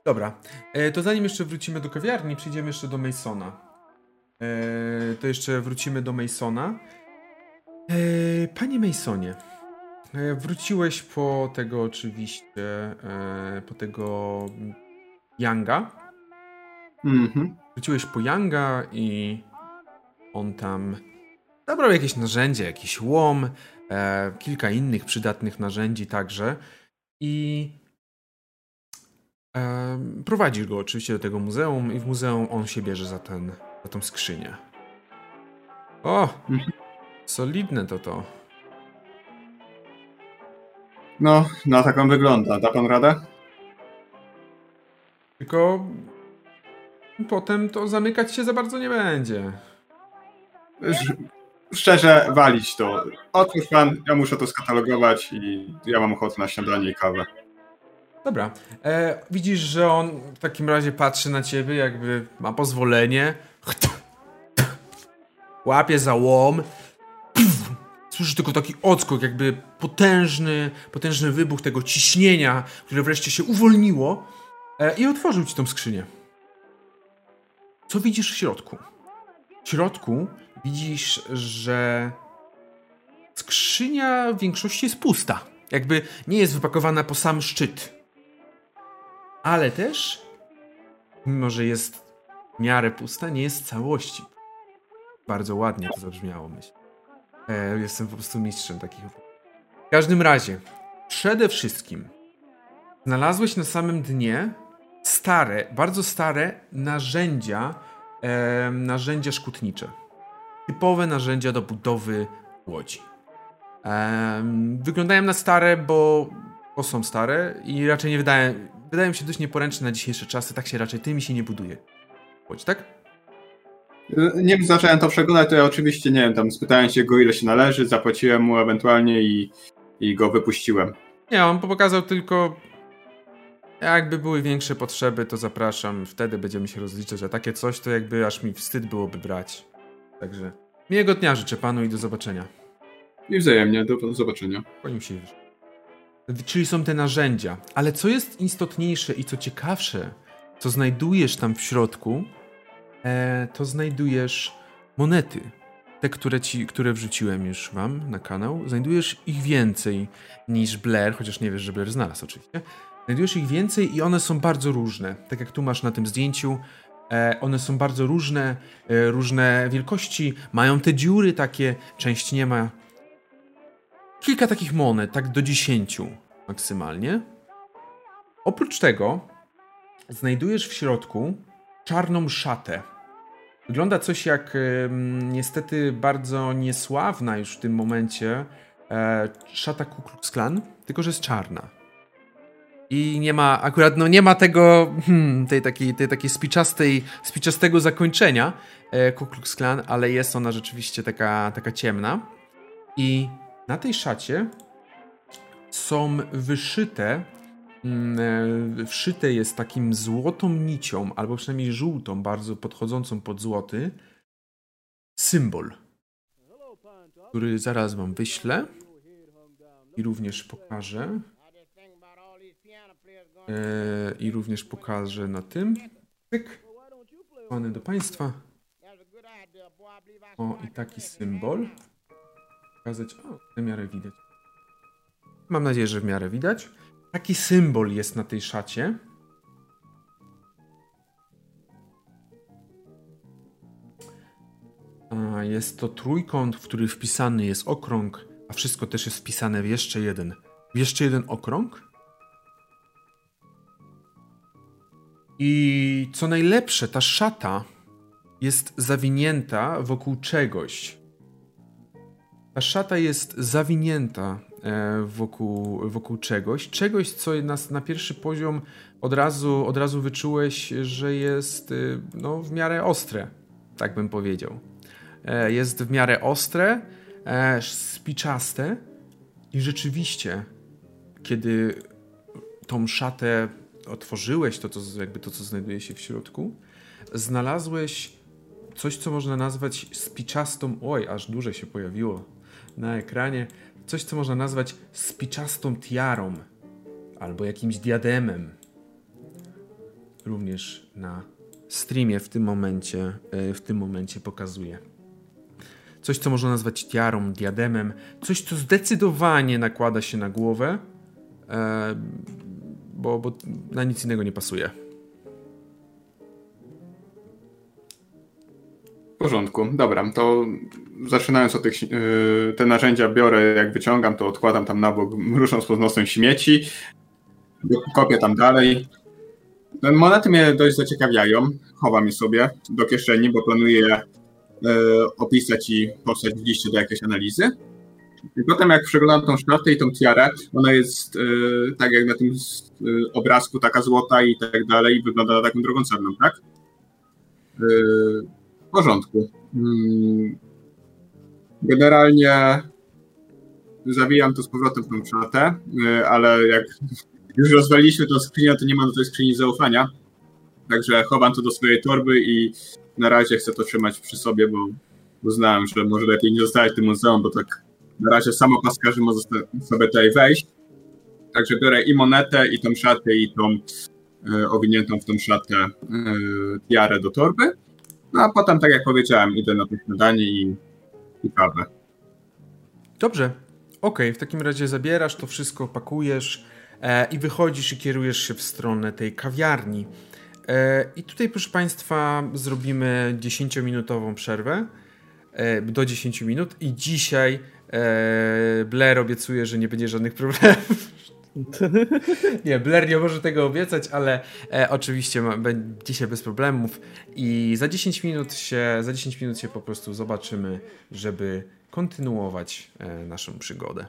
Dobra, e, to zanim jeszcze wrócimy do kawiarni, przyjdziemy jeszcze do Masona. E, to jeszcze wrócimy do Masona. E, panie Masonie, wróciłeś po tego oczywiście, po tego Younga. Mhm. Wróciłeś po Younga i on tam zabrał jakieś narzędzie, jakiś łom, e, kilka innych przydatnych narzędzi także i e, prowadzisz go oczywiście do tego muzeum i w muzeum on się bierze za, ten, za tą skrzynię. O! Mhm. Solidne to to. No, na taką wygląda. Da pan radę? Tylko potem to zamykać się za bardzo nie będzie. Sz- Szczerze, walić to. Otwórz pan, ja muszę to skatalogować i ja mam ochotę na śniadanie i kawę. Dobra. E, widzisz, że on w takim razie patrzy na ciebie, jakby ma pozwolenie. Łapie za łom. Słyszysz tylko taki odskok, jakby potężny, potężny wybuch tego ciśnienia, które wreszcie się uwolniło e, i otworzył ci tą skrzynię. Co widzisz w środku? W środku widzisz, że skrzynia w większości jest pusta. Jakby nie jest wypakowana po sam szczyt. Ale też, mimo że jest w miarę pusta, nie jest całości. Bardzo ładnie to zabrzmiało, myślę. E, jestem po prostu mistrzem takich. W każdym razie, przede wszystkim znalazłeś na samym dnie stare, bardzo stare narzędzia, e, narzędzia szkutnicze. Typowe narzędzia do budowy łodzi. Em, wyglądają na stare, bo, bo są stare i raczej nie wydają, wydają się dość nieporęczne na dzisiejsze czasy. Tak się raczej tymi się nie buduje. Łodź, tak? Nie zacząłem to przeglądać, to ja oczywiście, nie wiem, tam spytałem się go, ile się należy, zapłaciłem mu ewentualnie i, i go wypuściłem. Nie, on pokazał tylko. Jakby były większe potrzeby, to zapraszam. Wtedy będziemy się rozliczać. A takie coś, to jakby aż mi wstyd byłoby brać. Także miłego dnia życzę panu i do zobaczenia. I wzajemnie, do zobaczenia. Nim się. Czyli są te narzędzia. Ale co jest istotniejsze i co ciekawsze, co znajdujesz tam w środku, e, to znajdujesz monety. Te, które, ci, które wrzuciłem już wam na kanał. Znajdujesz ich więcej niż Blair, chociaż nie wiesz, że Blair znalazł oczywiście. Znajdujesz ich więcej i one są bardzo różne. Tak jak tu masz na tym zdjęciu, e, one są bardzo różne, e, różne wielkości, mają te dziury takie, część nie ma, kilka takich monet, tak do 10 maksymalnie. Oprócz tego znajdujesz w środku czarną szatę. Wygląda coś jak niestety bardzo niesławna już w tym momencie e, szata Ku Klux Klan, tylko że jest czarna. I nie ma, akurat no nie ma tego, hmm, tej takiej, tej takiej spiczastej, spiczastego zakończenia e, Ku Klux Klan, ale jest ona rzeczywiście taka, taka ciemna. I na tej szacie są wyszyte, mm, e, wszyte jest takim złotą nicią, albo przynajmniej żółtą, bardzo podchodzącą pod złoty, symbol, który zaraz wam wyślę i również pokażę. E, I również pokażę na tym. Pyk. Skłany do Państwa. O, i taki symbol. Pokazać. O, w miarę widać. Mam nadzieję, że w miarę widać. Taki symbol jest na tej szacie. A, Jest to trójkąt, w który wpisany jest okrąg, a wszystko też jest wpisane w jeszcze jeden. W jeszcze jeden okrąg. I co najlepsze, ta szata jest zawinięta wokół czegoś. Ta szata jest zawinięta e, wokół, wokół czegoś. Czegoś, co nas na pierwszy poziom od razu, od razu wyczułeś, że jest y, no, w miarę ostre, tak bym powiedział. E, jest w miarę ostre, e, spiczaste i rzeczywiście, kiedy tą szatę otworzyłeś, to co, jakby to, co znajduje się w środku, znalazłeś coś, co można nazwać spiczastą. Oj, aż duże się pojawiło na ekranie. Coś, co można nazwać spiczastą tiarą albo jakimś diademem. Również na streamie w tym momencie, e, w tym momencie pokazuję. Coś, co można nazwać tiarą, diademem, coś, co zdecydowanie nakłada się na głowę, e, bo, bo na nic innego nie pasuje. W porządku, dobra, to zaczynając od tych, yy, te narzędzia biorę, jak wyciągam, to odkładam tam na bok, rusząc pod nosem śmieci, kopię tam dalej. No, Monety mnie dość zaciekawiają, chowam je sobie do kieszeni, bo planuję yy, opisać i powstać w liście do jakiejś analizy. I potem jak przeglądam tą szatę i tą tiarę, ona jest yy, tak jak na tym yy, obrazku, taka złota i tak dalej, i wygląda na taką drogocenną, tak? Yy, w porządku. Mm. Generalnie zawijam to z powrotem w tą szatę, ale jak już rozwaliliśmy tą skrzynię, to nie mam do tej skrzyni zaufania. Także chowam to do swojej torby i na razie chcę to trzymać przy sobie, bo uznałem, że może lepiej nie zostawiać tym muzeum, bo tak na razie samo paskarzy może sobie tutaj wejść. Także biorę i monetę, i tą szatę, i tą y, owiniętą w tą szatę tiarę do torby. No a potem, tak jak powiedziałem, idę na to śniadanie i, i kawę. Dobrze. Okej, w takim razie zabierasz to wszystko, pakujesz e, i wychodzisz i kierujesz się w stronę tej kawiarni. E, I tutaj, proszę Państwa, zrobimy 10-minutową przerwę e, do 10 minut i dzisiaj e, Blair obiecuje, że nie będzie żadnych problemów. nie, Blair nie może tego obiecać, ale e, oczywiście ma, będzie dzisiaj bez problemów i za 10 minut się, za 10 minut się po prostu zobaczymy, żeby kontynuować e, naszą przygodę.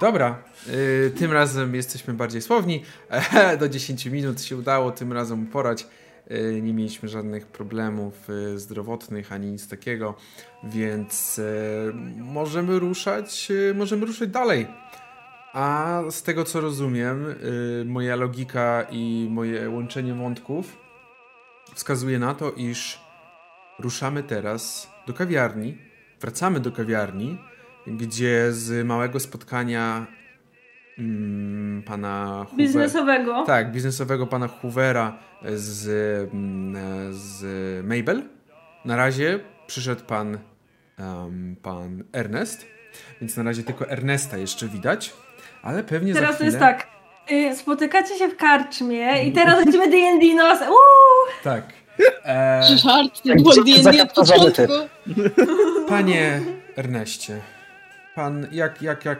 Dobra, y, tym razem jesteśmy bardziej słowni. Do 10 minut się udało tym razem uporać. Y, nie mieliśmy żadnych problemów y, zdrowotnych ani nic takiego, więc y, możemy ruszać, możemy ruszać dalej. A z tego co rozumiem, moja logika i moje łączenie wątków wskazuje na to, iż ruszamy teraz do kawiarni, wracamy do kawiarni, gdzie z małego spotkania mm, pana Hoover, Biznesowego. tak, biznesowego pana Hoovera z, mm, z Mabel. Na razie przyszedł pan, em, pan Ernest, więc na razie tylko Ernesta jeszcze widać, ale pewnie za Teraz to chwilę... jest tak. y, Spotykacie się w karczmie i teraz lecimy D&D nos. Uuu! Tak. E, Jak to było D&D od zakapturzony typ. początku. panie Erneście, pan jak, jak, jak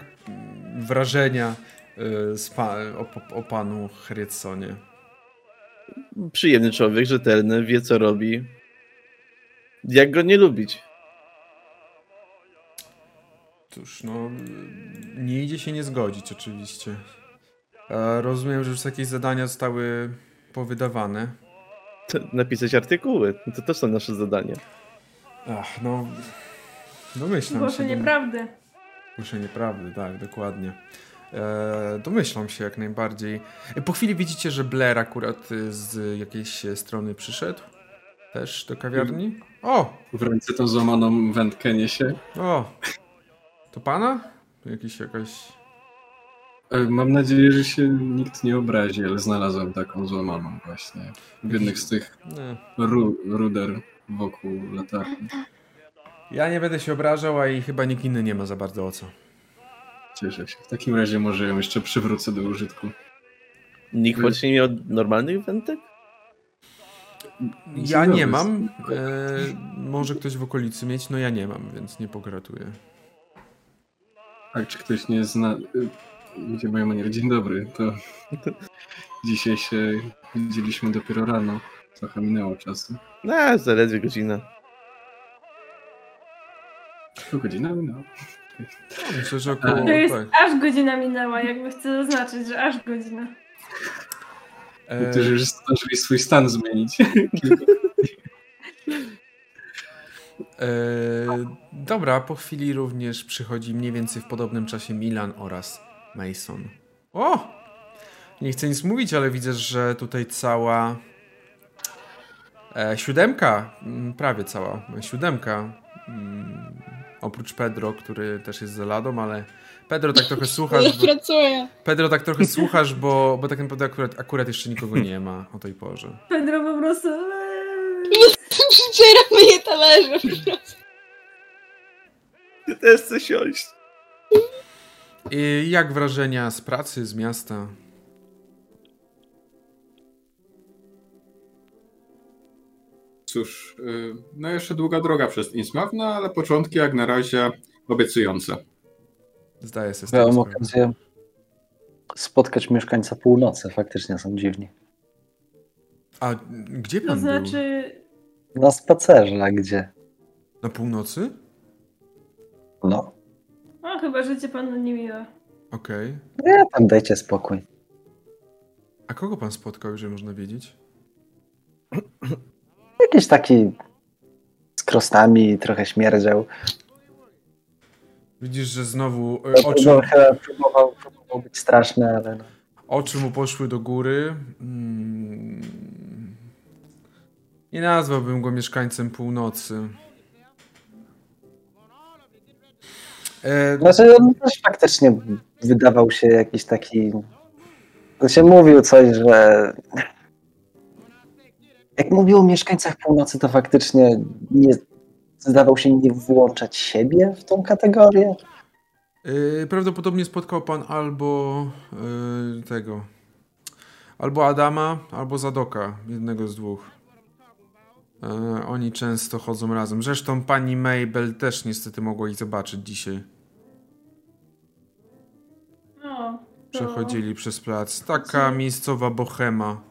wrażenia y, z pa, o, o panu Hryconie? Przyjemny człowiek, rzetelny, wie co robi. Jak go nie lubić? Cóż, no nie idzie się nie zgodzić oczywiście. E, rozumiem, że już jakieś zadania zostały powydawane. To napisać artykuły. No To też są nasze zadania. Ach, no domyślam się. Głoszenie dom- prawdy. Głoszenie prawdy, tak, dokładnie. E, domyślam się jak najbardziej. E, Po chwili widzicie, że Blair akurat y, z jakiejś e, strony przyszedł. Też do kawiarni. O! W ręce tą złamaną wędkę niesie. O! To pana? Jakiś jakaś. E, Mam nadzieję, że się nikt nie obrazi, ale znalazłem taką złamaną właśnie. W jednych z tych ru ruder wokół latarni. Ja nie będę się obrażał, a i chyba nikt inny nie ma za bardzo o co. Cieszę się. W takim razie może ją jeszcze przywrócę do użytku. Nikt nie miał normalnych wędek? Ja nie mam. E, może ktoś w okolicy mieć, no ja nie mam, więc nie pogratuję. Tak, czy ktoś nie zna... y, Gdzie moja maniera? Dzień dobry, to dzisiaj się widzieliśmy dopiero rano. Trochę minęło czasu. No, zaledwie godzina. Godzina minęło. Myślę, że około. To jest Tak. aż godzina minęła, jakby chcę zaznaczyć, że aż godzina. E, Niektórzy już zdążyli swój stan zmienić. E, dobra, po chwili również przychodzi mniej więcej w podobnym czasie Milan oraz Mason. O! Nie chcę nic mówić, ale widzę, że tutaj cała e, siódemka, prawie cała siódemka, mm, oprócz Pedro, który też jest za ladą, ale Pedro tak trochę słuchasz, bo, Pracuję. Pedro tak trochę słuchasz, bo, bo tak naprawdę akurat, akurat jeszcze nikogo nie ma o tej porze. Pedro po prostu... eee, Przecieramy je talerze. Ty też chcę siąść. I jak wrażenia z pracy, z miasta? Cóż, y, no jeszcze długa droga przez Innsmouth, no ale początki jak na razie obiecujące. Zdaję sobie tego Miałem sprawę. okazję spotkać mieszkańca północy, faktycznie są dziwni. A gdzie To pan był? znaczy... Na spacerze, a gdzie? Na północy? No. O, chyba życie panu niemiłe. Okej. Nie, tam dajcie spokój. A kogo pan spotkał, jeżeli można wiedzieć? Jakiś taki z krostami, trochę śmierdział. Widzisz, że znowu e, oczy, No, chyba próbował, próbował być straszny, ale no. oczy mu poszły do góry. Mm. Nie nazwałbym go mieszkańcem północy. E, Znaczy on też faktycznie wydawał się jakiś taki... To się mówił coś, że... Jak mówił o mieszkańcach północy, to faktycznie nie zdawał się nie włączać siebie w tą kategorię. e, prawdopodobnie spotkał pan albo e, tego. Albo Adama, albo Zadoka. Jednego z dwóch. E, oni często chodzą razem. Zresztą pani Mabel też niestety mogła ich zobaczyć dzisiaj. O, to... Przechodzili przez plac. Taka miejscowa bohema.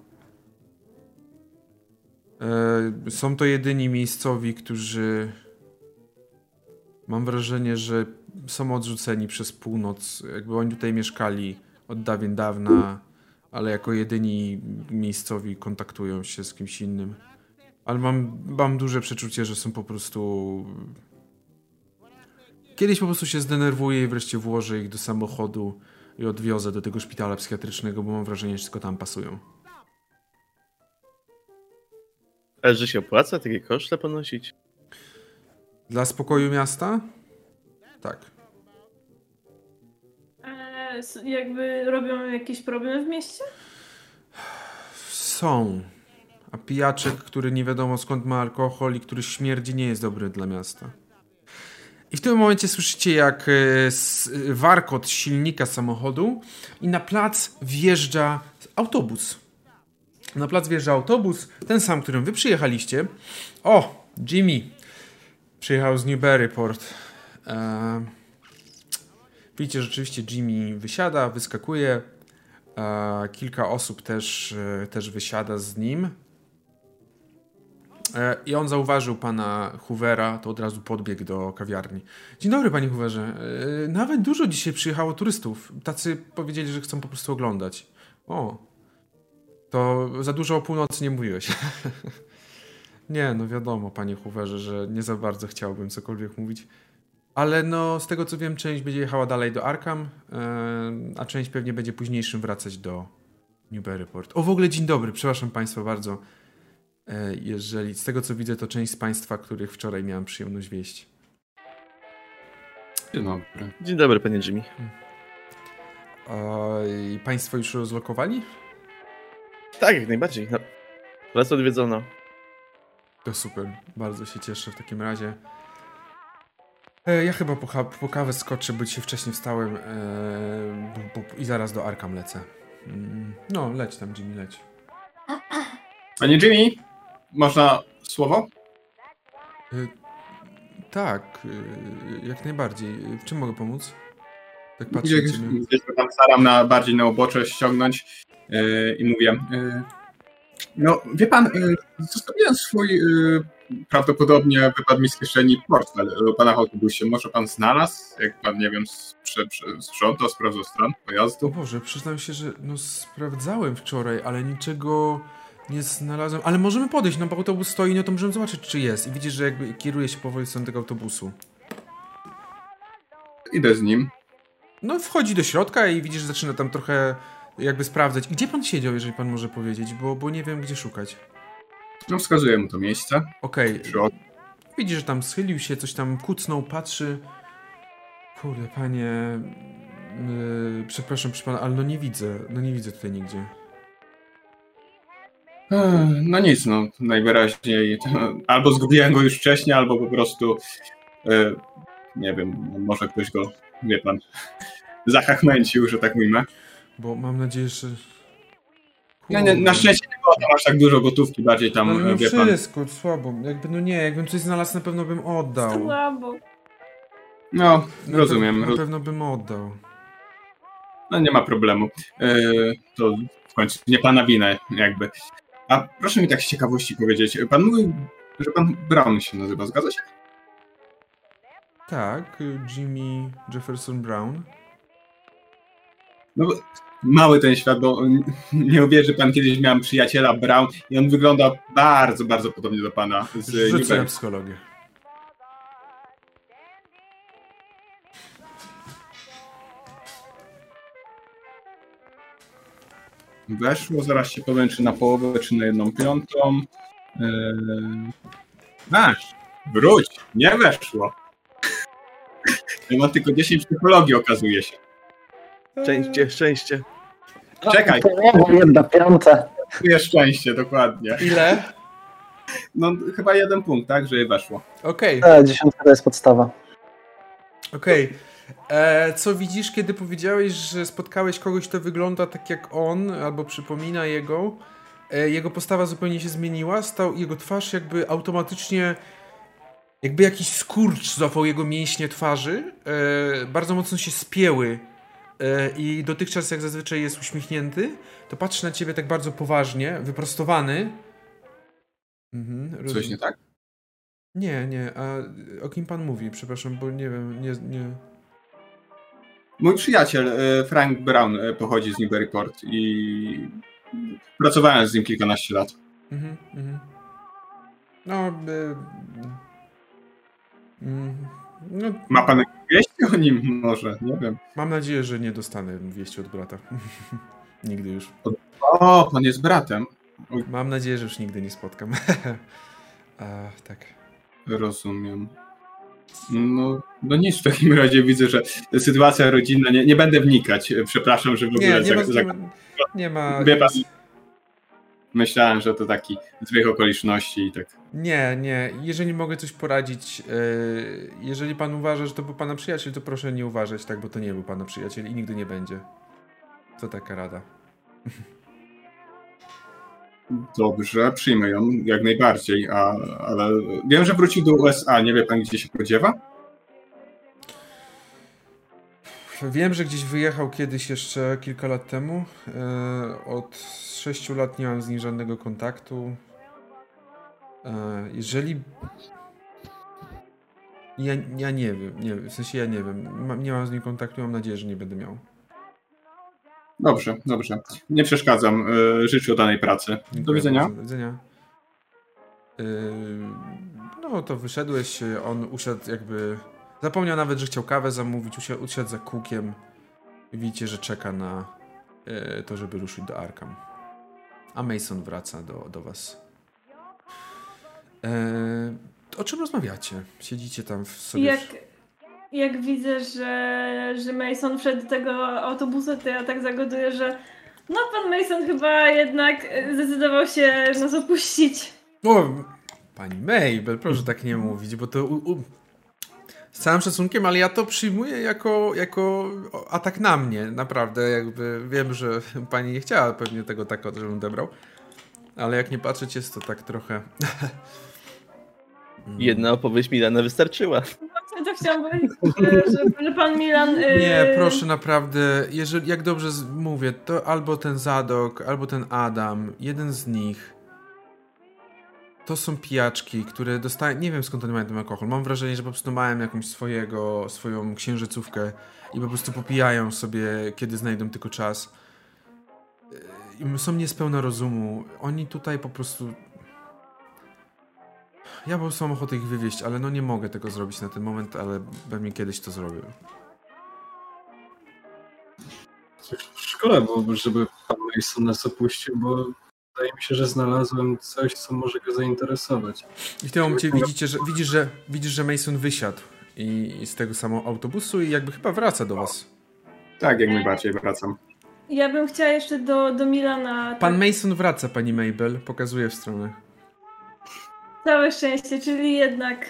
E, są to jedyni miejscowi, którzy. Mam wrażenie, że są odrzuceni przez północ. Jakby oni tutaj mieszkali od dawien dawna, ale jako jedyni miejscowi kontaktują się z kimś innym. Ale mam, mam duże przeczucie, że są po prostu. Kiedyś po prostu się zdenerwuję i wreszcie włożę ich do samochodu i odwiozę do tego szpitala psychiatrycznego, bo mam wrażenie, że tylko tam pasują. Ale że się opłaca takie koszty ponosić? Dla spokoju miasta? Tak. E, jakby robią jakiś problem w mieście? Są. A pijaczek, który nie wiadomo skąd ma alkohol i który śmierdzi, nie jest dobry dla miasta. I w tym momencie słyszycie, jak e, warkot silnika samochodu i na plac wjeżdża autobus. Na plac wjeżdża autobus, ten sam, którym wy przyjechaliście. O, Jimmy. Przyjechał z Newburyport. E, Widzicie, rzeczywiście Jimmy wysiada, wyskakuje. E, kilka osób też, e, też wysiada z nim. E, I on zauważył pana Hoovera, to od razu podbiegł do kawiarni. Dzień dobry, panie Hooverze. E, Nawet dużo dzisiaj przyjechało turystów. Tacy powiedzieli, że chcą po prostu oglądać. O, to za dużo o północy nie mówiłeś. nie, no wiadomo, panie Hooverze, że nie za bardzo chciałbym cokolwiek mówić. Ale no, z tego co wiem, część będzie jechała dalej do Arkham, e, a część pewnie będzie późniejszym wracać do Newburyport. O, w ogóle dzień dobry, przepraszam państwa bardzo. E, Jeżeli z tego co widzę, to część z państwa, których wczoraj miałem przyjemność wieść. Dzień dobry. Dzień dobry, panie Jimmy. A, i państwo już rozlokowali? Tak, jak najbardziej. No. Raz odwiedzono. To super, bardzo się cieszę w takim razie. E, ja chyba po, po kawę skoczę, bo dzisiaj wcześniej wstałem e, bo, bo, i zaraz do Arkham lecę. Mm, No, leć tam, Jimmy, leć. Panie Jimmy, można słowo? E, tak, e, jak najbardziej. W czym mogę pomóc? Tak patrzę na Gdzieś, gdzieś tam staram na, bardziej na obocze ściągnąć i mówię, yy, no wie pan, yy, zostawiłem swój, yy, prawdopodobnie wypadł mi z kieszeni portfel pana w autobusie. Może pan znalazł? Jak pan, nie wiem, sprzątał, sprawdzał stron pojazdu? Boże, przyznam się, że no sprawdzałem wczoraj, ale niczego nie znalazłem. Ale możemy podejść, no bo autobus stoi, no to możemy zobaczyć, czy jest. I widzisz, że jakby kieruje się powoli stronę tego autobusu. Idę z nim. No, wchodzi do środka i widzisz, że zaczyna tam trochę jakby sprawdzać. Gdzie pan siedział, jeżeli pan może powiedzieć, bo, bo nie wiem, gdzie szukać. No wskazuję mu to miejsce. Okej, Przy ok- widzisz, że tam schylił się, coś tam kucnął, patrzy. Kurde, panie... Yy, przepraszam, proszę pana, ale no nie widzę, no nie widzę tutaj nigdzie. No nic, no najwyraźniej albo zgubiłem go już wcześniej, albo po prostu e, nie wiem, może ktoś go, wie pan, zachachmęcił, że tak ujmę. Bo mam nadzieję, że... No, nie, na szczęście nie było tam aż tak dużo gotówki, bardziej tam, No, wie pan. wszystko, słabo. Jakby, no nie, jakbym coś znalazł, na pewno bym oddał. Słabo. No, Na rozumiem, Pe- na pewno bym oddał. no nie ma problemu. E, to w końcu nie pana wina, jakby. A proszę mi tak z ciekawości powiedzieć, pan mówił, że pan Brown się nazywa, zgadza się? Tak, Jimmy Jefferson Brown. No, bo mały ten świat, bo nie uwierzy pan, kiedyś miałem przyjaciela Brown i on wygląda bardzo, bardzo podobnie do pana z Rzucę psychologię. Weszło, zaraz się powiem, czy na połowę, czy na jedną piątą. Eee... Masz, wróć, nie weszło. Ja mam tylko 10 psychologii, okazuje się. Szczęście, szczęście. Czekaj. Jedna piąta. Jest szczęście, dokładnie. Ile? No chyba jeden punkt, tak, że weszło. Okej, E, dziesiątka to jest podstawa. okej. E, Co widzisz, kiedy powiedziałeś, że spotkałeś kogoś, kto wygląda tak jak on, albo przypomina jego? E, Jego postawa zupełnie się zmieniła, stał jego twarz jakby automatycznie jakby jakiś skurcz złapał jego mięśnie twarzy, bardzo mocno się spięły i dotychczas jak zazwyczaj jest uśmiechnięty, to patrzy na ciebie tak bardzo poważnie, wyprostowany. Mhm, Coś nie tak? Nie, nie, a o kim pan mówi? Przepraszam, bo nie wiem, nie, nie. Mój przyjaciel e, Frank Brown e, pochodzi z Newburyport i pracowałem z nim kilkanaście lat. Mhm, mhm. No, y, mm, no, Ma pan wieści o nim może? Nie wiem. mam nadzieję, że nie dostanę wieści od brata. nigdy już. O, pan jest bratem. Mam nadzieję, że już nigdy nie spotkam. a, tak. Rozumiem. No, no nic, w takim razie widzę, że sytuacja rodzinna, nie, nie będę wnikać, przepraszam, że w ogóle Nie, nie za, ma, za, nie ma, nie ma Wie pan- myślałem, że to taki zbieg okoliczności i tak. Nie, nie. Jeżeli mogę coś poradzić, yy, jeżeli pan uważa, że to był pana przyjaciel, to proszę nie uważać tak, bo to nie był pana przyjaciel i nigdy nie będzie. To taka rada. Dobrze, przyjmę ją jak najbardziej, a, ale wiem, że wrócił do USA, nie wie pan, gdzie się podziewa? Wiem, że gdzieś wyjechał kiedyś jeszcze kilka lat temu. E, od 6 lat nie mam z nim żadnego kontaktu. E, jeżeli. Ja, ja nie wiem, nie wiem, w sensie ja nie wiem. Nie mam z nim kontaktu, mam nadzieję, że nie będę miał. Dobrze, dobrze. Nie przeszkadzam. E, życzę danej pracy. Do Dziękuję widzenia. bardzo, Do widzenia. No to wyszedłeś, on usiadł jakby... Zapomniał nawet, że chciał kawę zamówić, usiadł, usiadł za kukiem. Widzicie, że czeka na yy, to, żeby ruszyć do Arkham. A Mason wraca do, do was. Yy, o czym rozmawiacie? Siedzicie tam w sobie... Jak, jak widzę, że, że Mason wszedł do tego autobusu, to ja tak zagoduję, że no pan Mason chyba jednak e, zdecydował się nas opuścić. O, pani Mabel, proszę tak nie mówić, bo to... U, u, z całym szacunkiem, ale ja to przyjmuję jako, jako atak na mnie, naprawdę, jakby wiem, że pani nie chciała pewnie tego tak, żebym odebrał, ale jak nie patrzeć, jest to tak trochę... Jedna opowieść Milana wystarczyła. Właśnie to chciałam powiedzieć, że, że, pan Milan... e, Nie, proszę naprawdę, jeżeli, jak dobrze mówię, to albo ten Zadok, albo ten Adam, jeden z nich, to są pijaczki, które dostają, nie wiem skąd oni mają ten alkohol, mam wrażenie, że po prostu mają jakąś swojego, swoją księżycówkę i po prostu popijają sobie, kiedy znajdą tylko czas. Yy, I są niespełna rozumu, oni tutaj po prostu... Ja prostu mam ochotę ich wywieźć, ale no nie mogę tego zrobić na ten moment, ale pewnie kiedyś to zrobię. Szkoda byłoby, żeby pan Mason nas opuścił, bo wydaje mi się, że znalazłem coś, co może go zainteresować. I w tym momencie widzicie, że, widzisz, że, widzisz, że Mason wysiadł i, i z tego samego autobusu i jakby chyba wraca do was. Tak, jak najbardziej wracam. Ja bym chciała jeszcze do, do Milana. Pan Mason wraca, pani Mabel, pokazuje w stronę. Całe szczęście, czyli jednak.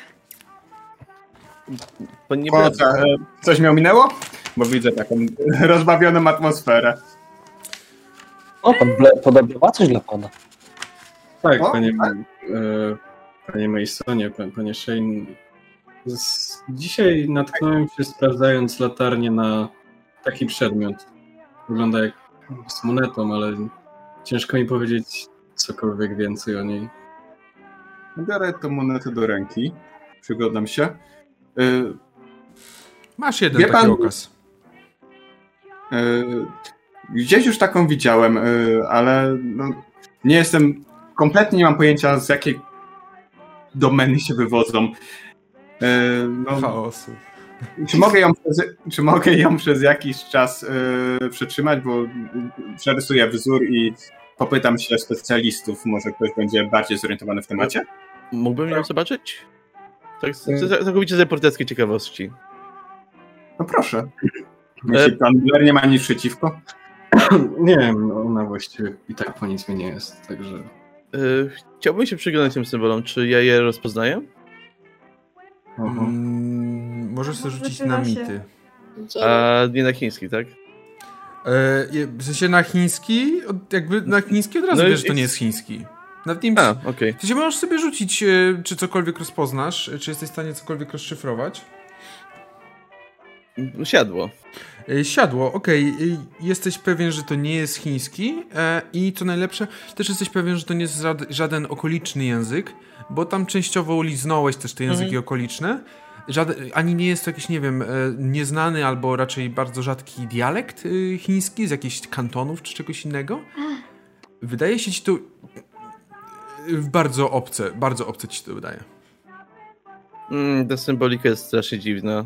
O, coś miał minęło? Bo widzę taką rozbawioną atmosferę. O, pan ma coś dla pana. Tak, O, panie, tak? E, panie Masonie, pan, panie Shane. Z, dzisiaj natknąłem się sprawdzając latarnię na taki przedmiot. Wygląda jak z monetą, ale ciężko mi powiedzieć cokolwiek więcej o niej. Biorę tę monetę do ręki. Przyglądam się. Y, Masz jeden Wie taki pan- okaz. y, Gdzieś już taką widziałem, y, ale no, nie jestem, kompletnie nie mam pojęcia z jakiej domeny się wywodzą. Y, No, Chaosu. czy, mogę ją przez, czy mogę ją przez jakiś czas y, przetrzymać, bo przerysuję wzór i popytam się specjalistów, może ktoś będzie bardziej zorientowany w temacie? Mógłbym ją zobaczyć? Tak, całkowicie z reporterskiej ciekawości. No proszę. Jeśli pan nie ma nic przeciwko. Nie wiem, ona właściwie i tak po nic mi nie jest, także... Y, chciałbym się przyglądać tym symbolom. Czy ja je rozpoznaję? Mm, możesz sobie rzucić na mity. A nie na chiński, tak? Je- w sensie na chiński, jakby na chiński od razu No wiesz, że to nie jest chiński. Nawet nie A, okej. W sensie możesz sobie rzucić, e, czy cokolwiek rozpoznasz, czy jesteś w stanie cokolwiek rozszyfrować. Siadło. E, Siadło, okej. e, Jesteś pewien, że to nie jest chiński e, i co najlepsze, też jesteś pewien, że to nie jest żad- żaden okoliczny język, bo tam częściowo liznąłeś też te języki Mhm. okoliczne. Żaden, ani nie jest to jakiś, nie wiem, e, nieznany albo raczej bardzo rzadki dialekt e, chiński z jakichś kantonów czy czegoś innego. Wydaje się ci to bardzo obce, bardzo obce ci to wydaje. Mm, ta symbolika jest strasznie dziwna.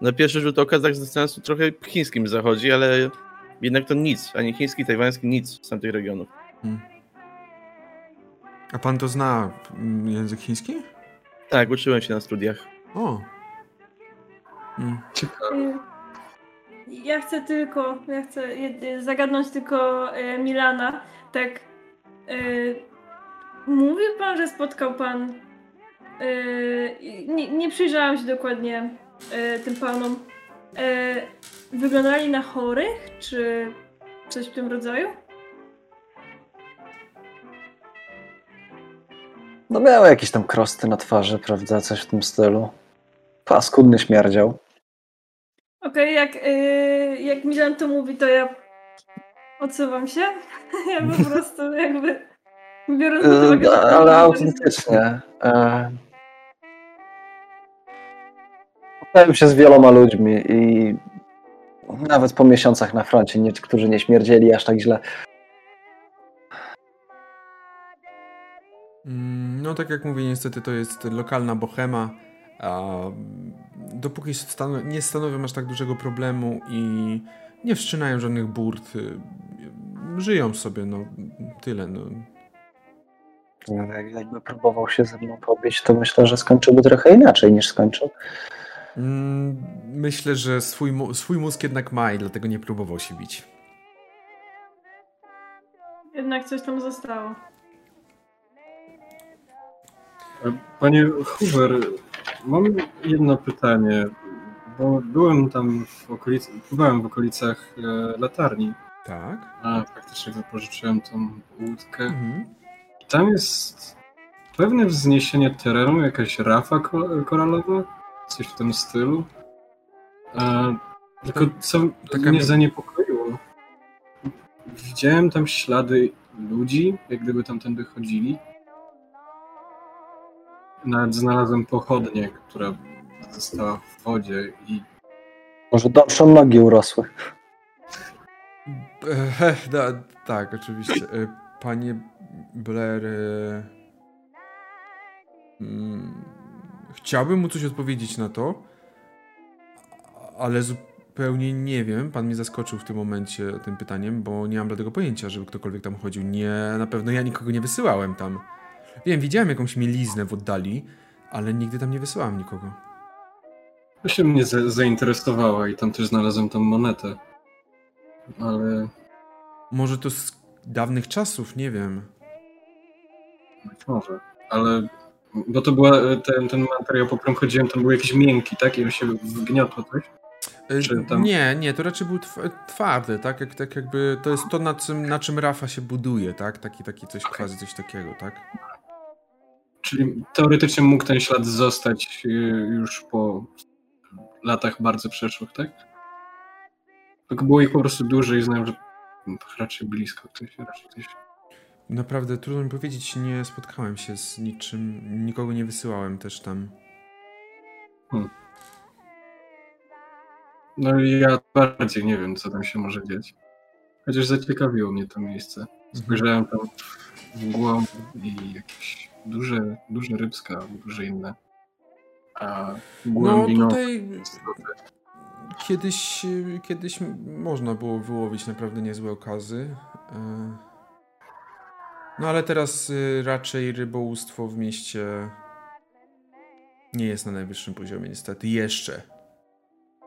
Na pierwszy rzut oka tak zastanawiam się trochę chińskim zachodzi, ale jednak to nic. Ani chiński, tajwański, nic z tamtych regionów. A pan to zna język chiński? Tak, uczyłem się na studiach. O. Mm. Y, Ja chcę tylko, ja chcę zagadnąć tylko e, Milana. Tak. y, Mówił pan, że spotkał pan. y, Nie, nie przyjrzałam się dokładnie y, tym panom. Y, Wyglądali na chorych, czy coś w tym rodzaju? No miały jakieś tam krosty na twarzy, prawda, coś w tym stylu. Paskudny śmierdział. Okej, jak, y, jak Milan to mówi, to ja odsuwam się. Ja po prostu jakby biorąc pod uwagę... E, to Ale jest- autentycznie. E, spotkałem się z wieloma ludźmi i nawet po miesiącach na froncie niektórzy nie śmierdzieli aż tak źle. Mm, No tak jak mówię, niestety to jest lokalna bohema. A dopóki stan- nie stanowią aż tak dużego problemu i nie wszczynają żadnych burt, y, żyją sobie, no tyle. No. Jak- Jakby próbował się ze mną pobić, to myślę, że skończyłby trochę inaczej niż skończył. Mm, Myślę, że swój, swój mózg jednak ma i dlatego nie próbował się bić. Jednak coś tam zostało. Panie Hoover, mam jedno pytanie, bo byłem tam w okolicy, byłem w okolicach e, latarni, Tak? a faktycznie wypożyczyłem tą łódkę. Mhm. I tam jest pewne wzniesienie terenu, jakaś rafa ko- koralowa, coś w tym stylu. E, tylko co taka mnie zaniepokoiło, widziałem tam ślady ludzi, jak gdyby tamtędy chodzili. Nawet znalazłem pochodnię, która została w wodzie i Może dalszą nogi urosły. E, da, tak, oczywiście. E, Panie Blair. E, mm, chciałbym mu coś odpowiedzieć na to, ale zupełnie nie wiem. Pan mnie zaskoczył w tym momencie tym pytaniem, bo nie mam dlatego pojęcia, żeby ktokolwiek tam chodził. Nie, na pewno ja nikogo nie wysyłałem tam. Wiem, widziałem jakąś mieliznę w oddali, ale nigdy tam nie wysyłałem nikogo. to się mnie za- zainteresowała i tam też znalazłem tą monetę. Ale Może to z dawnych czasów, nie wiem. być może. Ale bo to była e, ten, ten materiał, po którym chodziłem, tam był jakiś miękki, tak? I on się wgniotło coś. Czy tam- Nie, nie, to raczej był tw- twardy, tak? Jak, tak jakby to jest to, na czym, na czym Rafa się buduje, tak? Taki, taki coś, quasi coś takiego, tak? Czyli teoretycznie mógł ten ślad zostać e, już po latach bardzo przeszłych, tak? Tylko było ich po prostu dużo i znałem, że raczej blisko ktoś, raczej ktoś. Naprawdę trudno mi powiedzieć, nie spotkałem się z niczym, nikogo nie wysyłałem też tam. No i ja bardziej nie wiem, co tam się może dziać. Chociaż zaciekawiło mnie to miejsce. Spojrzałem tam w głąb i jakieś duże, duże rybska, duże inne. A No głębiną... tutaj kiedyś, kiedyś można było wyłowić naprawdę niezłe okazy. No ale teraz y, raczej rybołówstwo w mieście nie jest na najwyższym poziomie niestety. Jeszcze.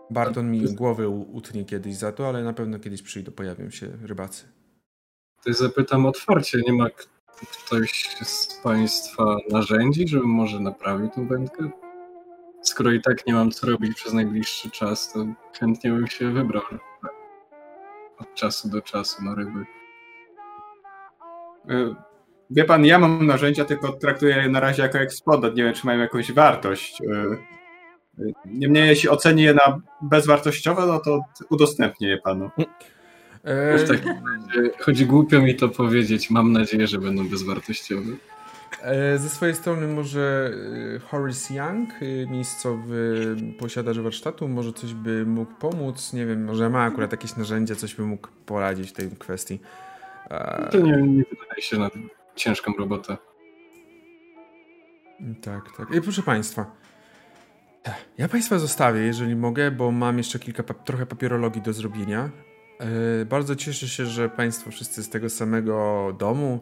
Barton mi głowę u- utnie kiedyś za to, ale na pewno kiedyś przyjdą, pojawią się rybacy. To zapytam otwarcie, nie ma ktoś z Państwa narzędzi, żeby może naprawił tą wędkę? Skoro i tak nie mam co robić przez najbliższy czas, to chętnie bym się wybrał od czasu do czasu na ryby. E, Wie pan, ja mam narzędzia, tylko traktuję je na razie jako eksponat. Nie wiem, czy mają jakąś wartość. E, e, Niemniej, jeśli oceni je na bezwartościowe, no to udostępnię je panu. E, W takim razie, choć głupio mi to powiedzieć, mam nadzieję, że będą bezwartościowe. Ze swojej strony może Horace Young, miejscowy posiadacz warsztatu, może coś by mógł pomóc, nie wiem, może ma akurat jakieś narzędzie, coś by mógł poradzić w tej kwestii. To nie, nie wydaje się na ciężką robotę. Tak, tak. I proszę Państwa, ja Państwa zostawię, jeżeli mogę, bo mam jeszcze kilka, pap- trochę papierologii do zrobienia. E, Bardzo cieszę się, że Państwo wszyscy z tego samego domu.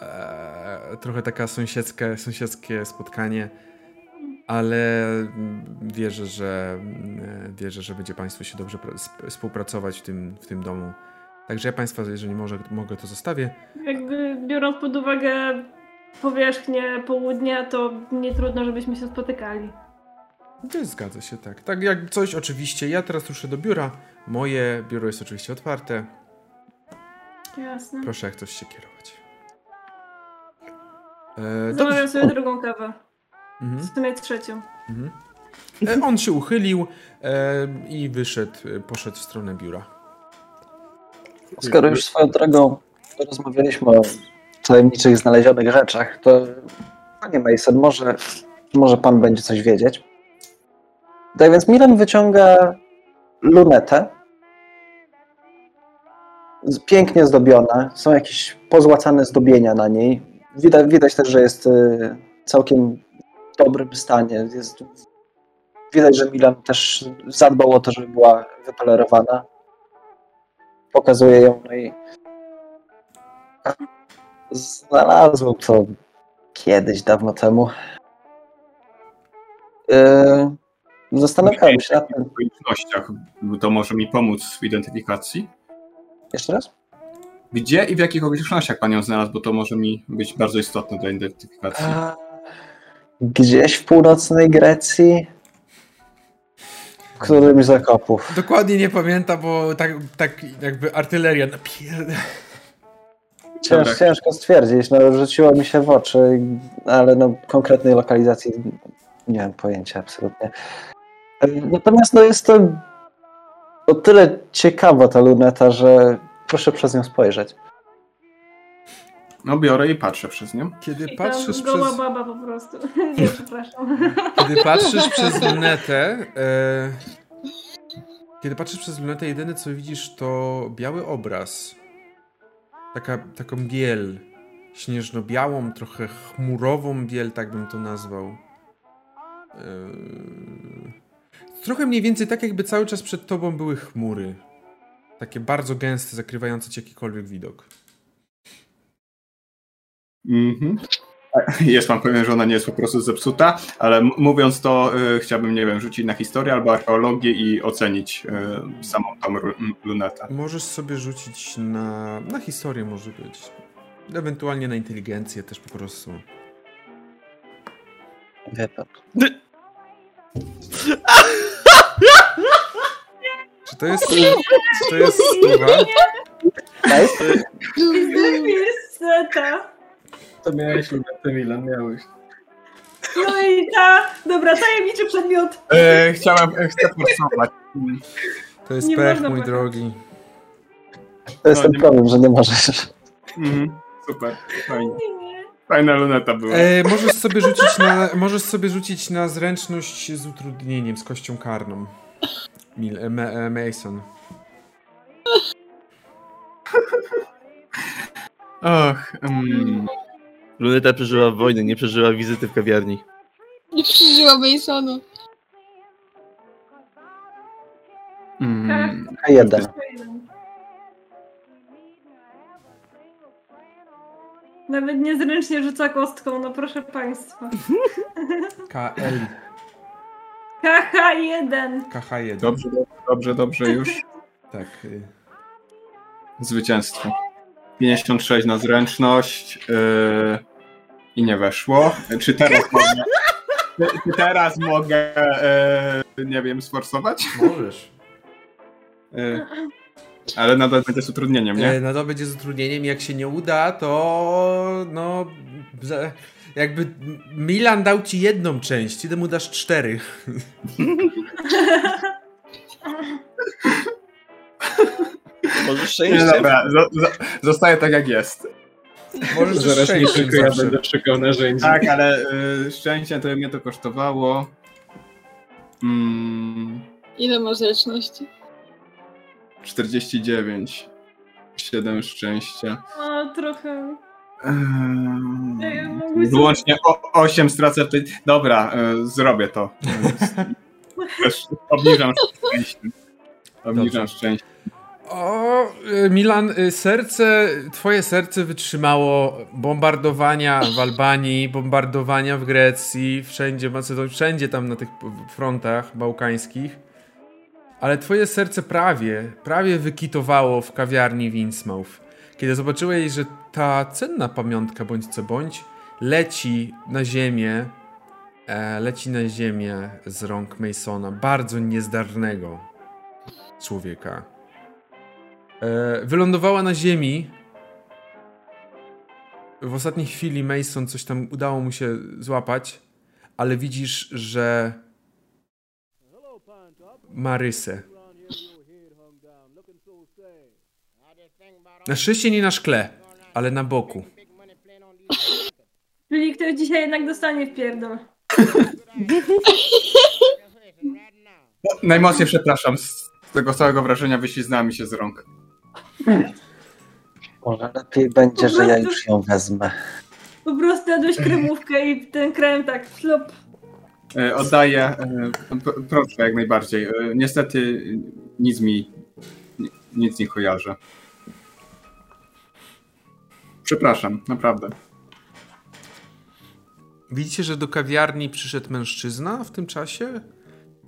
E, Trochę taka sąsiedzkie, sąsiedzkie spotkanie, ale wierzę, że mm, wierzę, że będzie Państwo się dobrze pra- sp- współpracować w tym, w tym domu. Także ja Państwa, jeżeli może, mogę, to zostawię. Jakby biorąc pod uwagę powierzchnię południa, to nie trudno, żebyśmy się spotykali. To zgadza się, tak. Tak jak coś oczywiście, ja teraz ruszę do biura. Moje biuro jest oczywiście otwarte. Jasne. Proszę jak coś się kierować. E, Zamawiam sobie drugą kawę. Mhm, W sumie trzecią. mhm. E, On się uchylił e, i wyszedł, e, poszedł w stronę biura. Skoro już swoją drogą rozmawialiśmy o tajemniczych znalezionych rzeczach, to panie Mason, może, może pan będzie coś wiedzieć? Tak więc Milan wyciąga lunetę. Pięknie zdobiona. Są jakieś pozłacane zdobienia na niej. Widać, widać też, że jest y, całkiem w dobrym stanie. Jest, widać, że Milan też zadbał o to, żeby była wypolerowana. Pokazuje ją, no i znalazłem to kiedyś, dawno temu. Yy, zastanawiałem się nad tym. W okolicznościach to może mi pomóc w identyfikacji. Jeszcze raz? Gdzie i w jakich okolicznościach pan ją znalazł, bo to może mi być bardzo istotne do identyfikacji. Gdzieś w północnej Grecji. Którymś z zakopów. Dokładnie nie pamiętam, bo tak, tak jakby artyleria napier... Cięż, ciężko stwierdzić, no rzuciło mi się w oczy, ale no konkretnej lokalizacji nie mam pojęcia absolutnie. Natomiast no jest to o tyle ciekawa ta luneta, że proszę przez nią spojrzeć. No biorę i patrzę przez nią. Kiedy I patrzysz goła przez... baba po prostu. Nie, przepraszam. Kiedy patrzysz przez lunetę, e, kiedy patrzysz przez lunetę, jedyne co widzisz to biały obraz. Taka, taką biel. Śnieżno-białą, trochę chmurową biel, tak bym to nazwał. E, trochę mniej więcej tak, jakby cały czas przed tobą były chmury. Takie bardzo gęste, zakrywające ci jakikolwiek widok. Mhm. Jest pan pewien, że ona nie jest po prostu zepsuta, ale mówiąc to, y, chciałbym, nie wiem, rzucić na historię albo archeologię i ocenić y, samą tą lunetę. Możesz sobie rzucić na, na historię, może być. Ewentualnie na inteligencję też po prostu. Pan. Czy to jest. Czy to jest stuwa? Nice. jest seta. To miałeś lunetę, Milan, miałeś. No i ta, dobra, tajemniczy przedmiot. E, chciałem, e, chcę forsować. To jest Nie pech, można mój drogi. To jest No, ten nie- problem, że nie możesz. Mhm. Super, fajnie. Nie. Fajna luneta była. E, możesz, sobie rzucić na, możesz sobie rzucić na zręczność z utrudnieniem, z kością karną. Mil, e, Ma- e, Mason. Och, mm, Luneta przeżyła wojnę, nie przeżyła wizyty w kawiarni. Nie przeżyła Masonu. mm. Jeden. Nawet niezręcznie rzuca kostką, no proszę państwa. KL. KH1. KH1. Dobrze, dobrze, dobrze, już. Tak. y, Zwycięstwo. 56 na zręczność yy, i nie weszło. Czy teraz mogę, czy, czy teraz mogę yy, nie wiem, sforsować? Możesz. Yy, ale nadal będzie z utrudnieniem, nie? E, to będzie z utrudnieniem. Jak się nie uda, to no. Jakby Milan dał ci jedną część, ty mu dasz cztery. Może Nie, szczęście. dobra, zo, zo, zostaje tak jak jest. Możesz Zaraz nie tylko ja zawsze. będę szukał narzędzi. Tak, ale yy, szczęście to mnie to kosztowało. Mm, Ile masz zręczności? 49. 7 szczęścia. O, trochę. Ehm, Ej, Wyłącznie o, 8 stracę w tej. Dobra, e, zrobię to. Też obniżam szczęście. Obniżam Dobrze. szczęście. O, y, Milan, y, serce, twoje serce wytrzymało bombardowania w Albanii, bombardowania w Grecji, wszędzie, Macedonii, wszędzie tam na tych frontach bałkańskich. Ale twoje serce prawie, prawie wykitowało w kawiarni w Innsmouth. Kiedy zobaczyłeś, że ta cenna pamiątka, bądź co bądź, leci na ziemię, e, leci na ziemię z rąk Masona, bardzo niezdarnego człowieka. E, wylądowała na ziemi. W ostatniej chwili Mason coś tam udało mu się złapać, ale widzisz, że Marysę. Na szczęście nie na szkle, ale na boku. Czyli ktoś dzisiaj jednak dostanie w pierdol. Najmocniej przepraszam, z tego całego wrażenia wyśliznęła mi się z rąk. Może lepiej będzie, że ja już ją wezmę. Po prostu jadłeś kremówkę i ten krem tak flop. E, Oddaję, e, proszę jak najbardziej. E, Niestety nic mi, ni- nic nie kojarzę. Przepraszam, naprawdę. Widzicie, że do kawiarni przyszedł mężczyzna w tym czasie?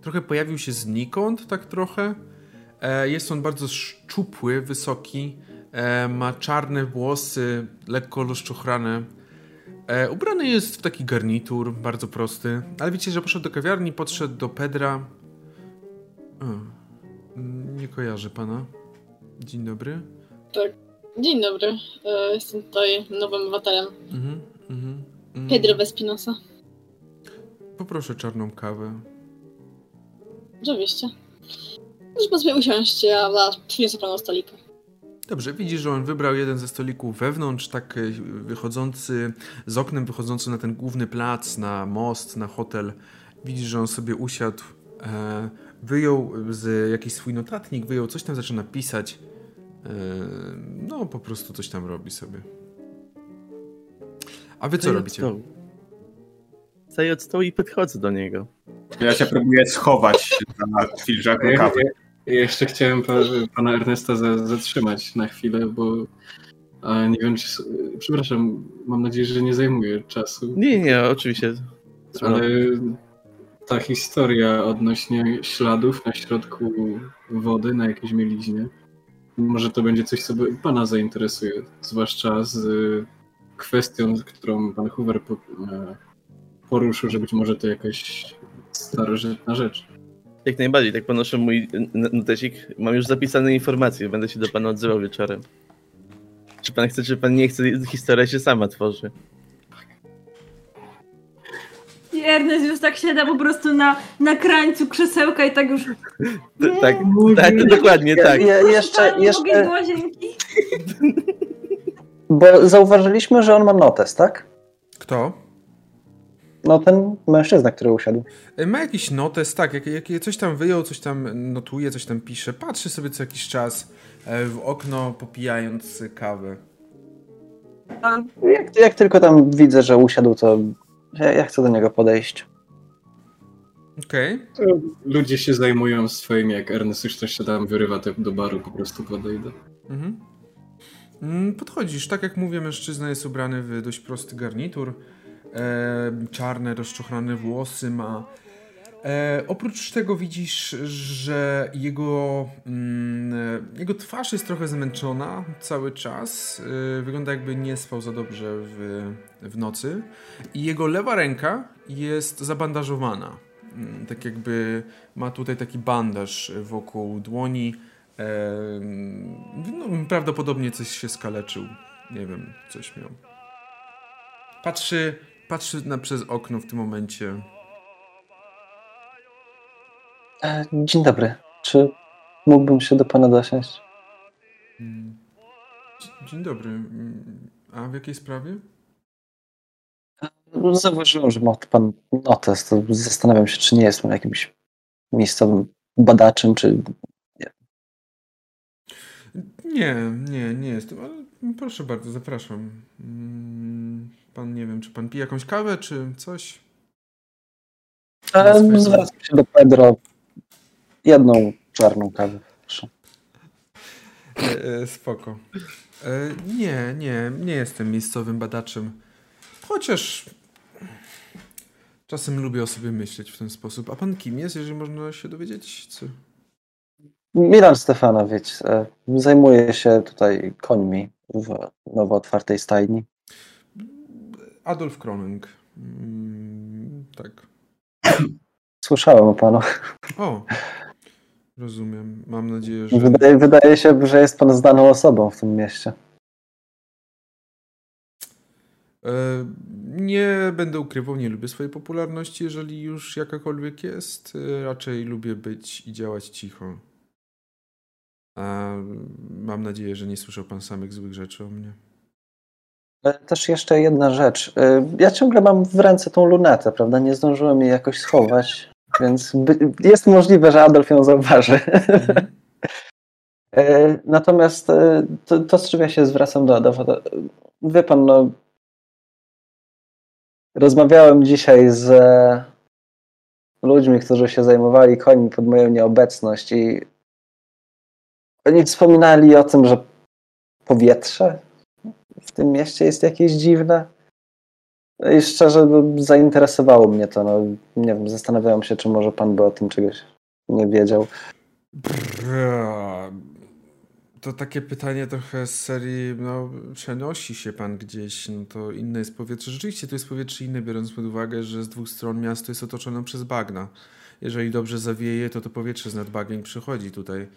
Trochę pojawił się znikąd, tak trochę. E, Jest on bardzo szczupły, wysoki. E, Ma czarne włosy, lekko rozczochrane. E, Ubrany jest w taki garnitur, bardzo prosty. Ale widzicie, że poszedł do kawiarni, podszedł do Pedra. O, nie kojarzę pana. Dzień dobry. Dzień dobry, jestem tutaj nowym obywatelem. Mhm, mhm, mhm. Pedro Vespinosa. Poproszę czarną kawę. Oczywiście. Proszę pan sobie usiąść, ja zaraz przyniosę panu stolika. Dobrze, widzisz, że on wybrał jeden ze stolików wewnątrz, tak e, wychodzący, z oknem wychodzący na ten główny plac, na most, na hotel. Widzisz, że on sobie usiadł, e, wyjął z jakiś swój notatnik, wyjął coś tam, zaczyna pisać. E, no, po prostu coś tam robi sobie. A wy co Staję robicie? Staję od stołu i podchodzę do niego. Ja się próbuję schować na filiżankę Ja, kawy. Jeszcze chciałem pa, pana Ernesta za, zatrzymać na chwilę, bo a nie wiem, czy. Przepraszam, mam nadzieję, że nie zajmuje czasu. Nie, nie, oczywiście. Ale ta historia odnośnie śladów na środku wody na jakiejś mieliźnie, może to będzie coś, co by pana zainteresuje, zwłaszcza z kwestią, którą pan Hoover e, poruszył, że być może to jakaś starożytna rzecz. Jak najbardziej, tak ponoszę mój notesik. Mam już zapisane informacje, będę się do pana odzywał wieczorem. Czy pan chce, czy pan nie chce, historia się sama tworzy. I Ernest już tak siada po prostu na, na krańcu krzesełka i tak już... Tak, tak, dokładnie tak. Je, jeszcze, jeszcze, do łazienki? bo zauważyliśmy, że on ma notes, tak? Kto? No ten mężczyzna, który usiadł. E, Ma jakiś notes, tak, jak, jak coś tam wyjął, coś tam notuje, coś tam pisze. Patrzy sobie co jakiś czas e, w okno, popijając kawę. Jak, jak tylko tam widzę, że usiadł, to ja, ja chcę do niego podejść. Okej. To ludzie się zajmują swoim, jak Ernest już coś się tam wyrywa, to do baru po prostu podejdę. Mhm. Mm, Podchodzisz, tak jak mówię, mężczyzna jest ubrany w dość prosty garnitur. E, czarne, rozczochrane włosy ma. E, oprócz tego widzisz, że jego, mm, e, jego twarz jest trochę zmęczona cały czas. E, wygląda jakby nie spał za dobrze w, w nocy. I jego lewa ręka jest zabandażowana. Mm, Tak jakby ma tutaj taki bandaż wokół dłoni. Em, No, prawdopodobnie coś się skaleczył. Nie wiem, coś miał. Patrzy, patrzy na, przez okno w tym momencie. E, dzień dobry. Czy mógłbym się do pana dosiąść? Mm. Dzie- Dzień dobry. Mm, A w jakiej sprawie? Zauważyłem, że ma pan notes. To zastanawiam się, czy nie jest pan jakimś miejscowym badaczem, czy Nie, nie, nie jestem, ale proszę bardzo, zapraszam. Mm, Pan, nie wiem, czy pan pije jakąś kawę, czy coś? E, Zwracam się do Pedro. Jedną czarną kawę. Proszę. E, e, spoko. E, nie, nie, nie jestem miejscowym badaczem. Chociaż czasem lubię o sobie myśleć w ten sposób. A pan kim jest, jeżeli można się dowiedzieć? Co? Milan Stefanowicz. e, Zajmuje się tutaj końmi w nowo otwartej stajni. Adolf Kroning. Mm, tak. Słyszałem o panu. O, rozumiem. Mam nadzieję, że... Wydaje, wydaje się, że jest pan znaną osobą w tym mieście. E, Nie będę ukrywał, nie lubię swojej popularności, jeżeli już jakakolwiek jest. E, Raczej lubię być i działać cicho. A mam nadzieję, że nie słyszał pan samych złych rzeczy o mnie. Ale Też jeszcze jedna rzecz. Y, Ja ciągle mam w ręce tą lunetę, prawda? Nie zdążyłem jej jakoś schować, więc jest możliwe, że Adolf ją zauważy. Y, Natomiast to, to, z czym ja się zwracam do Adolfa, to, wie pan, no, rozmawiałem dzisiaj z ludźmi, którzy się zajmowali końmi pod moją nieobecność i oni wspominali o tym, że powietrze w tym mieście jest jakieś dziwne. No I szczerze no, zainteresowało mnie to. No, nie wiem, zastanawiałem się, czy może pan by o tym czegoś nie wiedział. Brrr. To takie pytanie trochę z serii, no przenosi się pan gdzieś, no to inne jest powietrze. Rzeczywiście to jest powietrze inne, biorąc pod uwagę, że z dwóch stron miasto jest otoczone przez bagna. Jeżeli dobrze zawieje, to to powietrze z nad przychodzi tutaj.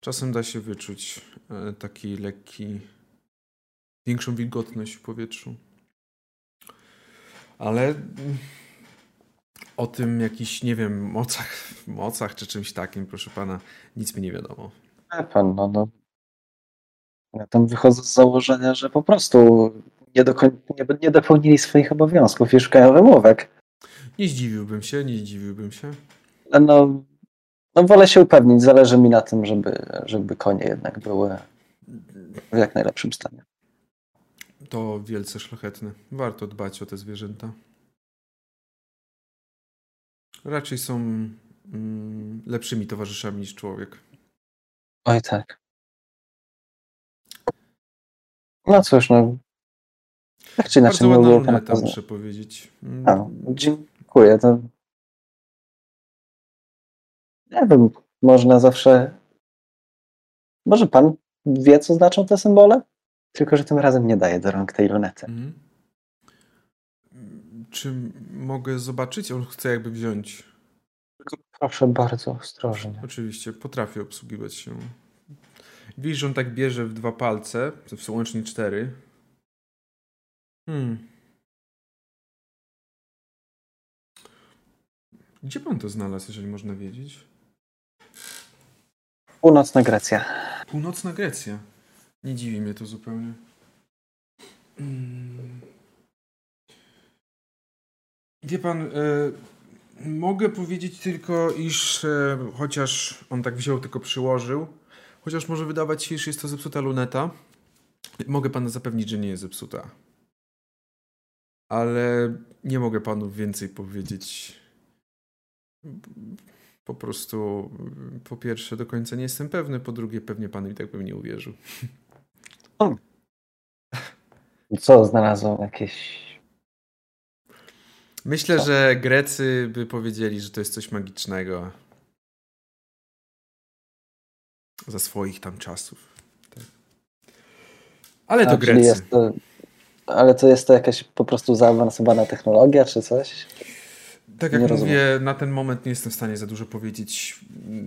Czasem da się wyczuć e, taki lekki, większą wilgotność w powietrzu. Ale mm, o tym jakichś, nie wiem, mocach, mocach czy czymś takim, proszę pana, nic mi nie wiadomo. Wie pan, no, no. Ja tam wychodzę z założenia, że po prostu nie, dokoń, nie, nie dopełnili swoich obowiązków i szukają wymówek. Nie zdziwiłbym się, nie zdziwiłbym się. No, no wolę się upewnić, zależy mi na tym, żeby, żeby konie jednak były w jak najlepszym stanie. To wielce szlachetne. Warto dbać o te zwierzęta. Raczej są mm, lepszymi towarzyszami niż człowiek. Oj tak. No cóż, no. Tak czy inaczej, Bardzo ładna było poznać. muszę powiedzieć. Mm, A, dziękuję. To... Nie wiem, można zawsze. Może pan wie, co znaczą te symbole? Tylko, że tym razem nie daję do rąk tej lunety. mhm. Czy mogę zobaczyć? On chce jakby wziąć. Tylko proszę bardzo ostrożnie. Oczywiście, potrafię obsługiwać się. Widzisz, że on tak bierze w dwa palce, to są łącznie cztery. Hmm. Gdzie pan to znalazł, jeżeli można wiedzieć? Północna Grecja. Północna Grecja. Nie dziwi mnie to zupełnie. Mm. Wie pan, e, mogę powiedzieć tylko, iż e, chociaż on tak wziął, tylko przyłożył, chociaż może wydawać się, iż jest to zepsuta luneta, mogę pana zapewnić, że nie jest zepsuta. Ale nie mogę panu więcej powiedzieć. Po prostu, po pierwsze, do końca nie jestem pewny, po drugie, pewnie pan i tak bym nie uwierzył. Co znalazłem? Jakieś. Myślę, Co? że Grecy by powiedzieli, że to jest coś magicznego. Za swoich tam czasów. Tak. Ale to A, Grecy. jest to, ale to jest to jakaś po prostu zaawansowana technologia, czy coś? Tak jak Nie rozumiem. mówię, na ten moment nie jestem w stanie za dużo powiedzieć.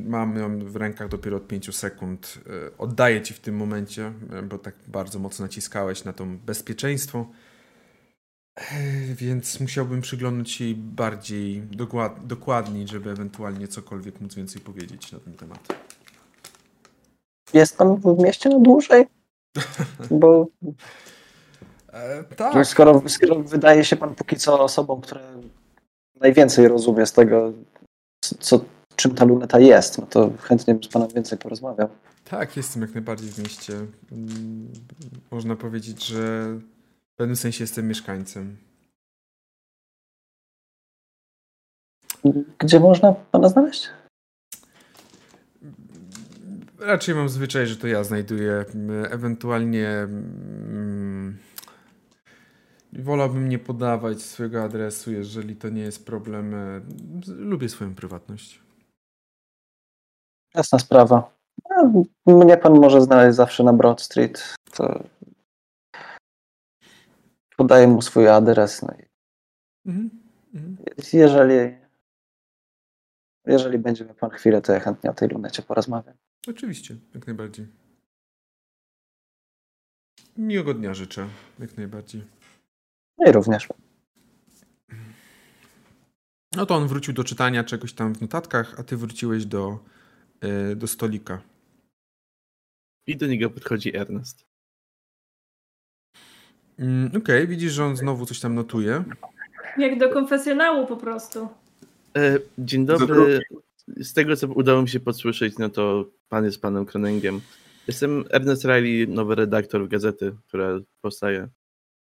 Mam ją w rękach dopiero od 5 sekund. E, Oddaję ci w tym momencie, e, bo tak bardzo mocno naciskałeś na to bezpieczeństwo. E, Więc musiałbym przyglądnąć się jej bardziej dokład, dokładniej, żeby ewentualnie cokolwiek móc więcej powiedzieć na ten temat. Jest pan w mieście na dłużej? Bo E, tak, skoro, skoro wydaje się pan póki co osobą, która najwięcej rozumie z tego, co, czym ta luneta jest, no to chętnie bym z panem więcej porozmawiał. tak, jestem jak najbardziej w mieście. Można powiedzieć, że w pewnym sensie jestem mieszkańcem. Gdzie można pana znaleźć? Raczej mam zwyczaj, że to ja znajduję. Ewentualnie mm, wolałbym nie podawać swojego adresu, jeżeli to nie jest problem. E, Lubię swoją prywatność. Jasna sprawa. A, Mnie pan może znaleźć zawsze na Broad Street. To podaję mu swój adres. No i Mhm. Mhm. jeżeli, jeżeli będzie miał pan chwilę, to ja chętnie o tej lunecie porozmawiam. Oczywiście, jak najbardziej. Miłego dnia życzę, jak najbardziej. I również. No to on wrócił do czytania czegoś tam w notatkach, a ty wróciłeś do, e, do stolika. I do niego podchodzi Ernest. Mm, Okej, widzisz, że on znowu coś tam notuje. Jak do konfesjonału po prostu. E, dzień dobry. Z tego, co udało mi się podsłyszeć, no to pan jest panem Kroningiem. Jestem Ernest Riley, nowy redaktor gazety, która powstaje.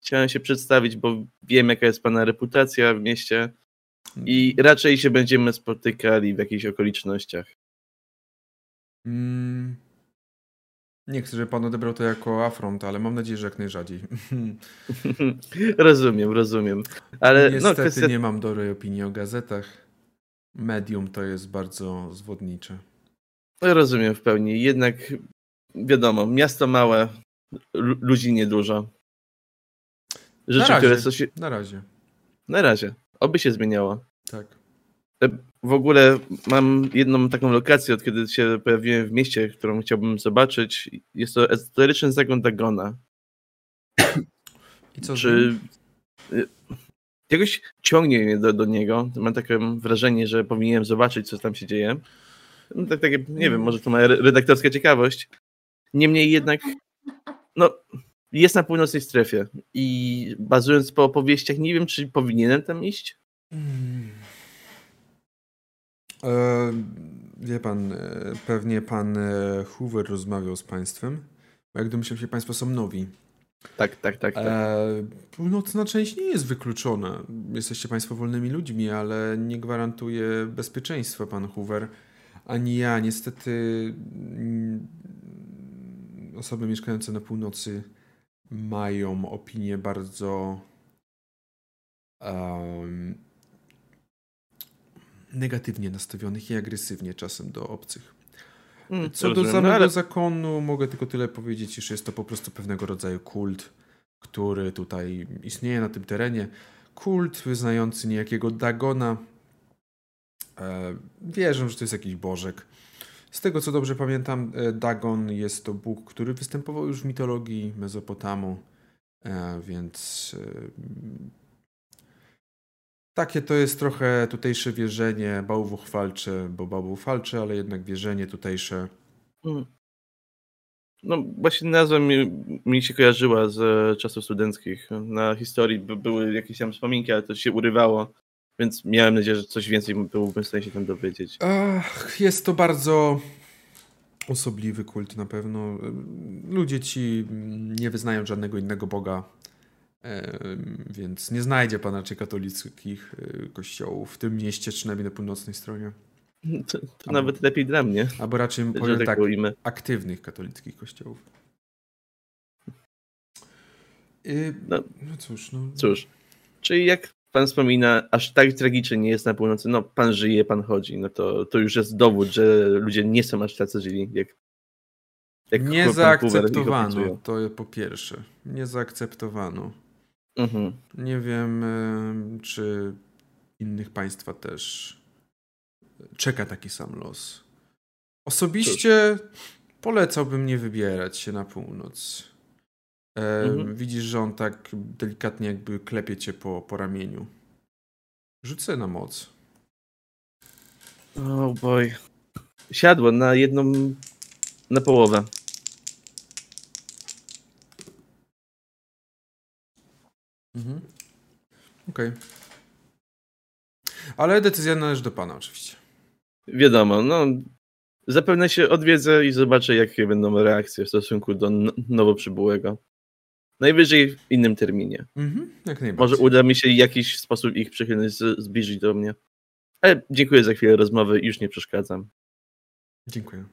Chciałem się przedstawić, bo wiem, jaka jest pana reputacja w mieście i raczej się będziemy spotykali w jakichś okolicznościach. Mm, nie chcę, żeby pan odebrał to jako afront, ale mam nadzieję, że jak najrzadziej. rozumiem, rozumiem. Ale no, Niestety kwestia... nie mam dobrej opinii o gazetach. Medium to jest bardzo zwodnicze. Rozumiem w pełni. Jednak wiadomo, miasto małe, lu- ludzi niedużo. Rzeczy, razie. które się... Na razie, Na razie. Oby się zmieniało. tak. W ogóle mam jedną taką lokację, od kiedy się pojawiłem w mieście, którą chciałbym zobaczyć. Jest to ezoteryczny zagon Dagona. I co Czy y, jakoś ciągnie mnie do, do niego. Mam takie wrażenie, że powinienem zobaczyć, co tam się dzieje. No, tak, tak, nie wiem, może to re- redaktorska ciekawość. Niemniej jednak, no, jest na północnej strefie i bazując po opowieściach, nie wiem, czy powinienem tam iść. Mm. E, wie pan, e, pewnie pan e, Hoover rozmawiał z państwem. Jak domyślam się, państwo są nowi. Tak, tak, tak. tak. E, północna część nie jest wykluczona. Jesteście państwo wolnymi ludźmi, ale nie gwarantuje bezpieczeństwa pan Hoover. Ani ja. Niestety mm, osoby mieszkające na północy mają opinię bardzo em, negatywnie nastawionych i agresywnie czasem do obcych. Mm, Co do rozumiem. samego No, ale zakonu, mogę tylko tyle powiedzieć, iż jest to po prostu pewnego rodzaju kult, który tutaj istnieje na tym terenie. Kult wyznający niejakiego Dagona. E, wierzę, że to jest jakiś bożek. Z tego co dobrze pamiętam, e, Dagon jest to bóg, który występował już w mitologii Mezopotamu, e, więc e, takie to jest trochę tutejsze wierzenie, bałwochwalcze, bo bałwochwalcze, ale jednak wierzenie tutejsze. Mm. No właśnie nazwa mi, mi się kojarzyła z czasów studenckich. Na historii by, były jakieś tam wspominki, ale to się urywało, więc miałem nadzieję, że coś więcej byłbym w stanie się tam dowiedzieć. Ach, jest to bardzo osobliwy kult na pewno. Ludzie ci nie wyznają żadnego innego Boga, więc nie znajdzie pan raczej katolickich e, kościołów w tym mieście, czy przynajmniej na północnej stronie. To, to nawet lepiej dla mnie, Albo raczej powiem tak tak, ujmę. aktywnych katolickich kościołów. Y, No. no cóż, no. Cóż, czyli jak pan wspomina, aż tak tragicznie nie jest na północy, no pan żyje, pan chodzi, no to, to już jest dowód, że ludzie nie są aż tacy źli, jak, jak Nie zaakceptowano, to po pierwsze. Nie zaakceptowano. Mhm. Nie wiem, em, czy innych państwa też czeka taki sam los. Osobiście polecałbym nie wybierać się na północ. Mhm. Widzisz, że on tak delikatnie jakby klepie cię po, po ramieniu. Rzucę na moc. Oh boy. Siadło na jedną, na połowę. Mhm. Okej. Ale decyzja należy do pana oczywiście. Wiadomo, no zapewne się odwiedzę i zobaczę, jakie będą reakcje w stosunku do nowo przybyłego. Najwyżej w innym terminie. Mhm, jak najbardziej. Może uda mi się w jakiś sposób ich przychylność zbliżyć do mnie. Ale dziękuję za chwilę rozmowy, już nie przeszkadzam. Dziękuję.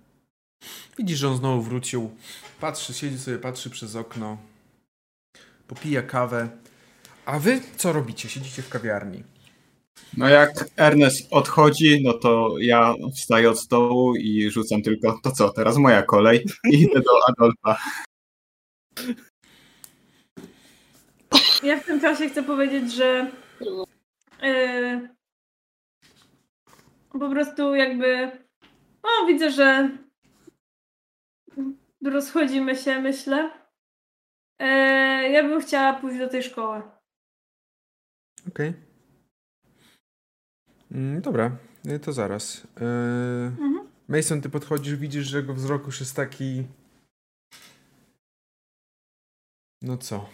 Widzisz, że on znowu wrócił. Patrzy, siedzi sobie, patrzy przez okno. Popija kawę. A wy co robicie? Siedzicie w kawiarni. No jak Ernest odchodzi, no to ja wstaję od stołu i rzucam tylko, to co, teraz moja kolej i idę do Adolfa. Ja w tym czasie chcę powiedzieć, że yy, po prostu jakby o, widzę, że rozchodzimy się, myślę. Yy, ja bym chciała pójść do tej szkoły. Okej. Mm, dobra, y, to zaraz. Yy, Mhm. Mason, ty podchodzisz, widzisz, że jego wzrok już jest taki... No co?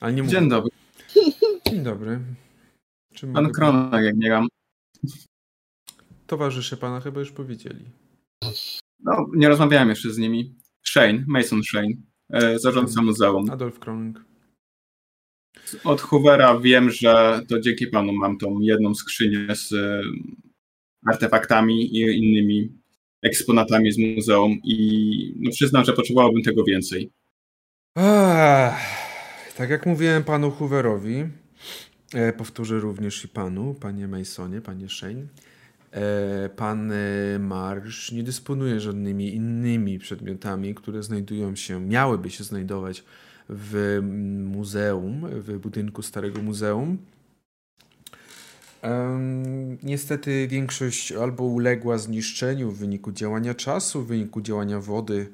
Ale nie mówię. Dzień dobry. Dzień dobry. Czym Pan Kronak, jak nie gram. Towarzysze pana chyba już powiedzieli. No, nie rozmawiałem jeszcze z nimi. Shane, Mason Shane, e, zarządca muzeum. Adolf Kroning. Od Hoovera wiem, że to dzięki panu mam tą jedną skrzynię z e, artefaktami i innymi eksponatami z muzeum i no, przyznam, że potrzebowałbym tego więcej. Tak jak mówiłem panu Hooverowi, e, powtórzę również i panu, panie Masonie, panie Shane, e, pan e, Marsz nie dysponuje żadnymi innymi przedmiotami, które znajdują się, miałyby się znajdować w muzeum, w budynku Starego Muzeum. Em, Niestety większość albo uległa zniszczeniu w wyniku działania czasu, w wyniku działania wody,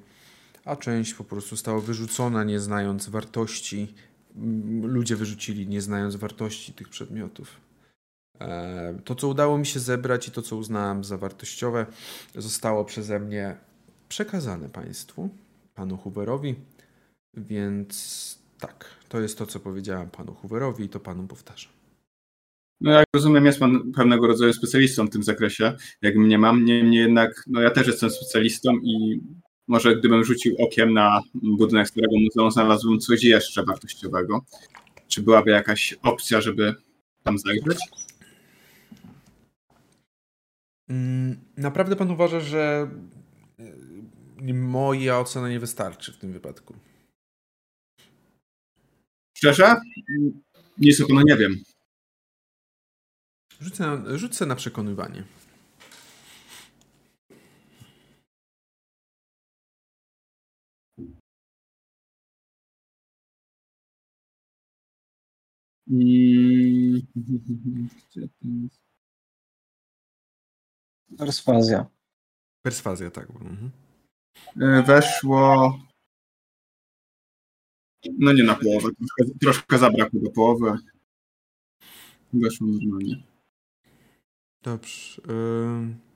a część po prostu została wyrzucona, nie znając wartości. Ludzie wyrzucili, nie znając wartości tych przedmiotów. E, To, co udało mi się zebrać i to, co uznałem za wartościowe, zostało przeze mnie przekazane Państwu, panu Hooverowi. Więc tak, to jest to, co powiedziałem panu Hooverowi i to panu powtarzam. No jak rozumiem, jest pan pewnego rodzaju specjalistą w tym zakresie, jak mnie mam. Niemniej jednak, no ja też jestem specjalistą i może gdybym rzucił okiem na budynek Starego Muzeum, znalazłbym coś jeszcze wartościowego. Czy byłaby jakaś opcja, żeby tam zajrzeć? Mm, Naprawdę pan uważa, że y, moja ocena nie wystarczy w tym wypadku? Szczerze? Nic o panu nie wiem. Rzucę, rzucę na przekonywanie. Mm. Perswazja. Perswazja, tak. Mhm. E, Weszło. No nie na połowę, troszkę, troszkę zabrakło do połowy. Weszło normalnie. Dobrze. ym.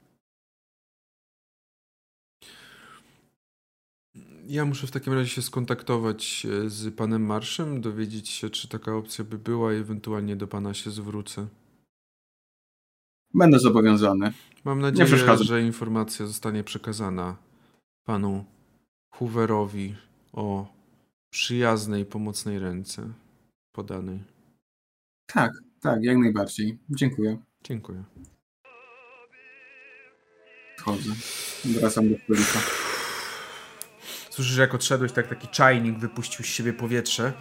Ja muszę w takim razie się skontaktować e, z panem Marszem, dowiedzieć się, czy taka opcja by była i ewentualnie do pana się zwrócę. Będę zobowiązany. Mam nadzieję, że informacja zostanie przekazana panu Hooverowi o przyjaznej, pomocnej ręce podanej. Tak, tak, jak najbardziej. Dziękuję. Dziękuję. Wchodzę. Wracam do stolika. Słyszysz, jak odszedłeś, tak taki czajnik wypuścił z siebie powietrze.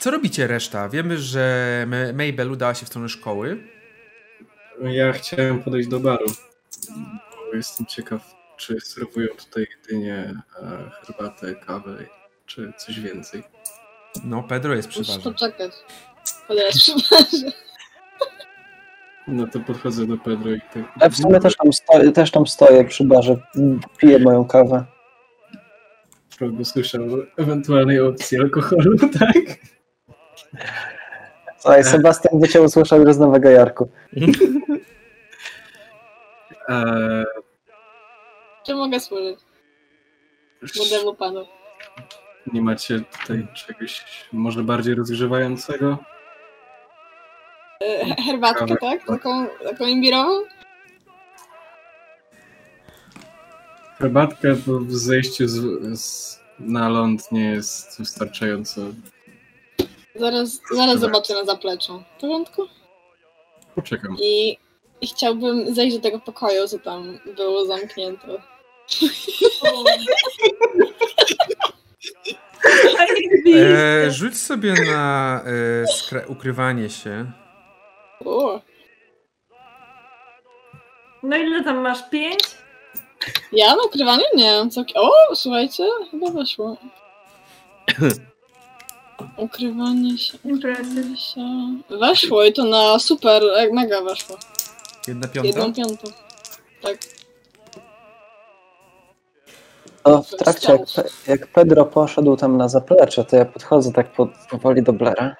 Co robicie reszta? Wiemy, że Ma- Mabel udała się w stronę szkoły. Ja chciałem podejść do baru, bo jestem ciekaw, czy serwują tutaj jedynie e, herbatę, kawę, czy coś więcej. No, Pedro jest przy Muszę barze. poczekać. Podaję przy barze. No to podchodzę do Pedro i tak... Ja w sumie też tam, stoję, też tam stoję przy barze, piję moją kawę. Probo słyszał o ewentualnej opcji alkoholu, tak? Słuchaj, Sebastian by cię usłyszał już z Nowego Jorku. Eee, Czy mogę służyć? Młodemu panu. nie macie tutaj czegoś może bardziej rozgrzewającego? E, Herbatkę, tak? Taką, taką imbirową? Herbatka po zejściu z, z, na ląd nie jest wystarczająco. Zaraz, zaraz zobaczę na zapleczu. W porządku? Poczekam. I, I chciałbym zejść do tego pokoju, co tam było zamknięte. E, rzuć sobie na e, skra- ukrywanie się. O, No ile tam masz? Pięć? ja na ukrywanie? Nie. Całkiem... O, słuchajcie, chyba weszło. Ukrywanie się. Ukrywanie się. Weszło i to na super, jak mega weszło. Jedna piąta? Jedną piątą. Tak. To w trakcie, jak, jak Pedro poszedł tam na zaplecze, to ja podchodzę tak po, powoli do Blaira.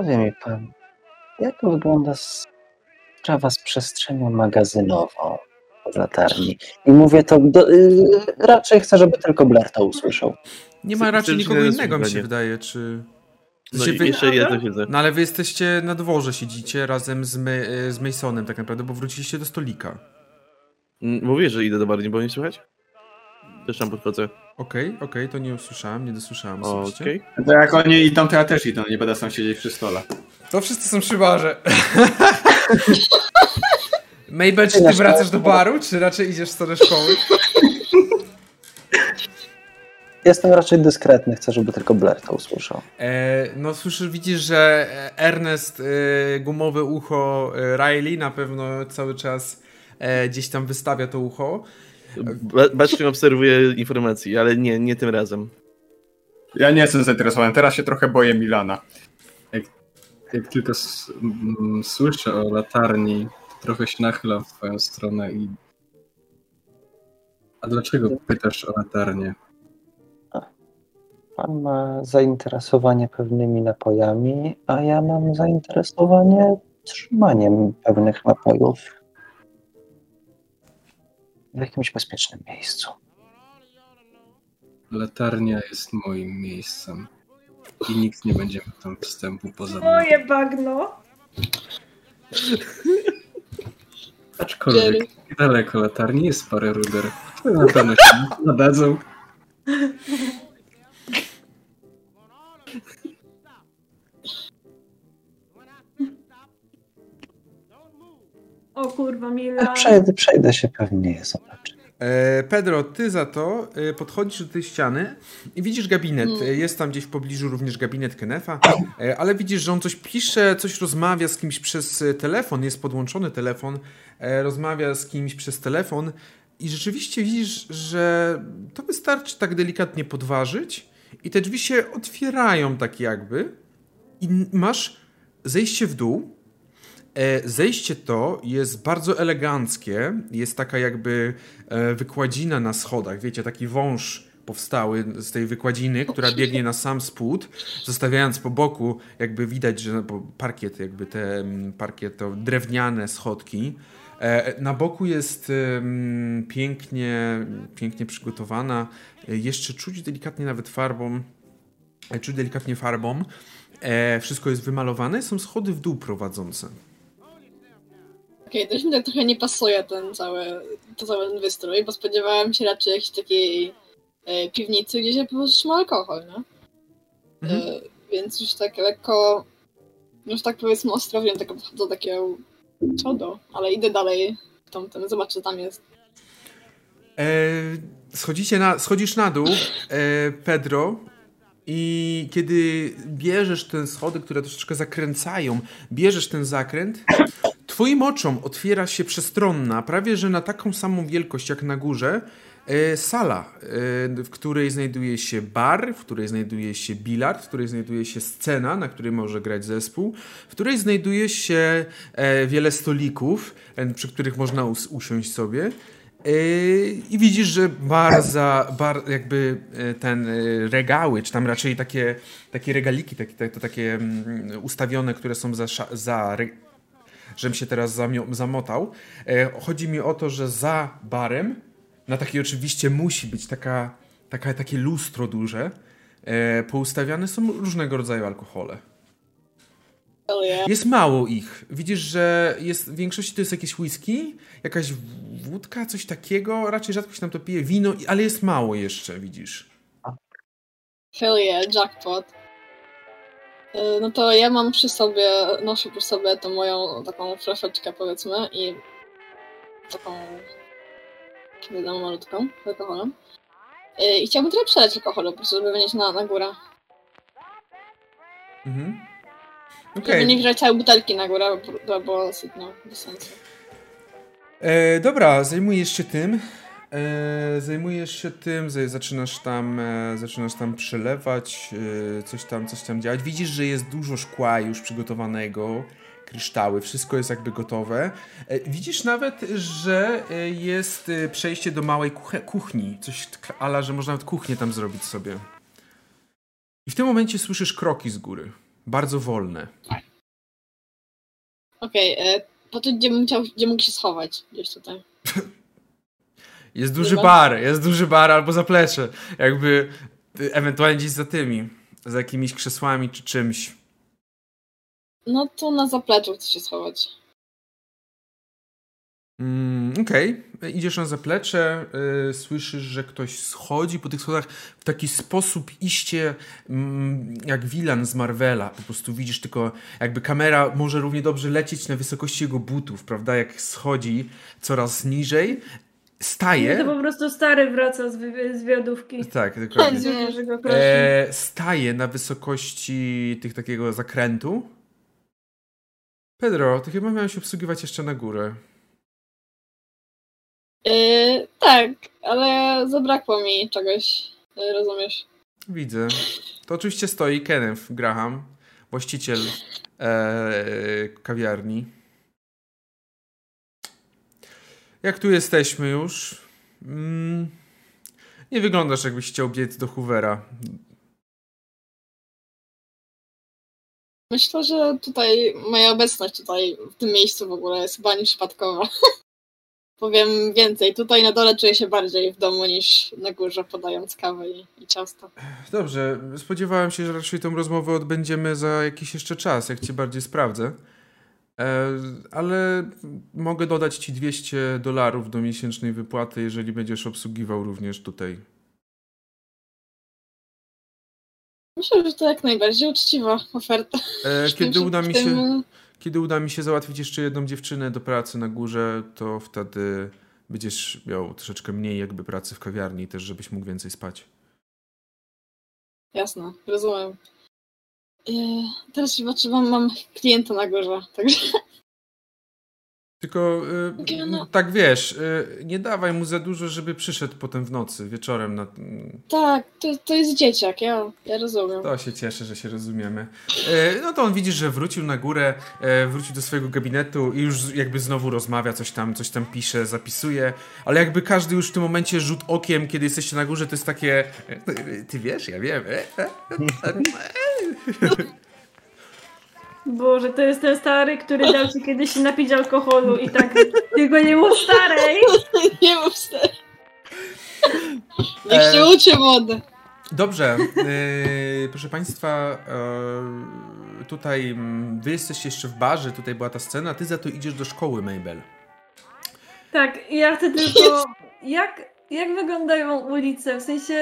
Powie mi pan, jak wygląda sprawa z przestrzenią magazynową w latarni? I mówię to, do, y, raczej chcę, żeby tylko Blair to usłyszał. Nie ma raczej nikogo innego, mi się wydaje, czy... No i wy- jeszcze ja to siedzę. No ale wy jesteście na dworze, siedzicie razem z, My, z Masonem tak naprawdę, bo wróciliście do stolika. Mm, Mówię, że idę do bardziej, bo nie słychać? Też tam podchodzę. Okej, okej, to nie usłyszałem, nie dosłyszałem osobiście. Okej. To jak oni idą, to ja też idę, nie będę sam siedzieć przy stole. To wszyscy są przy barze. Mabel, czy ty wracasz do baru, czy raczej idziesz w stronę szkoły? Jestem raczej dyskretny, chcę, żeby tylko Blair to usłyszał. E, no słyszysz, widzisz, że Ernest, e, gumowe ucho e, Riley na pewno cały czas e, gdzieś tam wystawia to ucho. Ba- Bacznie obserwuję informacji, ale nie, nie tym razem. Ja nie jestem zainteresowany, teraz się trochę boję Milana. Jak tylko s- m, słyszę o latarni, trochę się nachylam w twoją stronę i... A dlaczego pytasz o latarnię? Pan ma zainteresowanie pewnymi napojami, a ja mam zainteresowanie trzymaniem pewnych napojów w jakimś bezpiecznym miejscu. Latarnia jest moim miejscem. I nikt nie będzie miał tam wstępu poza mną. Moje bagno. Aczkolwiek daleko latarni jest parę ruder, które na pewno się nadadzą. O kurwa, Mila. Przejdę, przejdę się pewnie je zobaczyć. Pedro, ty za to e, podchodzisz do tej ściany i widzisz gabinet. Mm. Jest tam gdzieś w pobliżu również gabinet Kenefa, e, ale widzisz, że on coś pisze, coś rozmawia z kimś przez e, telefon, jest podłączony telefon, rozmawia z kimś przez telefon i rzeczywiście widzisz, że to wystarczy tak delikatnie podważyć i te drzwi się otwierają tak jakby i masz zejście w dół, Zejście to jest bardzo eleganckie. Jest taka jakby e, wykładzina na schodach. Wiecie, taki wąż powstały z tej wykładziny, która biegnie na sam spód, zostawiając po boku, jakby widać, że parkiet, jakby te mm, parkiet to drewniane schodki. E, Na boku jest pięknie, pięknie przygotowana. E, Jeszcze czuć delikatnie nawet farbą, e, czuć delikatnie farbą. E, Wszystko jest wymalowane, są schody w dół prowadzące. Okej, też mi tak trochę nie pasuje ten cały, to cały ten wystrój, bo spodziewałem się raczej jakiejś takiej e, piwnicy, gdzie się po prostu trzyma alkohol, nie? Mhm. E, więc już tak lekko, już tak powiedzmy ostrożnie tego podchodzę do takiego czodo, ale idę dalej w tamten, zobaczę co tam jest. E, schodzicie na, schodzisz na dół, e, Pedro, i kiedy bierzesz te schody, które troszeczkę zakręcają, bierzesz ten zakręt, twoim oczom otwiera się przestronna, prawie że na taką samą wielkość jak na górze, e, sala, e, w której znajduje się bar, w której znajduje się bilard, w której znajduje się scena, na której może grać zespół, w której znajduje się e, wiele stolików, przy których można us- usiąść sobie. I widzisz, że bar za, bar jakby ten regały, czy tam raczej takie, takie regaliki, takie, to takie mm, ustawione, które są za, za żebym się teraz zamotał. E, Chodzi mi o to, że za barem, na takiej oczywiście musi być taka, taka, takie lustro duże, e, poustawiane są różnego rodzaju alkohole. Yeah. Jest mało ich. Widzisz, że jest w większości to jest jakieś whisky, jakaś wódka, coś takiego. Raczej rzadko się tam to pije. Wino, ale jest mało jeszcze, widzisz. Hell yeah, jackpot. E, No to ja mam przy sobie, noszę przy sobie tą moją taką flaszeczkę powiedzmy i taką wiadomo malutką z alkoholem. E, I chciałbym trochę przeleć alkoholu po prostu, żeby wynieść na, na górę. Mhm. Żeby Okej. nie wziąć całej butelki na górę, bo było no, bez sensu. E, Dobra, zajmujesz się tym. E, zajmujesz się tym, zaczynasz tam, e, zaczynasz tam przelewać, e, coś tam, coś tam działać. Widzisz, że jest dużo szkła już przygotowanego, kryształy, wszystko jest jakby gotowe. E, widzisz nawet, że e, jest e, przejście do małej kuchni, coś ala, że można nawet kuchnię tam zrobić sobie. I w tym momencie słyszysz kroki z góry. Bardzo wolne. Okej, okay, po to gdzie, chciał, gdzie mógł się schować? Gdzieś tutaj. Jest duży bar, jest duży bar albo zaplecze. Jakby y, ewentualnie gdzieś za tymi, za jakimiś krzesłami czy czymś. No to na zapleczu chcę się schować. Mm, Okej, idziesz na zaplecze, y, słyszysz, że ktoś schodzi po tych schodach w taki sposób iście mm, jak Wilan z Marvela. Po prostu widzisz tylko, jakby kamera może równie dobrze lecieć na wysokości jego butów, prawda? Jak schodzi coraz niżej, staje. To po prostu stary wraca z, wy- z wiadówki. Tak, dokładnie. E, staje na wysokości tych takiego zakrętu. Pedro, ty chyba miałeś obsługiwać jeszcze na górę. Yy, tak, ale zabrakło mi czegoś. Yy, rozumiesz? Widzę. To oczywiście stoi Kenneth Graham, właściciel e, kawiarni. Jak tu jesteśmy już? Mm, nie wyglądasz jakbyś chciał biec do Hoovera. Myślę, że tutaj moja obecność tutaj w tym miejscu w ogóle jest chyba nieprzypadkowa. Powiem więcej, tutaj na dole czuję się bardziej w domu niż na górze podając kawę i, i ciasto. Dobrze, spodziewałem się, że raczej tą rozmowę odbędziemy za jakiś jeszcze czas, jak cię bardziej sprawdzę. E, ale mogę dodać ci 200 dolarów do miesięcznej wypłaty, jeżeli będziesz obsługiwał również tutaj. Myślę, że to jak najbardziej uczciwa oferta. E, kiedy uda mi się... Kiedy uda mi się załatwić jeszcze jedną dziewczynę do pracy na górze, to wtedy będziesz miał troszeczkę mniej jakby pracy w kawiarni też, żebyś mógł więcej spać. Jasne, rozumiem. Yy, teraz chyba trzeba, mam klienta na górze, także Tylko y, Okej, no. tak wiesz, y, nie dawaj mu za dużo, żeby przyszedł potem w nocy, wieczorem. Na, tak, to, to jest dzieciak, ja, ja rozumiem. to się cieszę, że się rozumiemy. Y, no to on widzisz, że wrócił na górę, wrócił do swojego gabinetu i już jakby znowu rozmawia, coś tam, coś tam pisze, zapisuje, ale jakby każdy już w tym momencie rzut okiem, kiedy jesteście na górze, to jest takie, y, ty wiesz, ja wiem. e, e, e, e. Boże, to jest ten stary, który dał ci kiedyś się napić alkoholu i tak, tylko nie mów starej. Nie mów stary. Niech się uczy młody. Dobrze, yy, proszę Państwa, yy, tutaj mm, Wy jesteście jeszcze w barze, tutaj była ta scena, Ty za to idziesz do szkoły, Mabel. Tak, ja chcę tylko. Jak, jak wyglądają ulice? W sensie,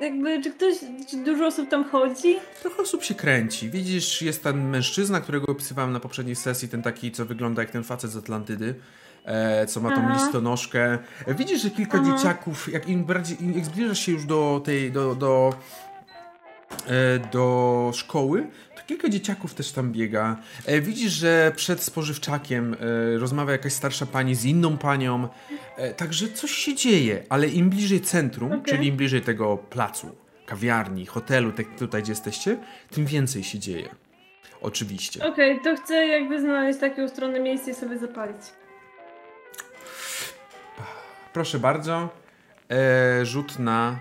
jakby, czy ktoś, czy dużo osób tam chodzi? Trochę osób się kręci. Widzisz, jest ten mężczyzna, którego opisywałem na poprzedniej sesji, ten taki, co wygląda jak ten facet z Atlantydy, e, co ma tą Aha. listonoszkę. E, Widzisz, że kilka Aha. dzieciaków, jak im bardziej, im, jak zbliżasz się już do tej, do, do, e, do szkoły, kilka dzieciaków też tam biega. E, widzisz, że przed spożywczakiem e, rozmawia jakaś starsza pani z inną panią, e, także coś się dzieje, ale im bliżej centrum, Okej. czyli im bliżej tego placu, kawiarni, hotelu, tak tutaj gdzie jesteście, tym więcej się dzieje. Oczywiście. Okej, to chcę jakby znaleźć takie ustronne miejsce i sobie zapalić. Proszę bardzo. E, rzut na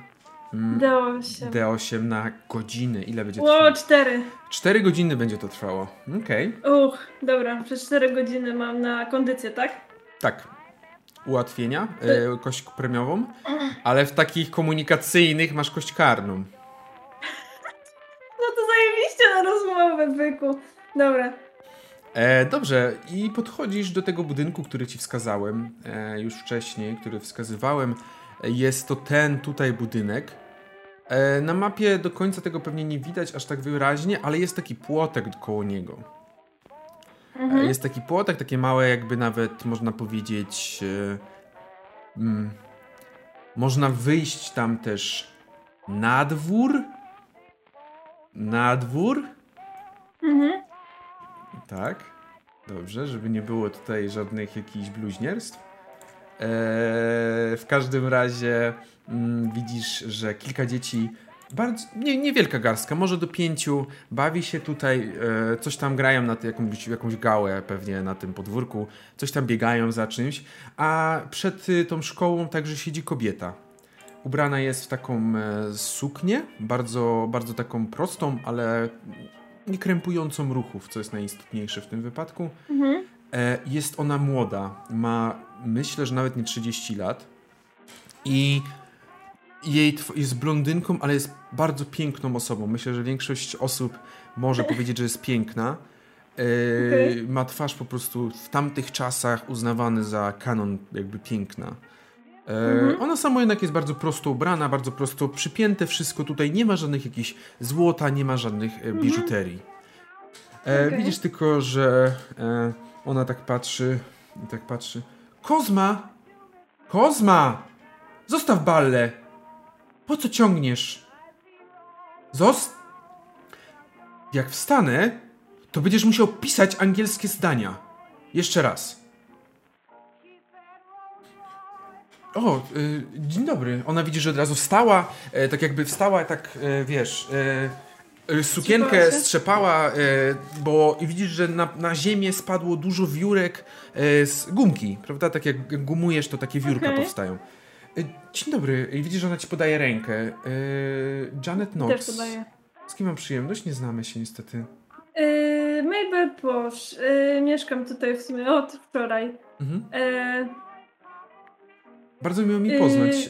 D8. D8 na godzinę. Ile będzie Ło, trwało? cztery. 4 godziny będzie to trwało. Okej. Uch, dobra, przez 4 godziny mam na kondycję, tak? Tak. Ułatwienia, e, kość premiową, ale w takich komunikacyjnych masz kość karną. No to zajebiście na rozmowę, byku. Dobra. E, dobrze, i podchodzisz do tego budynku, który ci wskazałem e, już wcześniej, który wskazywałem. E, Jest to ten tutaj budynek. E, na mapie do końca tego pewnie nie widać aż tak wyraźnie, ale jest taki płotek koło niego. E, Mhm. Jest taki płotek, takie małe, jakby nawet można powiedzieć. E, mm, można wyjść tam też na dwór. Na dwór. Mhm. Tak. Dobrze, żeby nie było tutaj żadnych jakichś bluźnierstw. Eee, w każdym razie widzisz, że kilka dzieci, bardzo, nie, niewielka garstka, może do pięciu, bawi się tutaj, e, coś tam grają na ty, jakąś, jakąś gałę pewnie na tym podwórku, coś tam biegają za czymś, a przed y, tą szkołą także siedzi kobieta. Ubrana jest w taką e, suknię, bardzo, bardzo taką prostą, ale nie krępującą ruchów, co jest najistotniejsze w tym wypadku. Mhm. E, Jest ona młoda, ma myślę, że nawet nie 30 lat i jej jest blondynką, ale jest bardzo piękną osobą. Myślę, że większość osób może powiedzieć, że jest piękna. E, Okej. Ma twarz po prostu w tamtych czasach uznawany za kanon jakby piękna. E, Mhm. Ona sama jednak jest bardzo prosto ubrana, bardzo prosto przypięte wszystko tutaj. Nie ma żadnych jakichś złota, nie ma żadnych e, biżuterii. E, Okej. Widzisz tylko, że e, ona tak patrzy i tak patrzy. Kozma! Kozma! Zostaw ballę! Po co ciągniesz? Zost... Jak wstanę, to będziesz musiał pisać angielskie zdania. Jeszcze raz. O, y, dzień dobry. Ona widzi, że od razu wstała, e, tak jakby wstała, tak e, wiesz, sukienkę Strzepała się? strzepała, bo i widzisz, że na, na ziemię spadło dużo wiórek z gumki, prawda? Tak jak gumujesz, to takie wiórka Okej. powstają. E, dzień dobry. I widzisz, że ona ci podaje rękę. E, Janet Też Knox. podaję. Z kim mam przyjemność? Nie znamy się niestety. Yy, Mabel Posz. Yy, mieszkam tutaj w sumie od wczoraj. Mhm. Yy, Bardzo miło mi poznać.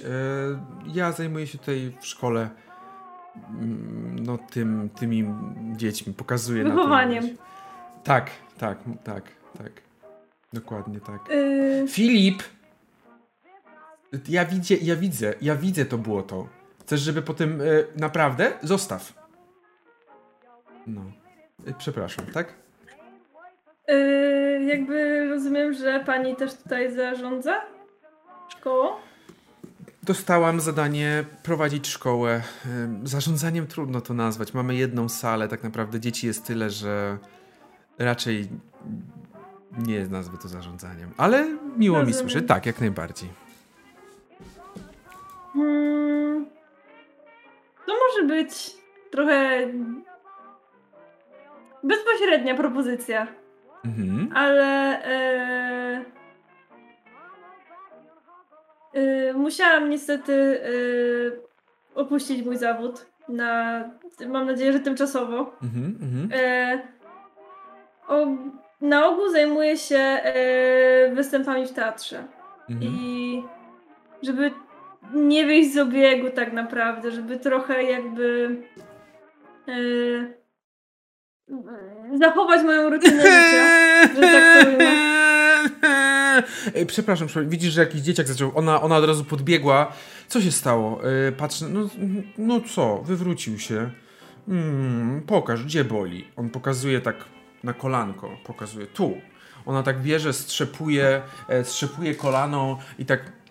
Ja zajmuję się tutaj w szkole mm, no tym, tymi dziećmi, pokazuję na tym Wychowaniem. gdzieś. Tak, tak, tak, tak. Dokładnie tak. Filip! Ja widzę, ja widzę, ja widzę to błoto. Chcesz, żeby potem e, naprawdę? Zostaw. No. E, Przepraszam, tak? yy, jakby rozumiem, że pani też tutaj zarządza szkołą? Dostałam zadanie prowadzić szkołę. Zarządzaniem trudno to nazwać. Mamy jedną salę, tak naprawdę dzieci jest tyle, że raczej nie nazwę to zarządzaniem. Ale miło mi Rozumiem. słyszeć. Tak, jak najbardziej. Hmm, to może być trochę bezpośrednia propozycja, Mhm. ale e, musiałam niestety e, opuścić mój zawód na, mam nadzieję, że tymczasowo. Mhm, mhm. O, na ogół zajmuję się występami w teatrze. mhm. I żeby nie wyjść z obiegu tak naprawdę, żeby trochę jakby e, zachować moją rutynę życia. że tak powiem. Przepraszam, widzisz, że jakiś dzieciak zaczął. Ona, ona od razu podbiegła. Co się stało? Yy, patrzę, no, no co, wywrócił się. Mm, pokaż, gdzie boli. On pokazuje tak na kolanko, pokazuje tu. Ona tak bierze, strzepuje, e, strzepuje kolano i tak.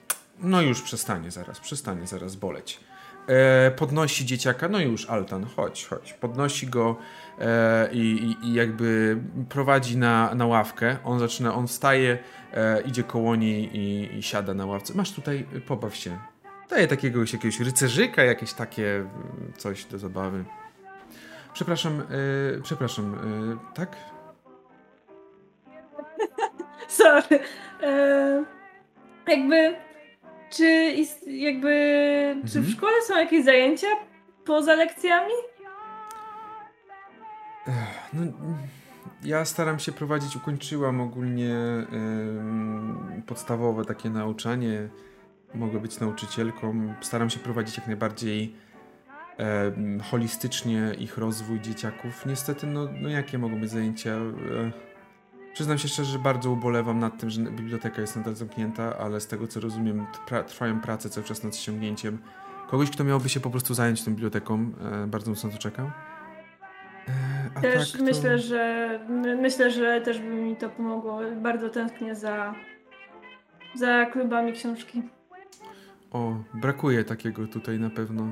No już przestanie zaraz, przestanie zaraz boleć. E, podnosi dzieciaka, no już, Altan, chodź, chodź. Podnosi go e, i, i, jakby prowadzi na, na ławkę. On zaczyna, on wstaje, e, idzie koło niej i, i siada na ławce. Masz tutaj, pobaw się. Daje takiego jakiegoś rycerzyka, jakieś takie y, coś do zabawy. Przepraszam, y, przepraszam, y, tak? Sorry. E, jakby czy ist, jakby czy Mhm. w szkole są jakieś zajęcia poza lekcjami? No, ja staram się prowadzić, ukończyłam ogólnie podstawowe takie nauczanie. Mogę być nauczycielką. Staram się prowadzić jak najbardziej holistycznie ich rozwój dzieciaków. Niestety, no, no jakie mogą być zajęcia? Przyznam się szczerze, że bardzo ubolewam nad tym, że biblioteka jest nadal zamknięta, ale z tego co rozumiem, trwają prace cały czas nad ściągnięciem kogoś, kto miałby się po prostu zająć tą biblioteką. E, bardzo mocno to czekam. E, a Też tak to- myślę, że my- myślę, że też by mi to pomogło. Bardzo tęsknię za za klubami książki. O, brakuje takiego tutaj na pewno.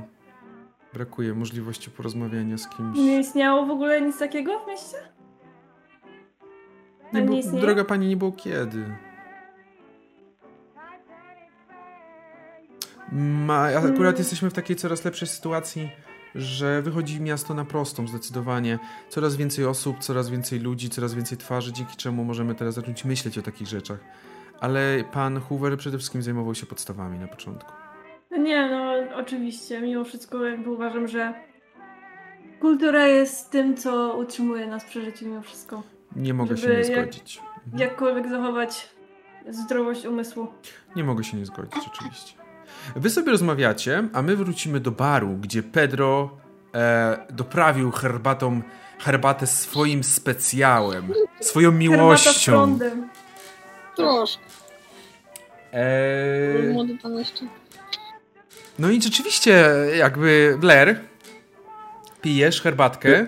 Brakuje możliwości porozmawiania z kimś. Nie istniało w ogóle nic takiego w mieście? Nie, istnieje? droga pani, nie było kiedy. Ma, akurat Mm. jesteśmy w takiej coraz lepszej sytuacji, że wychodzi miasto na prostą zdecydowanie. Coraz więcej osób, coraz więcej ludzi, coraz więcej twarzy, dzięki czemu możemy teraz zacząć myśleć o takich rzeczach. Ale pan Hoover przede wszystkim zajmował się podstawami na początku. Nie, no oczywiście. Mimo wszystko jakby uważam, że kultura jest tym, co utrzymuje nas przy życiu mimo wszystko. Nie mogę się nie jak- zgodzić. Mhm. Jakkolwiek zachować zdrowość umysłu. Nie mogę się nie zgodzić, oczywiście. Wy sobie rozmawiacie, a my wrócimy do baru, gdzie Pedro e, doprawił herbatą, herbatę swoim specjałem, swoją miłością. Troszkę. E, Młody pan jeszcze. no i rzeczywiście, jakby Blair, pijesz herbatkę.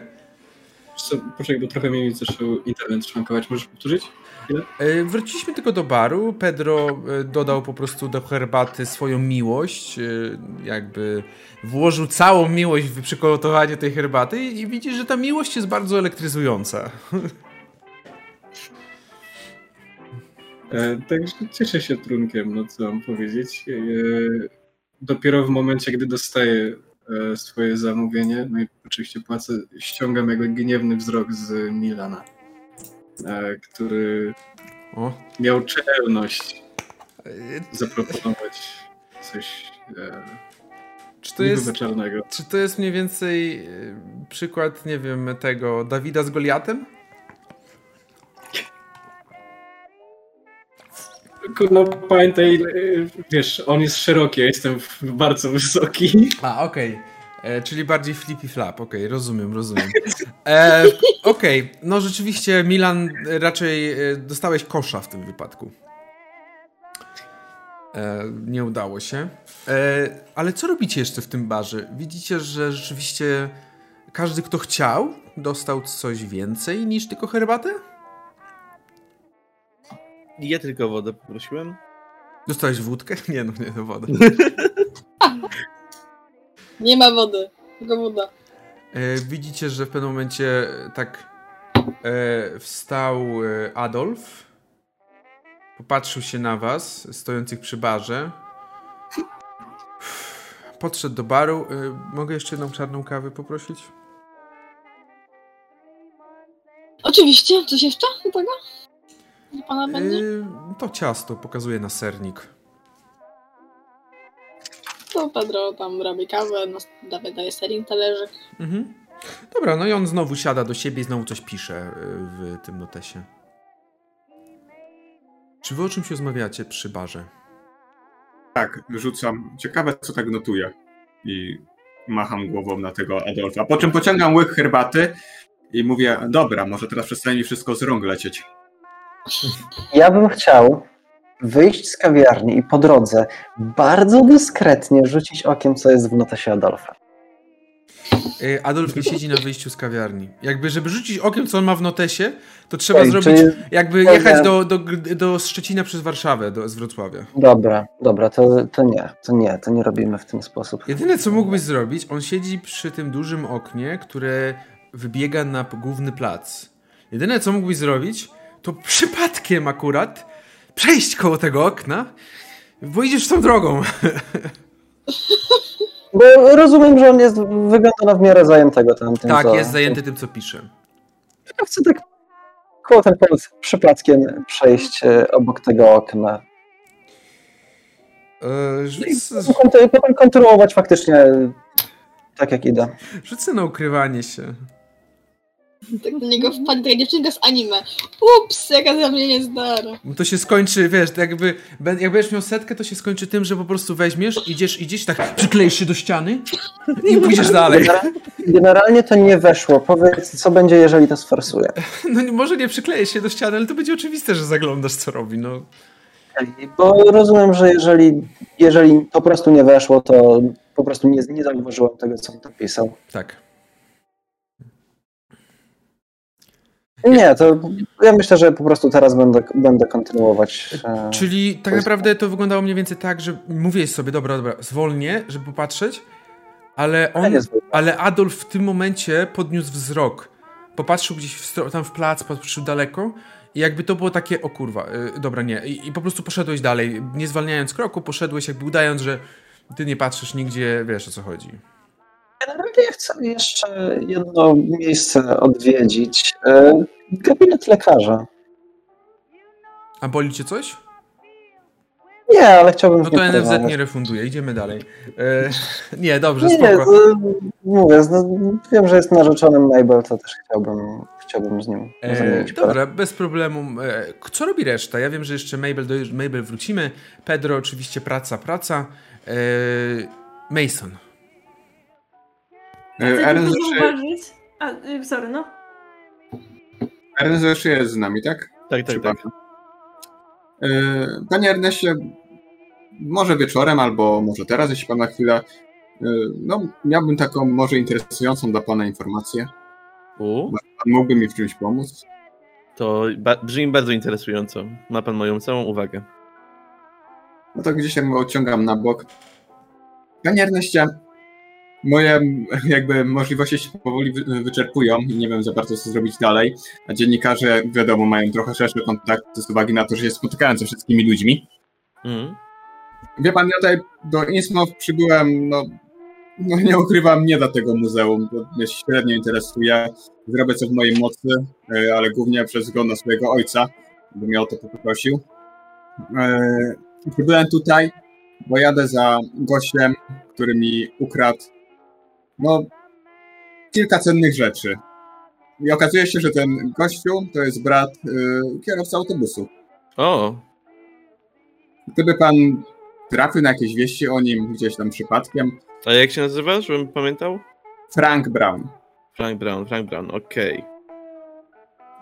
Poczekaj, bo trochę mi zaczął internet szwankować. Możesz powtórzyć? E, Wróciliśmy tylko do baru. Pedro e, dodał po prostu do herbaty swoją miłość. e, Jakby włożył całą miłość w przygotowanie tej herbaty i widzisz, że ta miłość jest bardzo elektryzująca. E, także cieszę się trunkiem, no co mam powiedzieć. E, dopiero w momencie, gdy dostaję swoje zamówienie, no i oczywiście płacę, ściągam jego gniewny wzrok z Milana, e, który O. miał czelność E, zaproponować coś e, Czy to jest, czy to jest mniej więcej e, przykład, nie wiem, tego Dawida z Goliatem? No pamiętaj, e, wiesz, on jest szeroki, ja jestem bardzo wysoki. A, okej. E, Czyli bardziej flippy flap, okej, rozumiem, rozumiem. E, okej, no rzeczywiście Milan e, raczej dostałeś kosza w tym wypadku. E, nie udało się. E, ale co robicie jeszcze w tym barze? Widzicie, że rzeczywiście każdy, kto chciał, dostał coś więcej niż tylko herbatę? Ja tylko wodę poprosiłem. Dostałeś wódkę? Nie, no nie, no wodę. Nie ma wody, tylko woda. E, widzicie, że w pewnym momencie e, tak e, wstał e, Adolf, popatrzył się na was, stojących przy barze. Podszedł do baru. E, mogę jeszcze jedną czarną kawę poprosić? Oczywiście, coś jeszcze do tego? Pana będzie? E, to ciasto pokazuje na sernik. To Pedro tam robi kawę, nas daje, daje serin talerzyk. Mhm. Dobra, no i on znowu siada do siebie i znowu coś pisze e, w tym notesie. Czy wy o czymś rozmawiacie przy barze? Tak, rzucam. Ciekawe, co tak notuje. I macham głową na tego Adolfa. Po czym pociągam łyk herbaty i mówię, dobra, może teraz przestanie mi wszystko z rąk lecieć. Ja bym chciał wyjść z kawiarni i po drodze bardzo dyskretnie rzucić okiem, co jest w notesie Adolfa. E, Adolf nie siedzi na wyjściu z kawiarni. Jakby, żeby rzucić okiem, co on ma w notesie, to trzeba Ej, zrobić, czy- jakby jechać do, do, do Szczecina przez Warszawę, do, z Wrocławia. Dobra, dobra, to, to nie, to nie, to nie robimy w ten sposób. Jedyne, co mógłbyś zrobić, on siedzi przy tym dużym oknie, które wybiega na główny plac. Jedyne, co mógłbyś zrobić, to przypadkiem akurat przejść koło tego okna, bo idziesz tą drogą. Bo rozumiem, że on jest, wygląda na w miarę zajętego tamtym. tak, co- jest zajęty tym, co pisze. Ja chcę tak koło ten plac przypadkiem przejść e, obok tego okna. E, rzuć, Potem, potem kontynuować faktycznie tak jak idę. sobie na ukrywanie się. Tak do niego wpadnie taka dziewczynka z anime. Ups, jaka za mnie niezdara. Bo To się skończy, wiesz, jakby, jak będziesz miał setkę, to się skończy tym, że po prostu weźmiesz, idziesz, idziesz, tak przykleisz się do ściany i pójdziesz dalej. Generalnie to nie weszło. Powiedz, co będzie, jeżeli to sforsuję. No nie- może nie przyklejesz się do ściany, ale to będzie oczywiste, że zaglądasz, co robi, no. Bo rozumiem, że jeżeli, jeżeli to po prostu nie weszło, to po prostu nie, nie zauważyłem tego, co on tam pisał. Tak. Nie, to ja myślę, że po prostu teraz będę, będę kontynuować. e, Czyli tak naprawdę to wyglądało mniej więcej tak, że mówię sobie, dobra, dobra, zwolnię, żeby popatrzeć, ale ja on, zwolnię. ale Adolf w tym momencie podniósł wzrok. Popatrzył gdzieś w tam w plac, patrzył daleko i jakby to było takie, o kurwa, y, dobra, nie. I, I po prostu poszedłeś dalej, nie zwalniając kroku, poszedłeś jakby udając, że ty nie patrzysz nigdzie, wiesz o co chodzi. Generalnie ja chcę jeszcze jedno miejsce odwiedzić. E, Gabinet lekarza. A boli cię coś? Nie, ale chciałbym No to NFZ nie refunduje, idziemy dalej. E, nie, dobrze, Nie, spoko. z- mówię, z- wiem, że jest narzeczonym Mabel, to też chciałbym, chciałbym z nim E, zamienić parę. dobra, bez problemu. E, co robi reszta? Ja wiem, że jeszcze Mabel, do Mabel wrócimy. Pedro oczywiście praca, praca. E, Mason. Ernest jeszcze, zauważyć... A, y, sorry, no. Ernest jeszcze jest z nami, tak? Tak, tak, tak. E, Panie Erneście, może wieczorem, albo może teraz, jeśli pan ma chwilę, e, no, miałbym taką może interesującą dla pana informację. U, Pan mógłby mi w czymś pomóc? to brzmi bardzo interesująco. Ma pan moją całą uwagę. No to gdzieś tam odciągam na bok. Panie Erneście, moje jakby możliwości się powoli wy- wyczerpują i nie wiem za bardzo co zrobić dalej. A dziennikarze, wiadomo, mają trochę szersze kontakty z uwagi na to, że się spotykają ze wszystkimi ludźmi. Mhm. Wie pan, ja tutaj do Innsmouth przybyłem, no, no nie ukrywam, nie dla tego muzeum, mnie średnio interesuje. Zrobię co w mojej mocy, e, ale głównie przez wzgląd na swojego ojca, bo mnie o to poprosił. E, Przybyłem tutaj, bo jadę za gościem, który mi ukradł no, kilka cennych rzeczy. I okazuje się, że ten gościu to jest brat y, kierowcy autobusu. O, Gdyby pan trafił na jakieś wieści o nim gdzieś tam przypadkiem, a jak się nazywa, żebym pamiętał? Frank Brown. Frank Brown, Frank Brown, okej.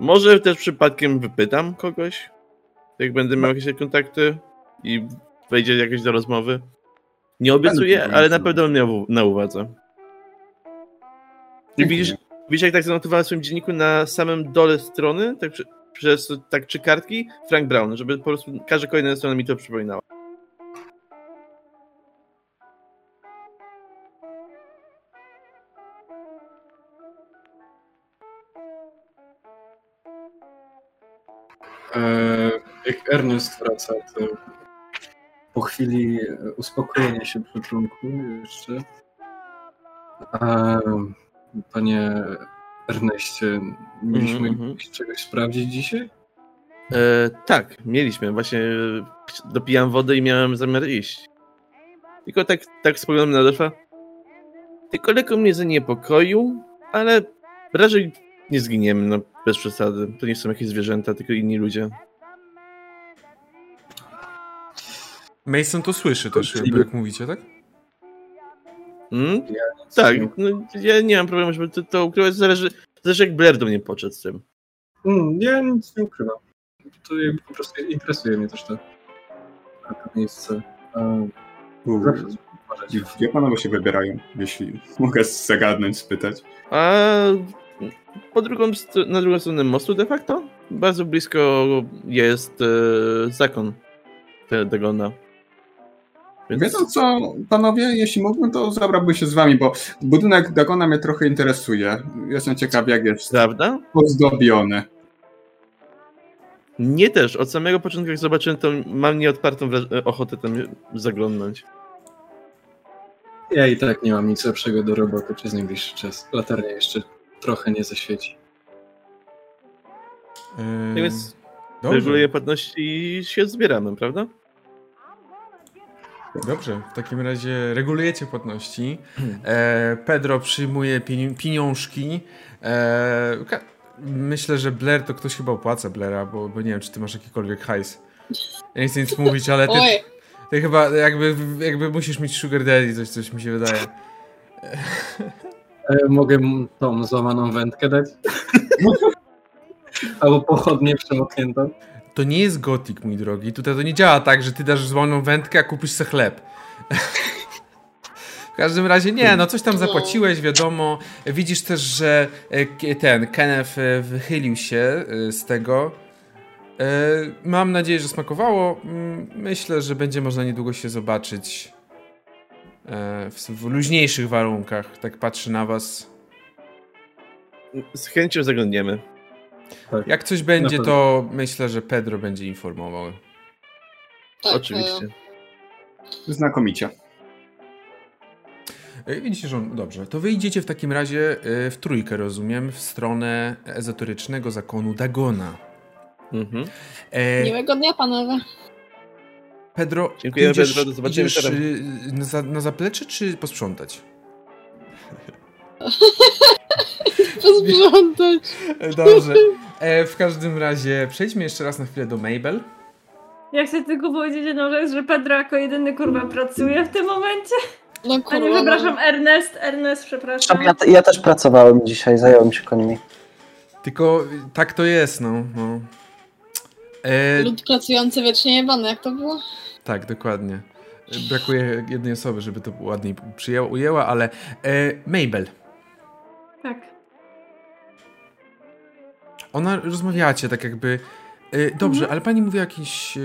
Może też przypadkiem wypytam kogoś, jak będę miał jakieś kontakty i wejdzie jakoś do rozmowy. Nie obiecuję, ale na pewno miał na uwadze. I widzisz, widzisz, jak tak zanotowałem w swoim dzienniku na samym dole strony, tak przez tak trzy kartki, Frank Brown, żeby po prostu każda kolejna strona mi to przypominała. E, jak Ernest wraca, to po chwili uspokojenia się przy trunku jeszcze. E, panie Erneście, mieliśmy Mhm, mhm. czegoś sprawdzić dzisiaj? E, tak, mieliśmy. Właśnie e, dopijam wodę i miałem zamiar iść. Tylko tak, tak spoglądam na Adolfa. Tylko lekko mnie zaniepokoił, ale raczej nie zginiemy, no bez przesady. To nie są jakieś zwierzęta, tylko inni ludzie. Mason to słyszy też, jak mówicie, tak? Mm? Tak, no, ja nie mam problemu, żeby to, to ukrywać. Zależy, zależy jak Blair do mnie podszedł z tym. Mm, ja nic nie ukrywam. To jakby po prostu interesuje mnie też to, to miejsce. E, zawsze. Gdzie panowie się wybierają, jeśli mogę zagadnąć, spytać? A po drugą, na drugą stronę mostu de facto bardzo blisko jest e, zakon te- Dagona. Więc Wiedzą co, panowie, jeśli mógłbym, to zabrałbym się z wami, bo budynek Dagona mnie trochę interesuje. Jestem ciekaw, jak jest prawda? ozdobiony. Nie też. Od samego początku, jak zobaczyłem, to mam nieodpartą wraż- ochotę tam zaglądnąć. Ja i tak nie mam nic lepszego do roboty przez najbliższy czas. Latarnia jeszcze trochę nie zaświeci. Yy, Tak więc dobrze, reguluję płatności i się zbieramy, prawda? Dobrze, w takim razie regulujecie płatności. E, Pedro przyjmuje pieni- pieniążki. E, myślę, że Blair to ktoś chyba opłaca Blaira, bo, bo nie wiem, czy ty masz jakikolwiek hajs. Ja nie chcę nic mówić, ale ty, ty chyba jakby, jakby musisz mieć sugar daddy, coś, coś mi się wydaje. E, mogę tą złamaną wędkę dać? Albo pochodnie przemokniętą? To nie jest gotik, mój drogi. Tutaj to nie działa tak, że ty dasz złoną wędkę, a kupisz sobie chleb. W każdym razie nie, no coś tam zapłaciłeś, wiadomo. Widzisz też, że e, ten Kenneth e, wychylił się e, z tego. Mam nadzieję, że smakowało. Mm, Myślę, że będzie można niedługo się zobaczyć w, w luźniejszych warunkach. Tak patrzy na was. Z chęcią zaglądniemy. Jak coś będzie, to myślę, że Pedro będzie informował. tak, Oczywiście. Znakomicie. E, Widzicie, że on... Dobrze, to wyjdziecie w takim razie e, w trójkę, rozumiem, w stronę ezoterycznego zakonu Dagona. Mhm. E, Miłego dnia, panowie. Pedro, Dziękujemy, idziesz, Pedro, do zobaczenia idziesz y, na, za- na zaplecze, czy posprzątać? Posprzątać. Dobrze. E, w każdym razie przejdźmy jeszcze raz na chwilę do Mabel. Ja chcę tylko powiedzieć jedną rzecz, że Pedro jako jedyny kurwa pracuje w tym momencie. No A nie, kurwa. przepraszam, Ernest, Ernest, przepraszam. Ja, ja też pracowałem dzisiaj, zająłem się końmi. Tylko tak to jest, no. no. E, Lud pracujący wiecznie jebany, jak to było? tak, dokładnie. Brakuje jednej osoby, żeby to ładniej przyjęła, ujęła, ale e, Mabel. Tak. Ona rozmawiacie tak jakby. E, dobrze, Mhm. ale pani mówi o jakichś e,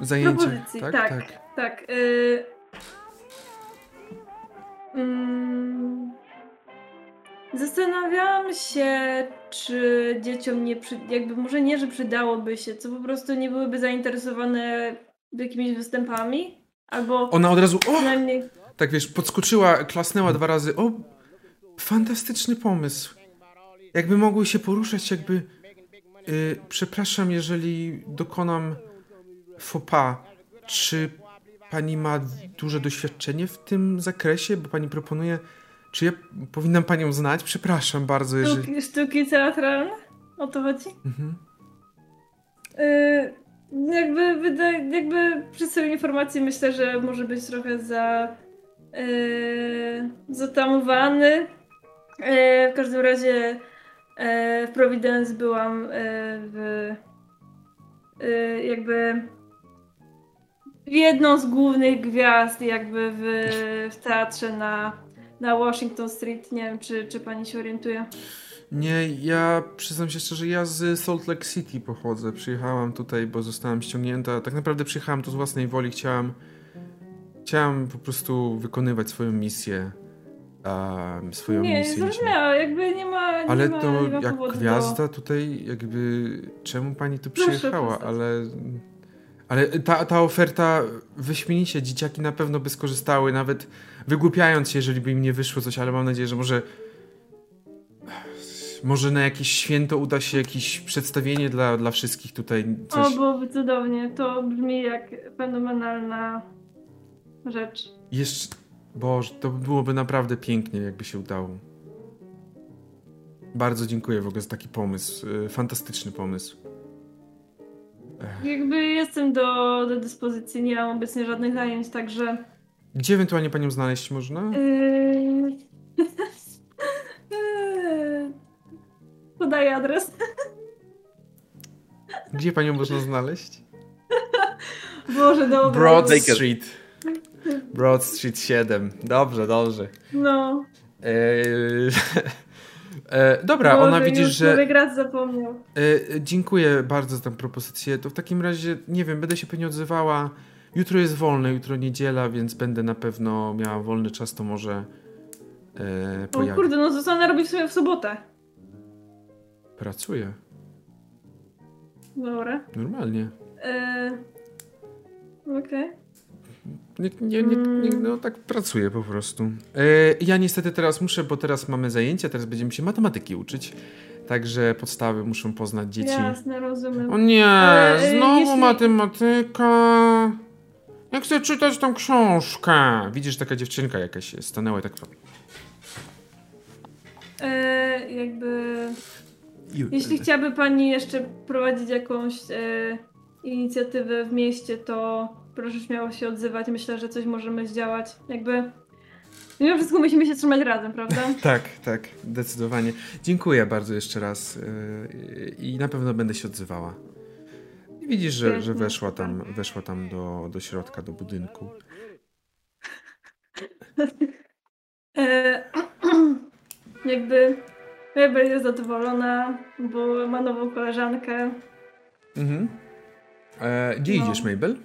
zajęciach. Propozycji, tak, tak. tak. Tak. Y... Mm... Zastanawiałam się, czy dzieciom nie przy... jakby może nie, że przydałoby się, co po prostu nie byłyby zainteresowane jakimiś występami, albo Ona od razu. O! przynajmniej Tak wiesz, podskoczyła, klasnęła dwa razy. O! Fantastyczny pomysł. Jakby mogły się poruszać, jakby. Y, przepraszam, jeżeli dokonam faux pas. Czy pani ma duże doświadczenie w tym zakresie? Bo pani proponuje. Czy ja powinnam panią znać? Przepraszam bardzo, jeżeli. sztuki, sztuki teatralne? O to chodzi? Mhm. Y, jakby, wydaje, jakby przedstawił informację, myślę, że może być trochę za y, zatamowany. Y, w każdym razie y, w Providence byłam y, w y, jakby jedną z głównych gwiazd jakby w, w teatrze na, na Washington Street. Nie wiem, czy, czy pani się orientuje. Nie, ja przyznam się szczerze, ja z Salt Lake City pochodzę. Przyjechałam tutaj, bo zostałam ściągnięta. Tak naprawdę przyjechałam tu z własnej woli. Chciałam, chciałam po prostu wykonywać swoją misję. Um, swoją Nie, misję. zrozumiała, jakby nie ma. Nie Ale ma, to nie ma jak powodu gwiazda tutaj, jakby czemu pani tu przyjechała? Ale, ale ta, ta oferta wyśmienicie, dzieciaki na pewno by skorzystały, nawet wygłupiając się, jeżeli by im nie wyszło coś, ale mam nadzieję, że może może na jakieś święto uda się jakieś przedstawienie dla, dla wszystkich tutaj. Coś. O, byłoby cudownie. To brzmi jak fenomenalna rzecz. Jeszcze, Boże, to byłoby naprawdę pięknie, jakby się udało. Bardzo dziękuję w ogóle za taki pomysł. y, Fantastyczny pomysł. Jakby jestem do, do dyspozycji, nie mam obecnie żadnych zajęć, także. Gdzie ewentualnie panią znaleźć można? Yy... Podaję adres. Gdzie panią można znaleźć? Boże, dobra. Broad. Street. Broad Street 7. Dobrze, dobrze. No. Eee, e, dobra, Boże, ona widzisz, że. Raz zapomniał. E, dziękuję bardzo za tę propozycję. To w takim razie, nie wiem, będę się pewnie odzywała. Jutro jest wolne, jutro niedziela, więc będę na pewno miała wolny czas, to może e, O kurde, no zostanę robić sobie w sobotę. Pracuję. Dobra. Normalnie. Yy... Okej. Nie, nie, nie, nie, no tak pracuję po prostu. E, ja niestety teraz muszę, bo teraz mamy zajęcia, teraz będziemy się matematyki uczyć. Także podstawy muszą poznać dzieci. Jasne, rozumiem. O nie, Ale, e, znowu jeśli- matematyka. Ja chcę czytać tą książkę. Widzisz, taka dziewczynka jakaś stanęła i tak... E, jakby. Jeśli chciałaby Pani jeszcze prowadzić jakąś e, inicjatywę w mieście, to proszę śmiało się odzywać. Myślę, że coś możemy zdziałać. Jakby. Mimo wszystko musimy się trzymać razem, prawda? Tak, tak, zdecydowanie. Dziękuję bardzo jeszcze raz yy, i na pewno będę się odzywała. Widzisz, że, że weszła tam, weszła tam do, do środka, do budynku. E, jakby. Mabel jest zadowolona, bo ma nową koleżankę. Mhm. E, gdzie No. idziesz, Mabel?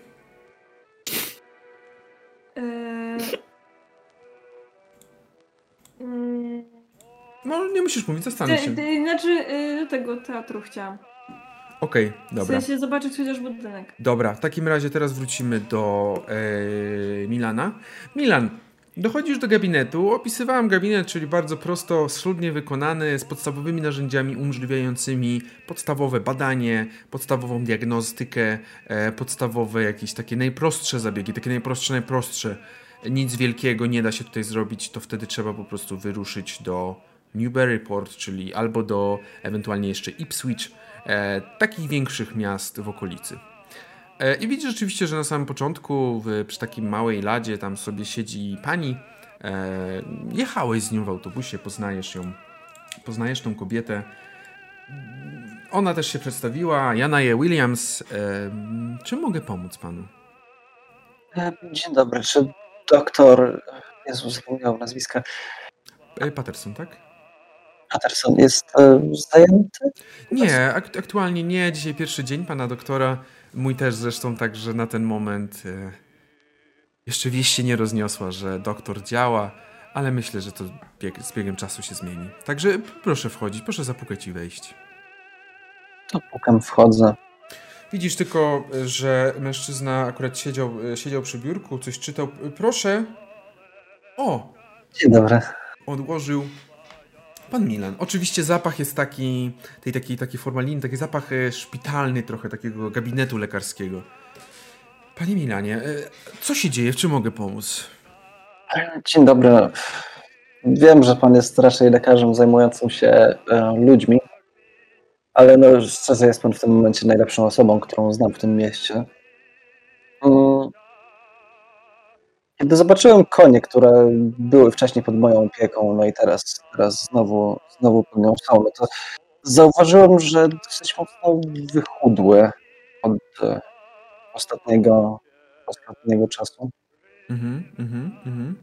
Nie musisz mówić, zastanów się. znaczy, y, do tego teatru chciałam. Okej, W dobra. sensie zobaczyć chociaż budynek. Dobra, w takim razie teraz wrócimy do e, Milana. Milan, Dochodzisz do gabinetu. Opisywałem gabinet, czyli bardzo prosto, schludnie wykonany, z podstawowymi narzędziami umożliwiającymi podstawowe badanie, podstawową diagnostykę, e, podstawowe jakieś takie najprostsze zabiegi, takie najprostsze, najprostsze. Nic wielkiego nie da się tutaj zrobić, to wtedy trzeba po prostu wyruszyć do Newburyport, czyli albo do ewentualnie jeszcze Ipswich, e, takich większych miast w okolicy. E, I widzisz rzeczywiście, że na samym początku w, przy takiej małej ladzie tam sobie siedzi pani. E, jechałeś z nią w autobusie, poznajesz ją, poznajesz tą kobietę. Ona też się przedstawiła, Jana je Williams. E, czym mogę pomóc panu? E, Dzień dobry, czy doktor, Jezu, zapomniałem nazwiska, E, Patterson, tak? Patterson jest e, zajęty? Nie, ak aktualnie nie. Dzisiaj pierwszy dzień pana doktora. Mój też zresztą, także na ten moment e, jeszcze wieść się nie rozniosła, że doktor działa, ale myślę, że to bieg, z biegiem czasu się zmieni. Także proszę wchodzić, proszę zapukać i wejść. To pukam, wchodzę. Widzisz tylko, że mężczyzna akurat siedział, siedział przy biurku, coś czytał. Proszę. O, Dzień dobry. odłożył pan Milan. Oczywiście zapach jest taki, tej takiej, takiej formaliny, taki zapach e, szpitalny trochę, takiego gabinetu lekarskiego. Panie Milanie, e, co się dzieje? W czym mogę pomóc? Dzień dobry. Wiem, że pan jest raczej lekarzem zajmującym się e, ludźmi, ale no szczerze jest pan w tym momencie najlepszą osobą, którą znam w tym mieście. Kiedy zobaczyłem konie, które były wcześniej pod moją opieką, no i teraz, teraz znowu, znowu pod nią są, no to zauważyłem, że dosyć mocno wychudły od e, ostatniego, ostatniego czasu. Mhm, mhm, mhm.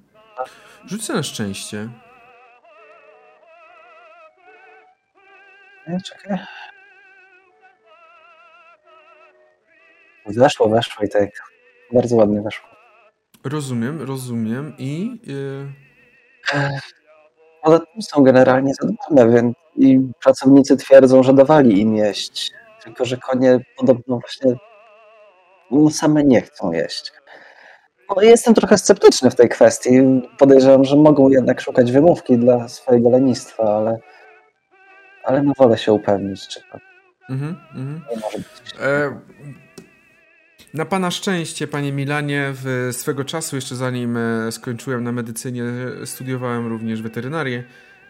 Rzucę na szczęście. Nie, czekaj. Weszło, weszło i tak bardzo ładnie weszło. Rozumiem, rozumiem i... Yy, Ale są generalnie zadbane, więc i pracownicy twierdzą, że dawali im jeść. Tylko, że konie podobno właśnie no, same nie chcą jeść. No, jestem trochę sceptyczny w tej kwestii. Podejrzewam, że mogą jednak szukać wymówki dla swojego lenistwa, ale, ale no wolę się upewnić, czy to mhm, mhm. nie może być. E, na pana szczęście, panie Milanie, w swego czasu, jeszcze zanim e, skończyłem na medycynie, studiowałem również weterynarię.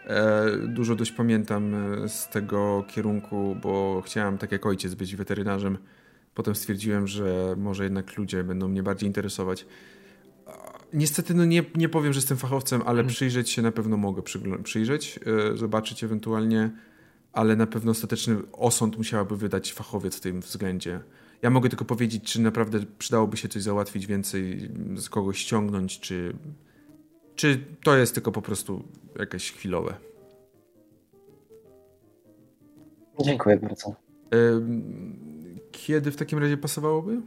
E, Dużo dość pamiętam e, z tego kierunku, bo chciałem, tak jak ojciec, być weterynarzem. Potem stwierdziłem, że może jednak ludzie będą mnie bardziej interesować. Niestety, no nie, nie powiem, że jestem fachowcem, ale przyjrzeć się na pewno mogę przyjrzeć, zobaczyć ewentualnie, ale na pewno ostateczny osąd musiałaby wydać fachowiec w tym względzie. Ja mogę tylko powiedzieć, czy naprawdę przydałoby się coś załatwić więcej, z kogoś ściągnąć, czy, czy to jest tylko po prostu jakieś chwilowe. Dziękuję bardzo. Kiedy w takim razie pasowałoby?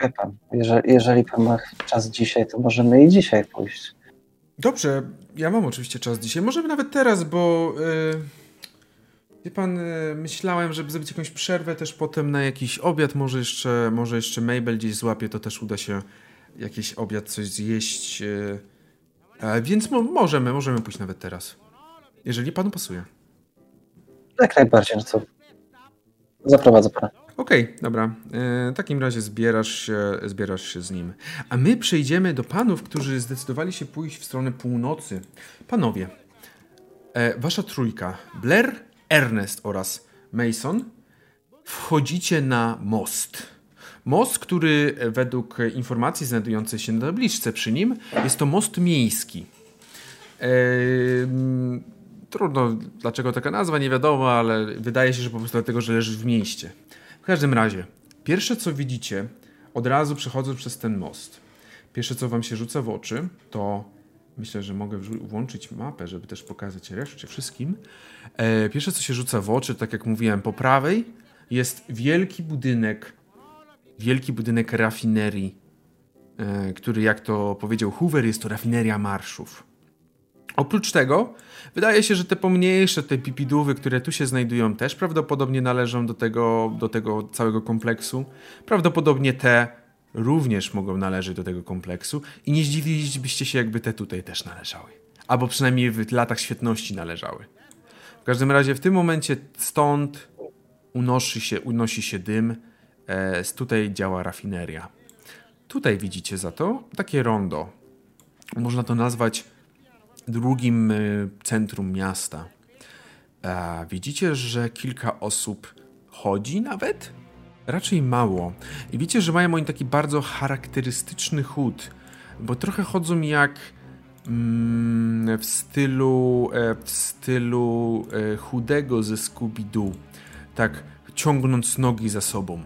Wie pan, jeżeli, jeżeli pan ma czas dzisiaj, to możemy i dzisiaj pójść. Dobrze, ja mam oczywiście czas dzisiaj. Możemy nawet teraz, bo yy, wie pan, yy, myślałem, żeby zrobić jakąś przerwę też potem na jakiś obiad. Może jeszcze, może jeszcze Mabel gdzieś złapie, to też uda się jakiś obiad, coś zjeść. Yy, e, więc mo możemy, możemy pójść nawet teraz. Jeżeli panu pasuje. Jak najbardziej, no to zaprowadzę pana. Okej, dobra. E, W takim razie zbierasz się, zbierasz się z nim. A my przejdziemy do panów, którzy zdecydowali się pójść w stronę północy. Panowie, e, wasza trójka, Blair, Ernest oraz Mason, wchodzicie na most. Most, który według informacji znajdującej się na tabliczce przy nim, jest to most miejski. Ehm, Trudno, dlaczego taka nazwa, nie wiadomo, ale wydaje się, że po prostu dlatego, że leży w mieście. W każdym razie, pierwsze co widzicie, od razu przechodząc przez ten most, pierwsze co wam się rzuca w oczy, to myślę, że mogę włączyć mapę, żeby też pokazać reszcie wszystkim. E, pierwsze co się rzuca w oczy, tak jak mówiłem, po prawej jest wielki budynek, wielki budynek rafinerii, e, który jak to powiedział Hoover, jest to rafineria marszów. Oprócz tego, wydaje się, że te pomniejsze, te pipidówy, które tu się znajdują, też prawdopodobnie należą do tego, do tego całego kompleksu. Prawdopodobnie te również mogą należeć do tego kompleksu i nie zdziwilibyście się, jakby te tutaj też należały. Albo przynajmniej w latach świetności należały. W każdym razie w tym momencie stąd unosi się, unosi się dym, e, tutaj działa rafineria. Tutaj widzicie za to takie rondo. Można to nazwać drugim y, centrum miasta. E, widzicie, że kilka osób chodzi nawet? Raczej mało. I widzicie, że mają oni taki bardzo charakterystyczny chód, bo trochę chodzą jak mm, w stylu e, w stylu e, chudego ze Scooby-Doo. Tak ciągnąc nogi za sobą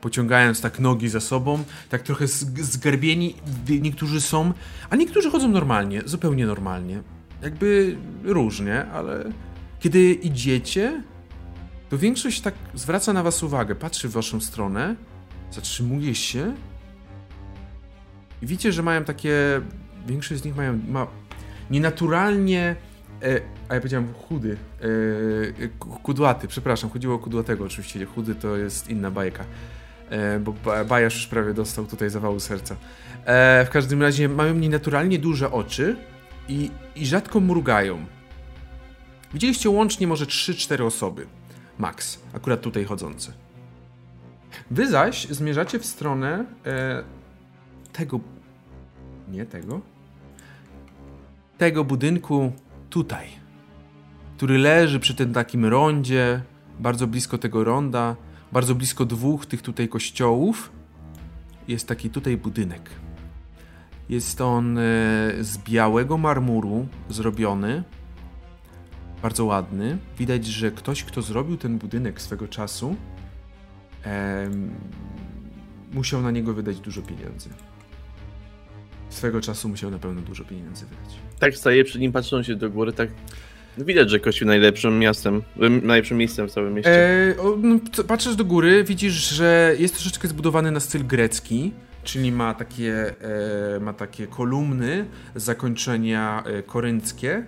pociągając tak nogi za sobą, tak trochę zgarbieni niektórzy są, a niektórzy chodzą normalnie, zupełnie normalnie. Jakby różnie, ale kiedy idziecie, to większość tak zwraca na was uwagę, patrzy w waszą stronę, zatrzymuje się i widzicie, że mają takie, większość z nich mają, ma nienaturalnie E, a ja powiedziałem chudy. E, kudłaty, przepraszam, chodziło o kudłatego oczywiście. Chudy to jest inna bajka. E, bo Bajasz już prawie dostał tutaj zawału serca. E, w każdym razie mają nienaturalnie duże oczy i, i rzadko mrugają. Widzieliście łącznie może 3-4 osoby. Max, akurat tutaj chodzące. Wy zaś zmierzacie w stronę e, tego. Nie tego. Tego budynku tutaj. Który leży przy tym takim rondzie, bardzo blisko tego ronda bardzo blisko dwóch tych tutaj kościołów jest taki tutaj budynek. Jest on e, z białego marmuru zrobiony. Bardzo ładny. Widać, że ktoś, kto zrobił ten budynek swego czasu, musiał na niego wydać dużo pieniędzy. Swego czasu musiał na pewno dużo pieniędzy wydać. Tak staje przed nim, patrząc się do góry, tak Widać, że Kościół najlepszym miastem, najlepszym miejscem w całym mieście. E, o, no, patrzysz do góry, widzisz, że jest troszeczkę zbudowany na styl grecki, czyli ma takie, e, ma takie kolumny, zakończenia e, korynckie,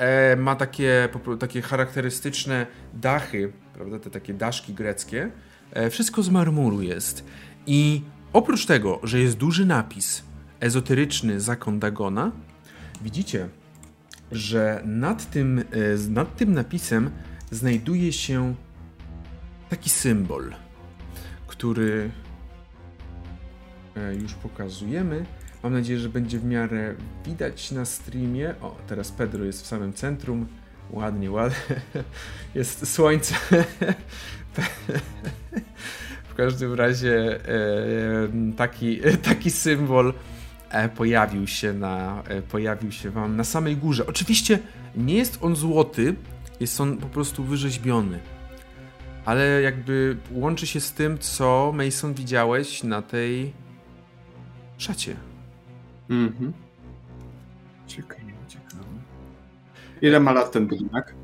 e, ma takie, takie charakterystyczne dachy, prawda, te takie daszki greckie. E, wszystko z marmuru jest. I oprócz tego, że jest duży napis ezoteryczny zakon Dagona, widzicie, że nad tym, e, nad tym napisem znajduje się taki symbol, który e, już pokazujemy. Mam nadzieję, że będzie w miarę widać na streamie. O, teraz Pedro jest w samym centrum. Ładnie, ładnie. Jest słońce. W każdym razie taki, taki symbol E, pojawił się, na, e, pojawił się wam na samej górze. Oczywiście nie jest on złoty, jest on po prostu wyrzeźbiony. Ale jakby łączy się z tym, co Mason widziałeś na tej szacie. Mhm. Ciekawe, ciekawe. Ile ma lat ten budynek?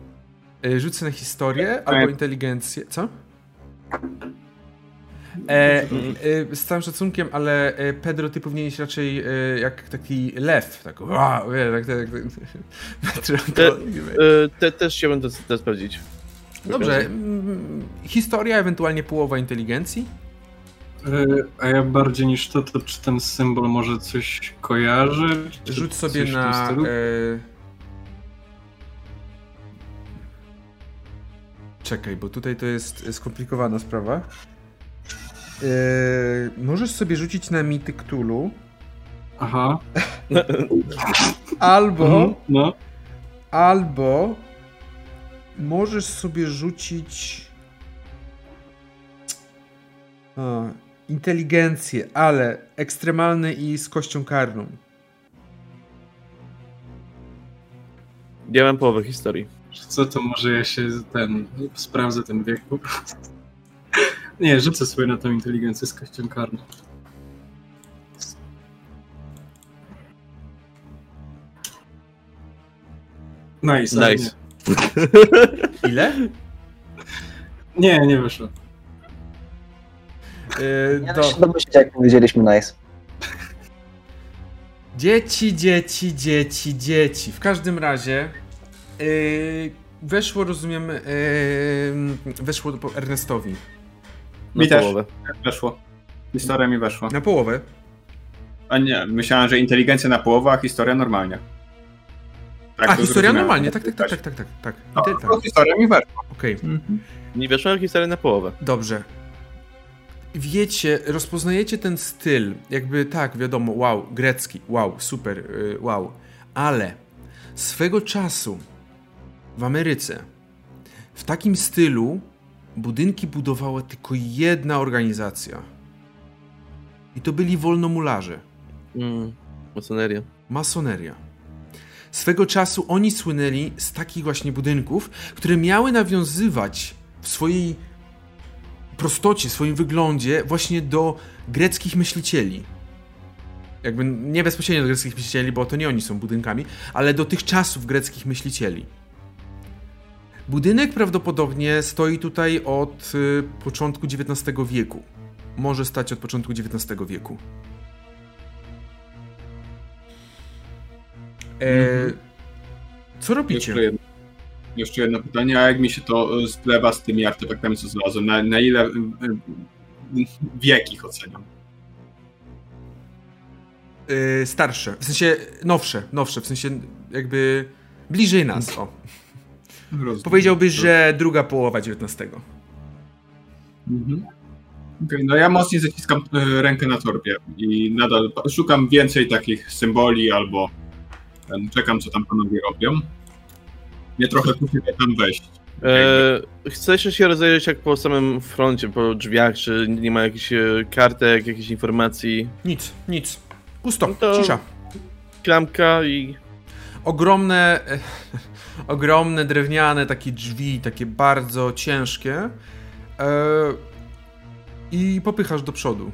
E, rzucę na historię albo inteligencję. Co? E, e, z całym szacunkiem, ale e, Pedro, ty powinieneś raczej e, jak taki lew, tak, wow, tak, tak, tak, te, e, te, też chciałbym to, to sprawdzić. Dobrze, historia, ewentualnie połowa inteligencji. E, a ja bardziej niż to, to czy ten symbol może coś kojarzy? Rzuć sobie na... Czekaj, bo tutaj to jest skomplikowana sprawa. Yy, możesz sobie rzucić na mity Cthulhu. Aha. albo. Mhm, no. Albo. Możesz sobie rzucić. O, inteligencję, ale ekstremalny i z kością karną. Ja mam połowę historii. Co to może ja się ten sprawdzę ten wiek po prostu. Nie, rzucę sobie na tą inteligencję z kością karną. Nice. Nice. Nie. Ile? Nie, nie wyszło. Yy, ja do... się domyślić, jak powiedzieliśmy nice. Dzieci, dzieci, dzieci, dzieci. W każdym razie yy, weszło, rozumiem, yy, weszło Ernestowi. Mi też. Połowę. Weszło. Historia mi weszła. Na połowę. A nie, myślałem, że inteligencja na połowę, a historia normalnie. Tak A, to historia normalnie, tak, tak, tak, tak, tak, tak. tak. No, tak. to historia mi weszła. Okej, Nie weszła historia na połowę. dobrze. Wiecie, rozpoznajecie ten styl, jakby tak, wiadomo, wow, grecki, wow, super, y, wow. Ale swego czasu w Ameryce w takim stylu budynki budowała tylko jedna organizacja. I to byli wolnomularze. Mm, masoneria. Masoneria. Swego czasu oni słynęli z takich właśnie budynków, które miały nawiązywać w swojej prostocie, swoim wyglądzie właśnie do greckich myślicieli. Jakby nie bezpośrednio do greckich myślicieli, bo to nie oni są budynkami, ale do tych czasów greckich myślicieli. Budynek prawdopodobnie stoi tutaj od y, początku XIX wieku. Może stać od początku XIX wieku. E, co robicie? Jeszcze jeszcze jedno pytanie, a jak mi się to e, zlewa z tymi artefaktami, co znalazłem? Na, na ile e, wiek ich oceniam? E, starsze, w sensie nowsze, nowsze, w sensie jakby bliżej nas. O. Rozumiem. Powiedziałbyś, że druga połowa XIX. Mhm. Okej, no ja mocniej zaciskam rękę na torbie i nadal szukam więcej takich symboli albo czekam, co tam panowie robią. Mnie trochę kusi tam wejść. E, chcesz się rozejrzeć jak po samym froncie, po drzwiach, czy nie ma jakichś e, kartek, jakichś informacji? Nic, nic. Pusto, No cisza. Klamka i... Ogromne, e, ogromne drewniane takie drzwi, takie bardzo ciężkie. E, I popychasz do przodu.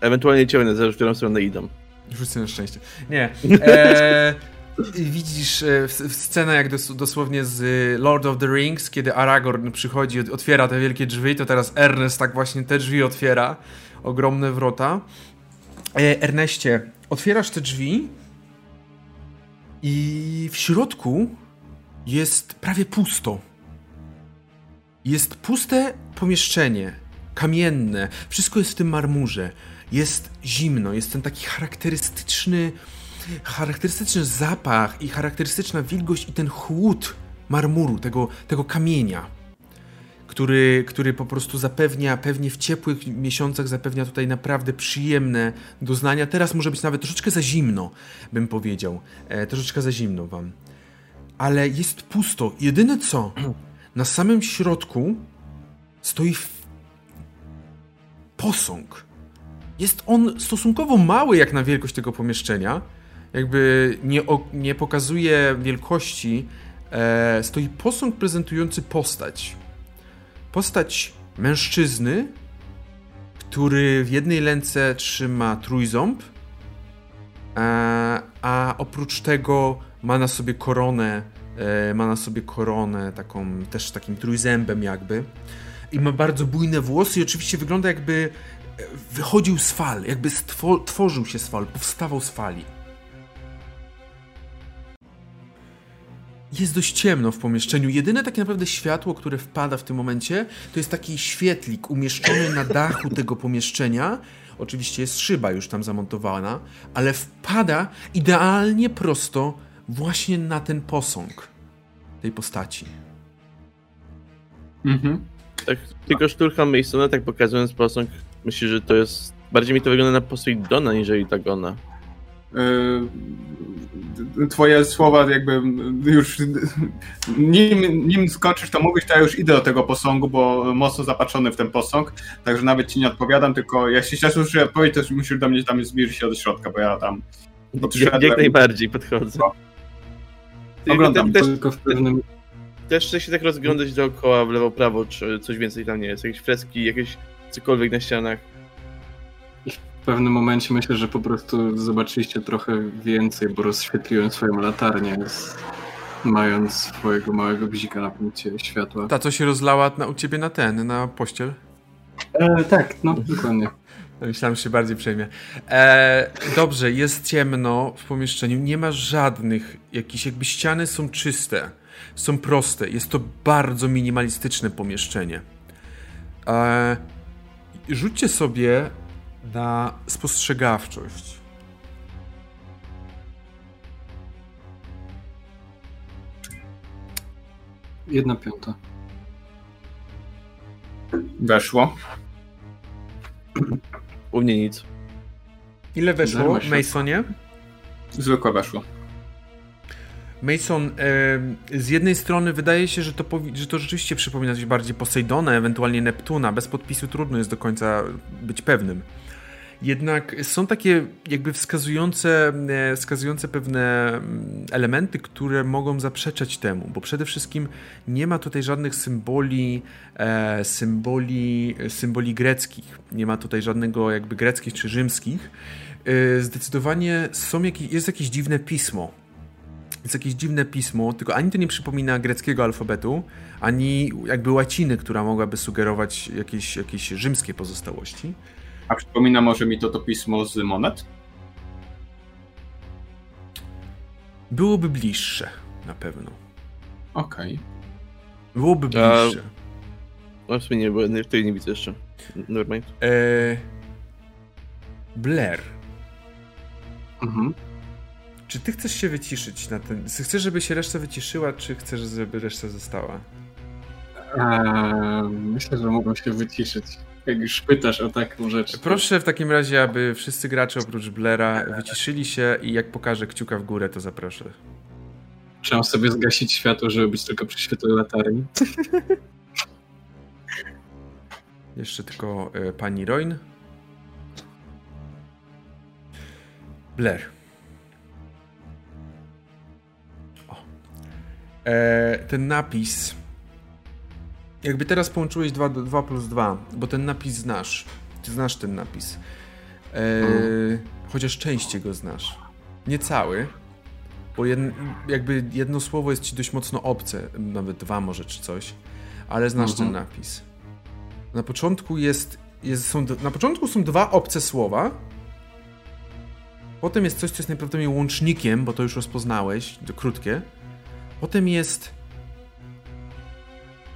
Ewentualnie ciągnę, zależy w którą stronę idą. Rzucę na szczęście. Nie. E, widzisz e, scenę jak dos, dosłownie z Lord of the Rings, kiedy Aragorn przychodzi, ot- otwiera te wielkie drzwi, to teraz Ernest tak właśnie te drzwi otwiera. Ogromne wrota. E, Erneście, otwierasz te drzwi i w środku jest prawie pusto. Jest puste pomieszczenie, kamienne, wszystko jest w tym marmurze. Jest zimno, jest ten taki charakterystyczny, charakterystyczny zapach i charakterystyczna wilgoć i ten chłód marmuru, tego, tego kamienia, który, który po prostu zapewnia, pewnie w ciepłych miesiącach zapewnia tutaj naprawdę przyjemne doznania. Teraz może być nawet troszeczkę za zimno, bym powiedział. E, troszeczkę za zimno wam. Ale jest pusto. Jedyne co, na samym środku stoi posąg. Jest on stosunkowo mały jak na wielkość tego pomieszczenia. Jakby nie, nie pokazuje wielkości. E, stoi posąg prezentujący postać. Postać mężczyzny, który w jednej ręce trzyma trójząb, e, a oprócz tego ma na sobie koronę, e, ma na sobie koronę taką też takim trójzębem jakby i ma bardzo bujne włosy i oczywiście wygląda jakby e, wychodził z fal, jakby stwo- tworzył się z fal, powstawał z fali. Jest dość ciemno w pomieszczeniu. Jedyne takie naprawdę światło, które wpada w tym momencie, to jest taki świetlik umieszczony na dachu tego pomieszczenia. Oczywiście jest szyba już tam zamontowana, ale wpada idealnie prosto właśnie na ten posąg tej postaci. Mhm. Tak, tylko szturcham Masona, tak pokazując posąg. Myślę, że to jest... Bardziej mi to wygląda na Poseidona, niżeli. E, Twoje słowa jakby już nim, nim skończysz to mówić, to ja już idę do tego posągu, bo mocno zapatrzony w ten posąg, także nawet ci nie odpowiadam, tylko jeśli chcesz już odpowiedź, to musisz do mnie tam zbliżyć się do środka, bo ja tam Jak, podszedłem. jak najbardziej podchodzę. No. Oglądam, Też, Tylko w pewnym też chcę się tak rozglądać dookoła, w lewo, prawo, czy coś więcej tam nie jest. Jakieś freski, jakieś cokolwiek na ścianach. W pewnym momencie myślę, że po prostu zobaczyliście trochę więcej, bo rozświetliłem swoją latarnię, mając swojego małego bzika na punkcie światła. Ta, co się rozlała na, u ciebie na ten, na pościel. E, tak, no dokładnie. Myślałem, że się bardziej przejmie. E, dobrze, jest ciemno w pomieszczeniu. Nie ma żadnych jakichś, jakby ściany są czyste, są proste. Jest to bardzo minimalistyczne pomieszczenie. E, rzućcie sobie na spostrzegawczość. Jedna piąta. Weszło. U mnie nic. Ile weszło. Masonie? Zwykłe weszło. Mason, e, z jednej strony wydaje się, że to, powi- że to rzeczywiście przypomina coś bardziej Posejdona, ewentualnie Neptuna. Bez podpisu trudno jest do końca być pewnym. Jednak są takie jakby wskazujące, e, wskazujące pewne mm, elementy, które mogą zaprzeczać temu, bo przede wszystkim nie ma tutaj żadnych symboli, e, symboli, symboli greckich. Nie ma tutaj żadnego jakby greckich czy rzymskich. E, zdecydowanie są jakieś, jest jakieś dziwne pismo, jest jakieś dziwne pismo, tylko ani to nie przypomina greckiego alfabetu, ani jakby łaciny, która mogłaby sugerować jakieś, jakieś rzymskie pozostałości. A przypomina może mi to to pismo z monet? Byłoby bliższe, na pewno. Okej. Byłoby A- bliższe. No w sumie nie, bo tutaj nie widzę jeszcze. Nevermind. Eee, Blair, Mhm. czy ty chcesz się wyciszyć na ten... Chcesz, żeby się reszta wyciszyła, czy chcesz, żeby reszta została? Eee, myślę, że mogą się wyciszyć. Jak już pytasz o taką rzecz. Proszę w takim razie, aby wszyscy gracze oprócz Blaira wyciszyli się i jak pokażę kciuka w górę, to zaproszę. Trzeba sobie zgasić światło, żeby być tylko przy świetle latarni. Jeszcze tylko e, pani Roin. Blair. O. E, ten napis. Jakby teraz połączyłeś 2, 2 plus 2, bo ten napis znasz. Ty znasz ten napis. E, Chociaż częściej go znasz. Nie cały. Bo jed, jakby jedno słowo jest ci dość mocno obce, nawet dwa może czy coś, ale znasz Mhm. ten napis. Na początku jest, jest są, na początku są dwa obce słowa. Potem jest coś, co jest najprawdopodobniej łącznikiem, bo to już rozpoznałeś, to krótkie. Potem jest.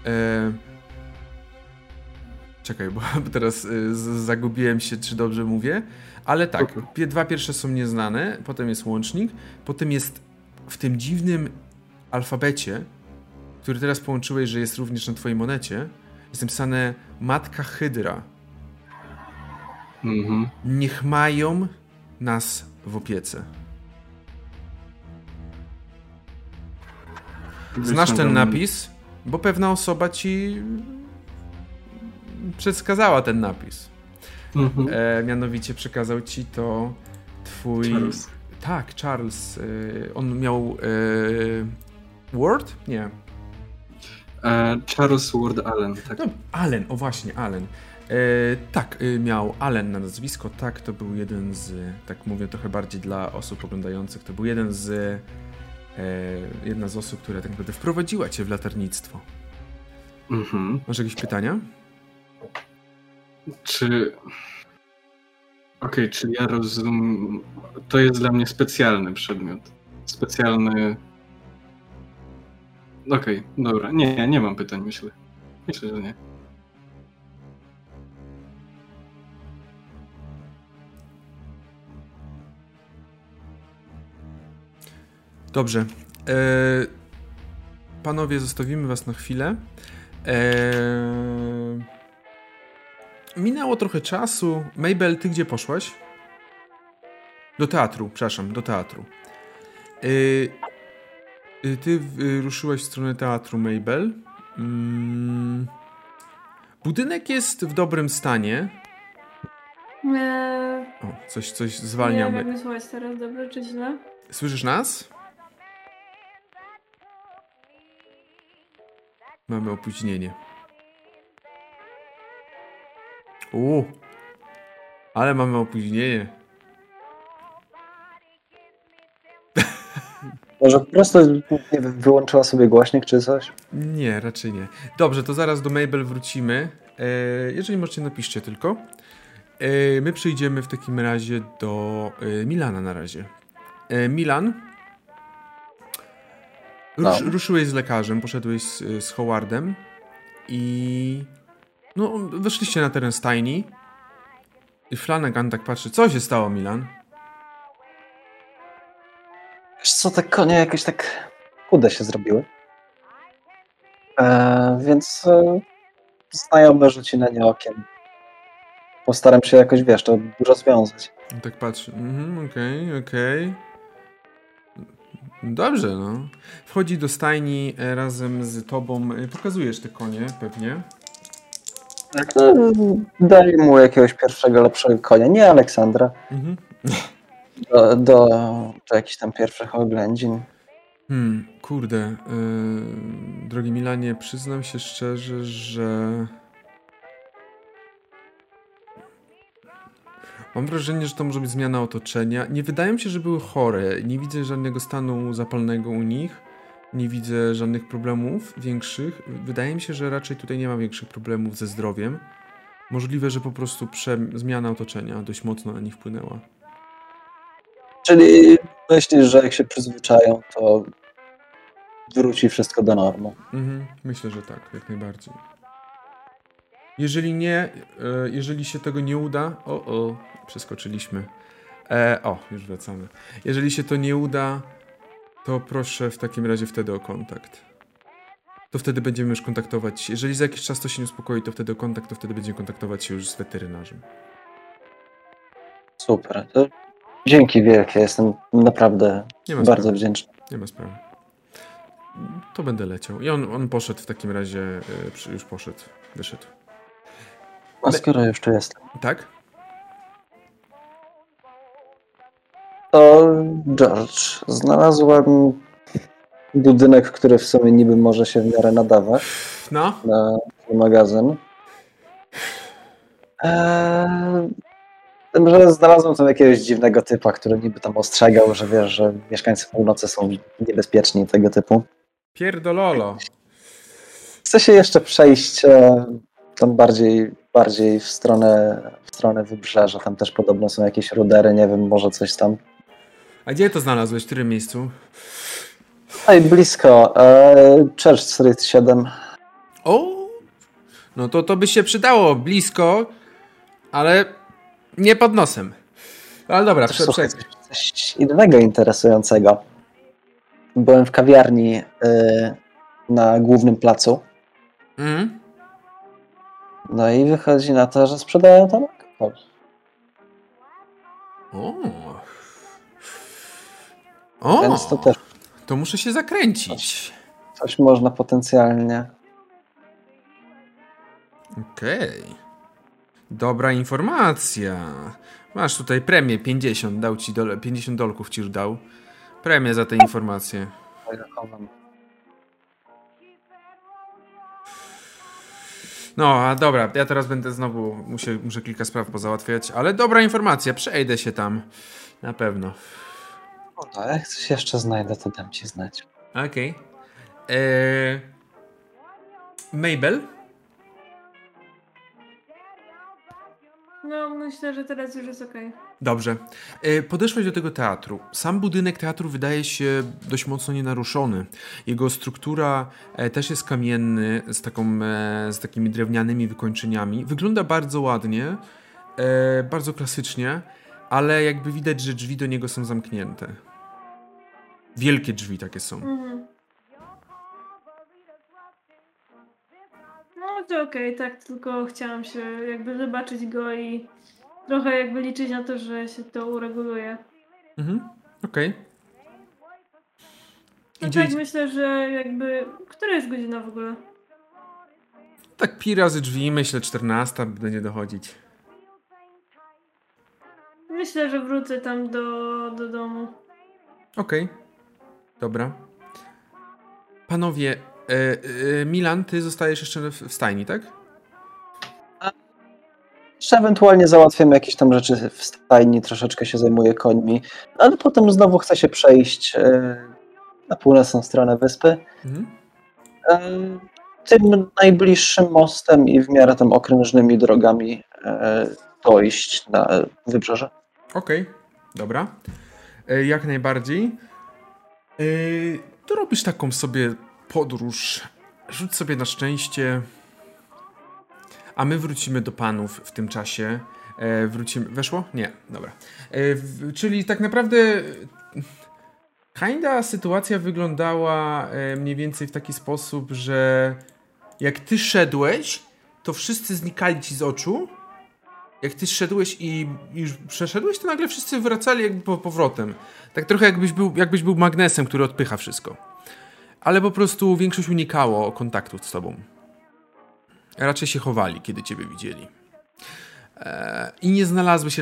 E, czekaj, bo teraz e, zagubiłem się, czy dobrze mówię. Ale tak, pie- dwa pierwsze są nieznane, potem jest łącznik, potem jest w tym dziwnym alfabecie, który teraz połączyłeś, że jest również na twojej monecie, jest napisane Matka Hydra. Mhm. Niech mają nas w opiece. Znasz ten napis, bo pewna osoba ci przedskazała ten napis. Mhm. E, mianowicie przekazał ci to twój. Charles. Tak, Charles. E, on miał. E, Word? Nie. E, Charles Ward Allen, tak. No, Allen, o właśnie, Allen. E, tak, e, miał Allen na nazwisko, tak, to był jeden z, tak mówię trochę bardziej dla osób oglądających, to był jeden z, jedna z osób, która tak naprawdę wprowadziła cię w latarnictwo. Mhm. Masz jakieś pytania? Czy. Okej, czy ja rozumiem. To jest dla mnie specjalny przedmiot. Specjalny. Okej, dobra. Nie, nie mam pytań, myślę. Myślę, że nie. Dobrze. E, panowie, zostawimy was na chwilę. E, minęło trochę czasu. Mabel, ty gdzie poszłaś? Do teatru, przepraszam, do teatru. E, ty ruszyłaś w stronę teatru, Mabel. Mm, budynek jest w dobrym stanie. Eee, O, coś, coś nie wiem, zwalniamy. mnie słuchać teraz, dobrze czy źle? Słyszysz nas? Mamy opóźnienie. U, ale mamy opóźnienie. Może po prostu nie wiem, wyłączyła sobie głośnik czy coś? Nie, raczej nie. Dobrze, to zaraz do Mabel wrócimy. E, jeżeli możecie, napiszcie tylko. E, my przyjdziemy w takim razie do e, Milana na razie. E, Rusz, No. Ruszyłeś z lekarzem, poszedłeś z, z Howardem i no, weszliście na teren stajni. I Flanagan tak patrzy. Co się stało, Milan? Wiesz co, te konie jakieś tak chude się zrobiły. E, więc e, znajomy rzuci na nie okiem. Postaram się jakoś, wiesz, to rozwiązać. On tak patrzy. Mhm, okej, okej. Dobrze, no. Wchodzi do stajni e, razem z tobą. E, Pokazujesz te konie, pewnie. E, Daj mu jakiegoś pierwszego, lepszego konia. Nie Aleksandra. Mhm. Do, do, do jakichś tam pierwszych oględzin. Hmm, kurde. Yy, drogi Milanie, przyznam się szczerze, że. Mam wrażenie, że to może być zmiana otoczenia. Nie wydaje mi się, że były chore. Nie widzę żadnego stanu zapalnego u nich. Nie widzę żadnych problemów większych. Wydaje mi się, że raczej tutaj nie ma większych problemów ze zdrowiem. Możliwe, że po prostu zmiana otoczenia dość mocno na nich wpłynęła. Czyli myślisz, że jak się przyzwyczają, to wróci wszystko do normy. Mhm, myślę, że tak, jak najbardziej. Jeżeli nie, e, jeżeli się tego nie uda, o, o, przeskoczyliśmy. E, o, już wracamy. Jeżeli się to nie uda, to proszę w takim razie wtedy o kontakt. To wtedy będziemy już kontaktować. Jeżeli za jakiś czas to się nie uspokoi, to wtedy o kontakt, to wtedy będziemy kontaktować się już z weterynarzem. Super. To dzięki wielkie. Jestem naprawdę bardzo sprawy. wdzięczny. Nie ma sprawy. To będę leciał. I on, on poszedł w takim razie, e, już poszedł, wyszedł. A skoro tu jestem, Tak? to George, znalazłem budynek, który w sumie niby może się w miarę nadawać No? na magazyn. Eee, tym, że znalazłem tam jakiegoś dziwnego typa, który niby tam ostrzegał, że wiesz, że mieszkańcy północy są niebezpieczni tego typu. Pierdololo. Chcę się jeszcze przejść e, tam bardziej, bardziej w stronę, w stronę wybrzeża. Tam też podobno są jakieś rudery, nie wiem, może coś tam. A gdzie to znalazłeś? W którym miejscu? Ej, blisko. E, Church Street 7. O! No to to by się przydało blisko, ale nie pod nosem. Ale dobra, prze, słuchaj, prze... coś innego interesującego. Byłem w kawiarni e, na głównym placu. Mhm. No i wychodzi na to, że sprzedają tam alkohol. O. O! Więc to też To muszę się zakręcić. coś można potencjalnie. Okej. Dobra informacja. Masz tutaj premię 50, dał ci dole, 50 dolków ci już dał. Premię za te informacje. zachowam. No, a dobra, ja teraz będę znowu, muszę, muszę kilka spraw pozałatwiać, ale dobra informacja, przejdę się tam. Na pewno. No, jak coś jeszcze znajdę, to dam ci znać. Okej. Eee, Mabel? No, myślę, że teraz już jest okej. Dobrze. E, Podeszłeś do tego teatru. Sam budynek teatru wydaje się dość mocno nienaruszony. Jego struktura e, też jest kamienny, z, taką, e, z takimi drewnianymi wykończeniami. Wygląda bardzo ładnie, bardzo klasycznie, ale jakby widać, że drzwi do niego są zamknięte. Wielkie drzwi takie są. Mhm. No to okej, tak, tylko chciałam się jakby zobaczyć go i trochę jakby liczyć na to, że się to ureguluje. Mhm. Okej. No Idzie, tak, myślę, że jakby... Która jest godzina w ogóle? Tak pi razy drzwi, myślę 14 będzie dochodzić. Myślę, że wrócę tam do, do domu. Okej. Dobra. Panowie, e, e, Milan, ty zostajesz jeszcze w, w stajni, tak? Jeszcze ewentualnie załatwiam jakieś tam rzeczy w stajni, troszeczkę się zajmuję końmi, ale potem znowu chcę się przejść e, na północną stronę wyspy. Mhm. E, Tym najbliższym mostem i w miarę tam okrężnymi drogami e, dojść na wybrzeże. Okej, dobra. E, jak najbardziej. To robisz taką sobie podróż. Rzuć sobie na szczęście. A my wrócimy do panów w tym czasie. E, wrócimy. Weszło? Nie, dobra. E, w, czyli tak naprawdę. Kinda sytuacja wyglądała e, mniej więcej w taki sposób, że jak ty szedłeś, to wszyscy znikali ci z oczu. Jak ty szedłeś i już przeszedłeś, to nagle wszyscy wracali jakby po powrotem. Tak trochę jakbyś był, jakbyś był magnesem, który odpycha wszystko. Ale po prostu większość unikało kontaktu z tobą. Raczej się chowali, kiedy ciebie widzieli. Eee, I nie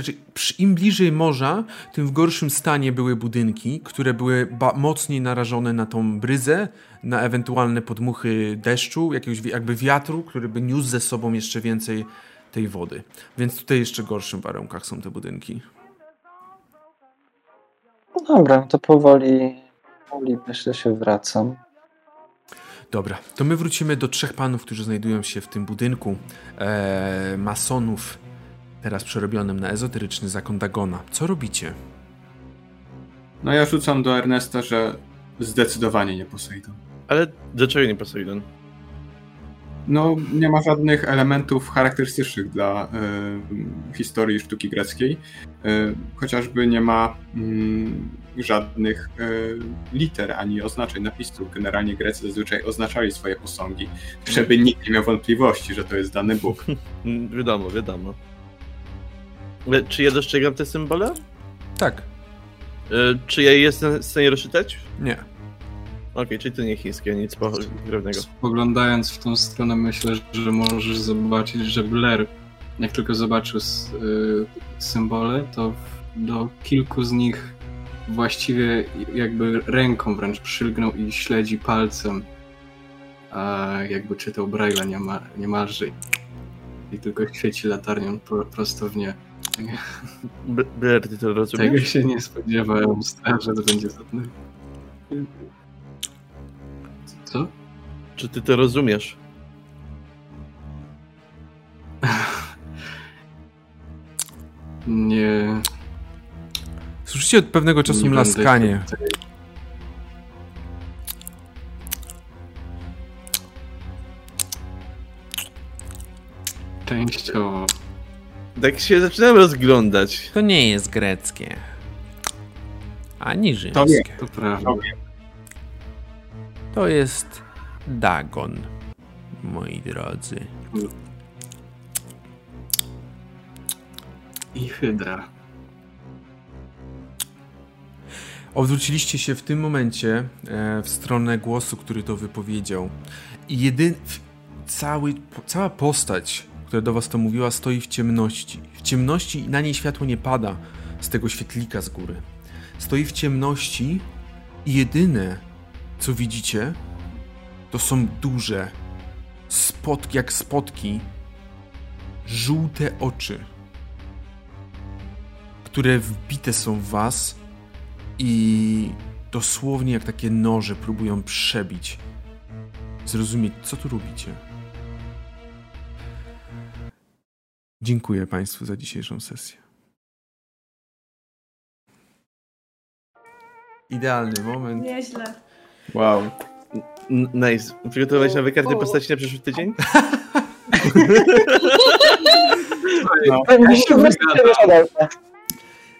raczej. przy- Im bliżej morza, tym w gorszym stanie były budynki, które były mocniej narażone na tą bryzę, na ewentualne podmuchy deszczu, jakiegoś jakby wiatru, który by niósł ze sobą jeszcze więcej tej wody. Więc tutaj jeszcze gorszym warunkach są te budynki. No dobra, to powoli, powoli myślę się wracam. Dobra, to my wrócimy do trzech panów, którzy znajdują się w tym budynku e, masonów, teraz przerobionym na ezoteryczny zakon Dagona. Co robicie? No ja rzucam do Ernesta, że zdecydowanie nie Poseidon. Ale dlaczego nie Poseidon? No, nie ma żadnych elementów charakterystycznych dla y, historii sztuki greckiej. Y, chociażby nie ma mm, żadnych y, liter ani oznaczeń, napisów. Generalnie Grecy zazwyczaj oznaczali swoje posągi, żeby nikt nie miał wątpliwości, że to jest dany Bóg. Wiadomo, wiadomo. Ale Czy ja dostrzegam te symbole? Tak. E, Czy ja je jestem w stanie rozczytać? Nie. Okej, czyli to nie chińskie, nic pokrewnego. Spoglądając w tą stronę, myślę, że możesz zobaczyć, że Blair, jak tylko zobaczył y, symbole, to do kilku z nich właściwie jakby ręką wręcz przylgnął i śledzi palcem, a jakby czytał Braille'a niema, niemalże i tylko świeci latarnią pro, prosto w nie. Blair, ty to Tego rozumiesz? się nie spodziewałem, że to będzie trudne. Co? Czy ty to rozumiesz? Nie. Słyszycie od pewnego czasu nie mlaskanie. Częściowo. Tak się zaczynam rozglądać. To nie jest greckie. Ani To rzymskie. To prawda. To jest Dagon, moi drodzy. I Hydra. Odwróciliście się w tym momencie e, w stronę głosu, który to wypowiedział. I jedyn... Cały, cała postać, która do was to mówiła, stoi w ciemności. W ciemności i na niej światło nie pada z tego świetlika z góry. Stoi w ciemności i jedyne, co widzicie, to są duże, spotki, jak spotki, żółte oczy, które wbite są w was i dosłownie jak takie noże próbują przebić, zrozumieć, co tu robicie. Dziękuję Państwu za dzisiejszą sesję. Idealny moment. Nieźle. Wow. N- Nice. Przygotowałeś nowe karty postaci na przyszły tydzień? No.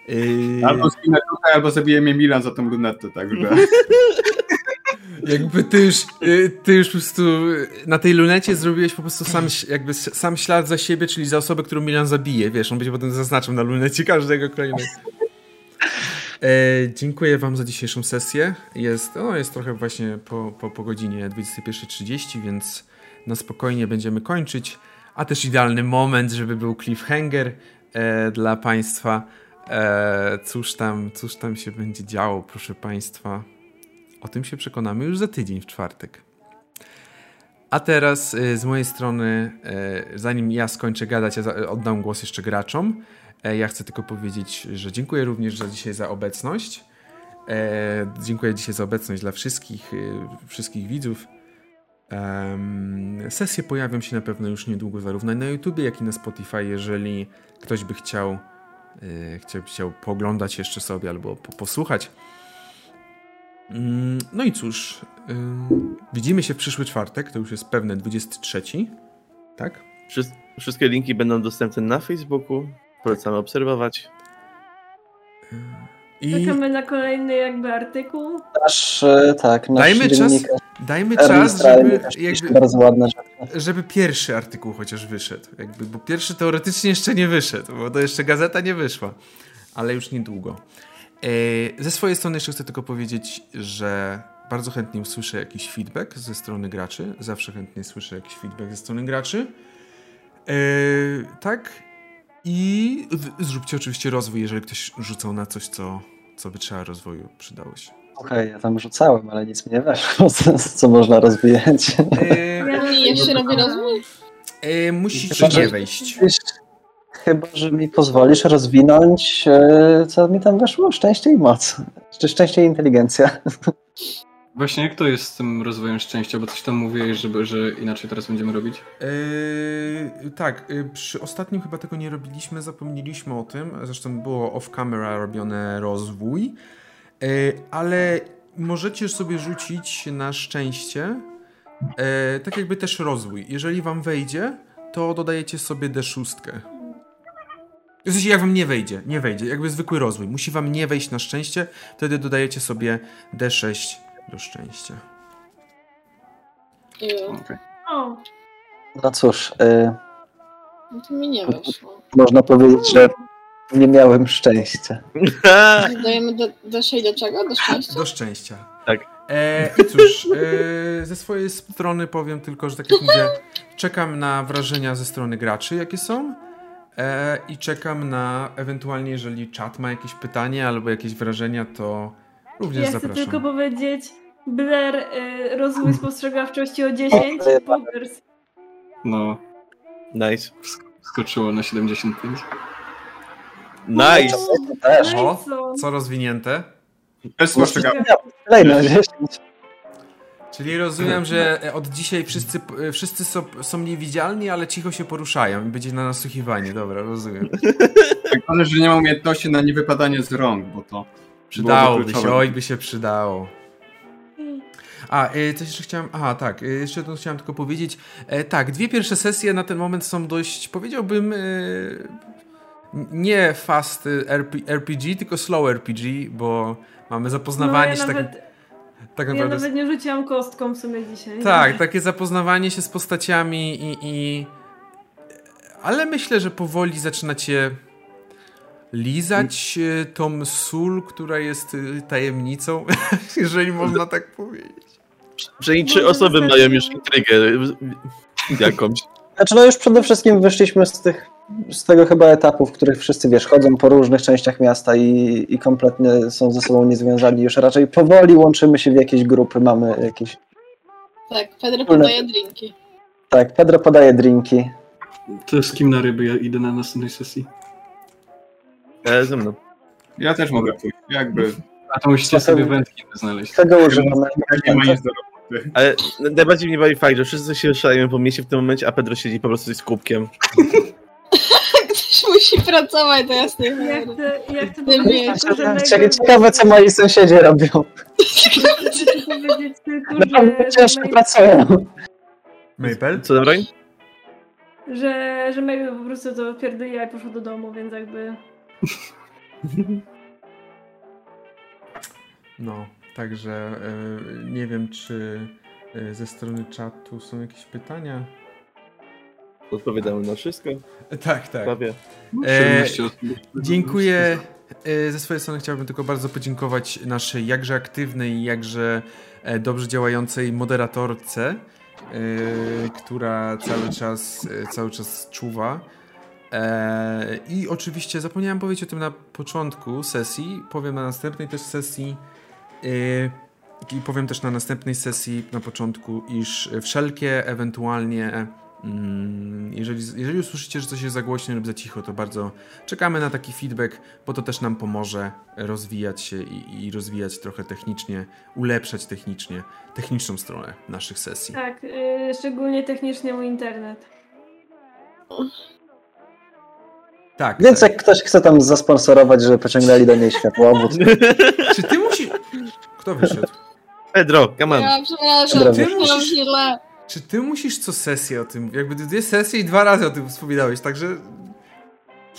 Yy, Albo zginę tutaj, albo zabije mnie Milan za tą lunetę, także... jakby ty już, yy, ty już po prostu na tej lunecie zrobiłeś po prostu sam, jakby sam ślad za siebie, czyli za osobę, którą Milan zabije. Wiesz, on będzie potem zaznaczał na lunecie każdego kolejnego. E, dziękuję Wam za dzisiejszą sesję. Jest, no, jest trochę właśnie po, po, po godzinie 21.30, więc na spokojnie będziemy kończyć. A też idealny moment, żeby był cliffhanger e, dla Państwa. E, cóż, tam, cóż tam się będzie działo, proszę Państwa. O tym się przekonamy już za tydzień, w czwartek. A teraz e, z mojej strony, e, zanim ja skończę gadać, ja oddam głos jeszcze graczom. E, Ja chcę tylko powiedzieć, że dziękuję również za dzisiaj za obecność. E, dziękuję dzisiaj za obecność dla wszystkich, e, wszystkich widzów. Sesje pojawią się na pewno już niedługo zarówno na YouTubie, jak i na Spotify, jeżeli ktoś by chciał, chciał, chciał pooglądać jeszcze sobie albo po, posłuchać. Mm, No i cóż, widzimy się w przyszły czwartek, to już jest pewne 23, tak? Wszys- Wszystkie linki będą dostępne na Facebooku, polecamy obserwować. I Czekamy na kolejny jakby artykuł. Nasz, e, tak, nasz Dajmy czas, dajmy czas, żeby, jakby, bardzo ładne rzeczy. żeby pierwszy artykuł chociaż wyszedł. Jakby, bo pierwszy teoretycznie jeszcze nie wyszedł, bo to jeszcze gazeta nie wyszła, ale już niedługo. E, ze swojej strony jeszcze chcę tylko powiedzieć, że bardzo chętnie usłyszę jakiś feedback ze strony graczy. Zawsze chętnie słyszę jakiś feedback ze strony graczy. E, tak. I zróbcie oczywiście rozwój, jeżeli ktoś rzucał na coś, co, co by trzeba rozwoju przydało się. Okej, ja tam rzucałem, ale nic mi nie weszło, co, co można rozwijać. E, I jeszcze robię rozwój? e, musicie nie wejść. Chyba, że mi pozwolisz rozwinąć, e, co mi tam weszło? Szczęście i moc. Czy szczęście i inteligencja. Właśnie jak to jest z tym rozwojem szczęścia, bo coś tam mówiłeś, żeby, że inaczej teraz będziemy robić? Yy, tak, yy, przy ostatnim chyba tego nie robiliśmy, zapomnieliśmy o tym. Zresztą było off-camera robione rozwój. Yy, ale możecie sobie rzucić na szczęście, yy, tak jakby też rozwój. Jeżeli wam wejdzie, to dodajecie sobie D6. W sensie, jak wam nie wejdzie, nie wejdzie, jakby zwykły rozwój. Musi wam nie wejść na szczęście, wtedy dodajecie sobie D6 do szczęścia. Ju, Okej. O, No cóż, e, no to mi nie weszło. można powiedzieć, że nie miałem szczęścia. Dajemy do, do do czego? Do szczęścia? Do szczęścia. Tak. E, I cóż, e, ze swojej strony powiem tylko, że tak jak mówię, czekam na wrażenia ze strony graczy, jakie są. E, I czekam na ewentualnie, jeżeli czat ma jakieś pytanie albo jakieś wrażenia, to również ja chcę zapraszam. tylko powiedzieć, Blair, y, rozwój spostrzegawczości o 10, Poggers. No, Nice. skoczyło na 75. Nice! Też. No O, co? rozwinięte? 10. Czyli rozumiem, że od dzisiaj wszyscy, wszyscy są, są niewidzialni, ale cicho się poruszają i będzie na nasłuchiwanie. Dobra, rozumiem. Ale że nie ma umiejętności na niewypadanie z rąk, bo to Przydałoby się, oj by się przydało. A, y, coś jeszcze chciałem. Aha, tak, y, jeszcze to chciałem tylko powiedzieć. E, tak, dwie pierwsze sesje na ten moment są dość, powiedziałbym, y, nie fast RP, RPG, tylko slow RPG, bo mamy zapoznawanie no, się ja tak, nawet, tak ja naprawdę. nawet nie rzuciłam kostką w sumie dzisiaj. Tak, takie zapoznawanie się z postaciami i, i. Ale myślę, że powoli zaczynacie lizać tą sól, która jest tajemnicą, jeżeli można tak powiedzieć. Przynajmniej trzy Może osoby mają już intrygę jakąś. Znaczy, no już przede wszystkim wyszliśmy z tych, z tego chyba etapu, w których wszyscy, wiesz, chodzą po różnych częściach miasta i, i kompletnie są ze sobą niezwiązani. Już raczej powoli łączymy się w jakieś grupy, mamy jakieś... Tak, Pedro podaje drinki. Tak, Pedro podaje drinki. To z kim na ryby ja idę na następnej sesji? E, ze mną. Ja też mogę pójść. Jakby A to musicie sobie wędki znaleźć. Czego używamy? nie ma nic do. Ale najbardziej mnie bawi fakt, że wszyscy się szaleją po mieście w tym momencie, a Pedro siedzi po prostu z kubkiem. Ktoś musi pracować, to jasne. Ja chcę, ja chcę Ty powiedzieć wiesz. tylko, że Ciekawe, co moi sąsiedzi robią. Chcę powiedzieć tylko, Naprawdę że, ciężko że, pracują. Maple? Co tam broń? że, że Mabel po prostu to pierdoliła i poszła do domu, więc jakby... No, także e, nie wiem, czy e, ze strony czatu są jakieś pytania. Odpowiadamy na wszystko. Tak, tak. Prawie. E, 17 osób. Dziękuję. E, Ze swojej strony chciałbym tylko bardzo podziękować naszej jakże aktywnej jakże dobrze działającej moderatorce, która cały czas, cały czas czuwa. I oczywiście zapomniałem powiedzieć o tym na początku sesji, powiem na następnej też sesji. E, I powiem też na następnej sesji na początku, iż wszelkie ewentualnie, mm, jeżeli, jeżeli usłyszycie, że coś jest za głośno lub za cicho, to bardzo czekamy na taki feedback, bo to też nam pomoże rozwijać się i, i rozwijać trochę technicznie, ulepszać technicznie, techniczną stronę naszych sesji. Tak, y, szczególnie technicznie mój internet. Tak. Więc tak. jak ktoś chce tam zasponsorować, żeby pociągnęli do niej światłowód, Czy ty musisz... Kto wyszedł? Pedro, come on. Ja przepraszam, Ty musisz- źle. Czy ty musisz co sesję o tym, jakby dwie sesje i dwa razy o tym wspominałeś, także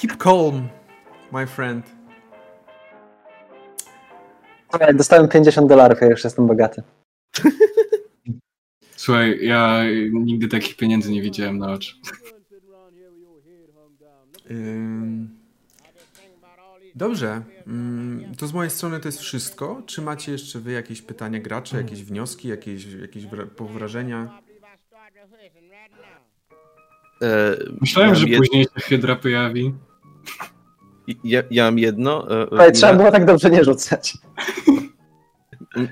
Keep calm, my friend. Słuchaj, Dostałem 50 dolarów, ja już jestem bogaty. Słuchaj, ja nigdy takich pieniędzy nie widziałem na oczy. Dobrze. Ym, To z mojej strony to jest wszystko. Czy macie jeszcze wy jakieś pytania graczy, jakieś wnioski, jakieś, jakieś wra- powrażenia? E, Myślałem, że jed- później się Hydra pojawi. Ja, ja mam jedno. e, Słuchaj, trzeba było tak dobrze nie rzucać.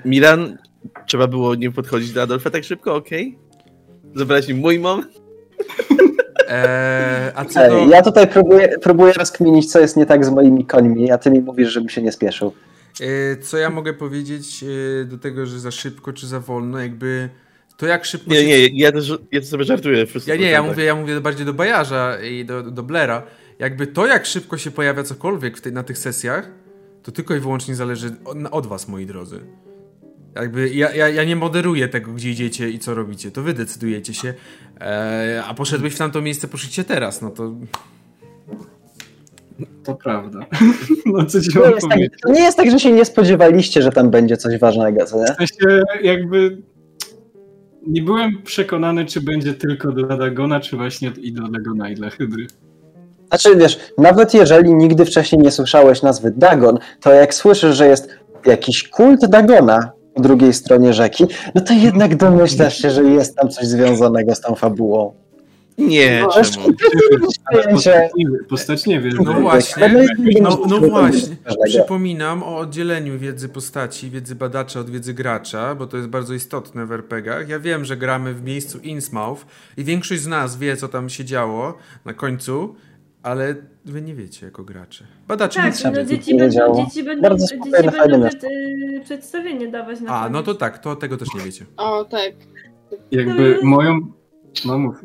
Milan, trzeba było nie podchodzić do Adolfa tak szybko, okej? Zabrać mi mój mom? Eee, a co do... Ja tutaj próbuję, próbuję rozkminić, co jest nie tak z moimi końmi, a ty mi mówisz, żebym się nie spieszył. E, Co ja mogę powiedzieć e, do tego, że za szybko czy za wolno? Jakby to jak szybko Nie, się... nie, ja też ja to sobie żartuję. Ja nie, ja 100%. mówię, ja mówię bardziej do Bajarza i do, do Blera. Jakby to, jak szybko się pojawia cokolwiek w tej, na tych sesjach, to tylko i wyłącznie zależy od, od was, moi drodzy. Jakby ja, ja, ja nie moderuję tego, gdzie idziecie i co robicie. To wy decydujecie się. E, a poszedłeś w tamto miejsce, poszliście teraz. No to To prawda. No co ci To, mam jest tak, powiedzieć? to nie jest tak, że się nie spodziewaliście, że tam będzie coś ważnego, co nie? W sensie jakby nie byłem przekonany, czy będzie tylko dla Dagona, czy właśnie i dla Dagona, i dla Hydry. Znaczy, wiesz, nawet jeżeli nigdy wcześniej nie słyszałeś nazwy Dagon, to jak słyszysz, że jest jakiś kult Dagona drugiej stronie rzeki, no to jednak domyślasz się, że jest tam coś związanego z tą fabułą. Nie, No, czemu? Postać nie, postać nie wie. No że- właśnie. No, nie no słyszałem właśnie, przypominam o oddzieleniu wiedzy postaci, wiedzy badacza od wiedzy gracza, bo to jest bardzo istotne w RPGach. Ja wiem, że gramy w miejscu Innsmouth i większość z nas wie, co tam się działo na końcu, ale wy nie wiecie jako gracze. Badacze Tak, nic trzeba no, dzieci nie będą, dzieci będą, Bardzo dzieci fajne będą przed, y, przedstawienie dawać na A, koniec. no to tak, to tego też nie wiecie. O, tak. Jakby moją... No mów.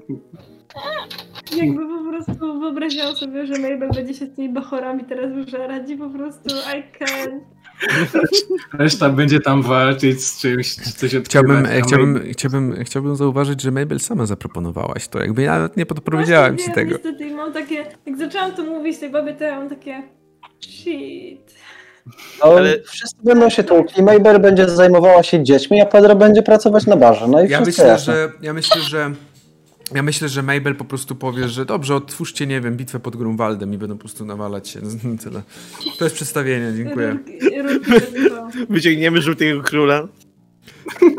Jakby po prostu wyobraziłam sobie, że Mabel będzie się z tymi bachorami teraz już radzi po prostu I can. Reszta będzie tam walczyć z czymś, Chciałbym, odkrywać, a chciałbym, my- chciałbym, chciałbym zauważyć, że Mabel sama zaproponowałaś to. Jakby ja nawet nie podpowiedziałem ci tego. Niestety i mam takie, jak zaczęłam to mówić tej babie, to ja mam takie shit. No, Ale- Wszyscy będą się tłukli, Mabel będzie zajmowała się dziećmi, a Pedro będzie pracować na barze. No i Ja wszystko myślę, jasne. że, ja myślę, że ja myślę, że Mabel po prostu powie, że dobrze, otwórzcie, nie wiem, bitwę pod Grunwaldem i będą po prostu nawalać się. Tyle. To jest przedstawienie, dziękuję. Wyciągniemy żółtego króla.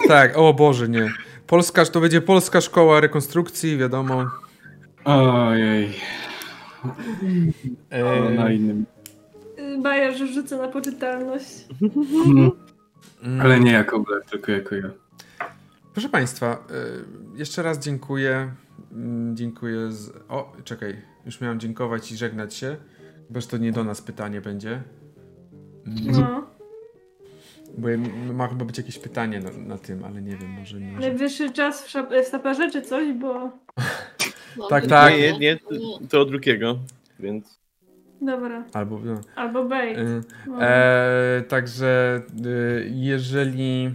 Tak, o Boże, nie. Polska, to będzie polska szkoła rekonstrukcji, wiadomo. Ojej, E, o, na innym. Baja, że rzucę na poczytalność. Mm, mm, Ale nie jako Black, tylko jako ja. Proszę Państwa, y, jeszcze raz dziękuję. Mm, Dziękuję. Z... O, czekaj, już miałem dziękować i żegnać się. Chyba, że to nie do nas pytanie będzie. Mm, No. Bo ma chyba być jakieś pytanie na, na tym, ale nie wiem, może nie. Najwyższy czas w, szap- w saperze czy coś, bo... No, Tak, tak. Nie, nie, to, to od drugiego, więc... Dobra. Albo. No. Albo bait. Y, No. E, także y, jeżeli.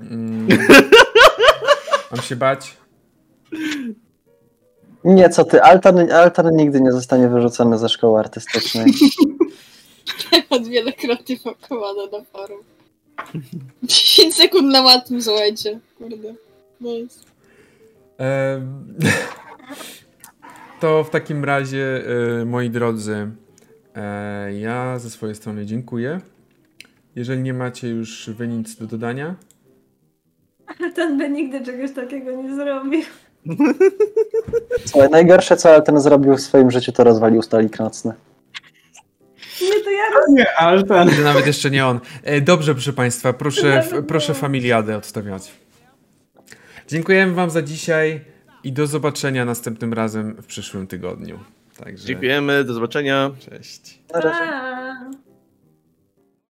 Mm, mam się bać. Nie, co ty, altar, altar nigdy nie zostanie wyrzucony ze szkoły artystycznej. Temat wielokrotnie pakowany na forum. 10 sekund na matm, słuchajcie. Kurde. Nice. Em, To w takim razie, e, moi drodzy, e, ja ze swojej strony dziękuję. Jeżeli nie macie już wy nic do dodania, Ten by nigdy czegoś takiego nie zrobił. Słuchaj, najgorsze, co Alten zrobił w swoim życiu, to rozwalił stolik nocny. Nie, to ja Nie, Altan. to nawet jeszcze nie on. E, Dobrze, proszę Państwa, proszę, proszę familiadę odstawiać. Dziękujemy Wam za dzisiaj i do zobaczenia następnym razem w przyszłym tygodniu. Także Dziękujemy, do zobaczenia. cześć. Na razie.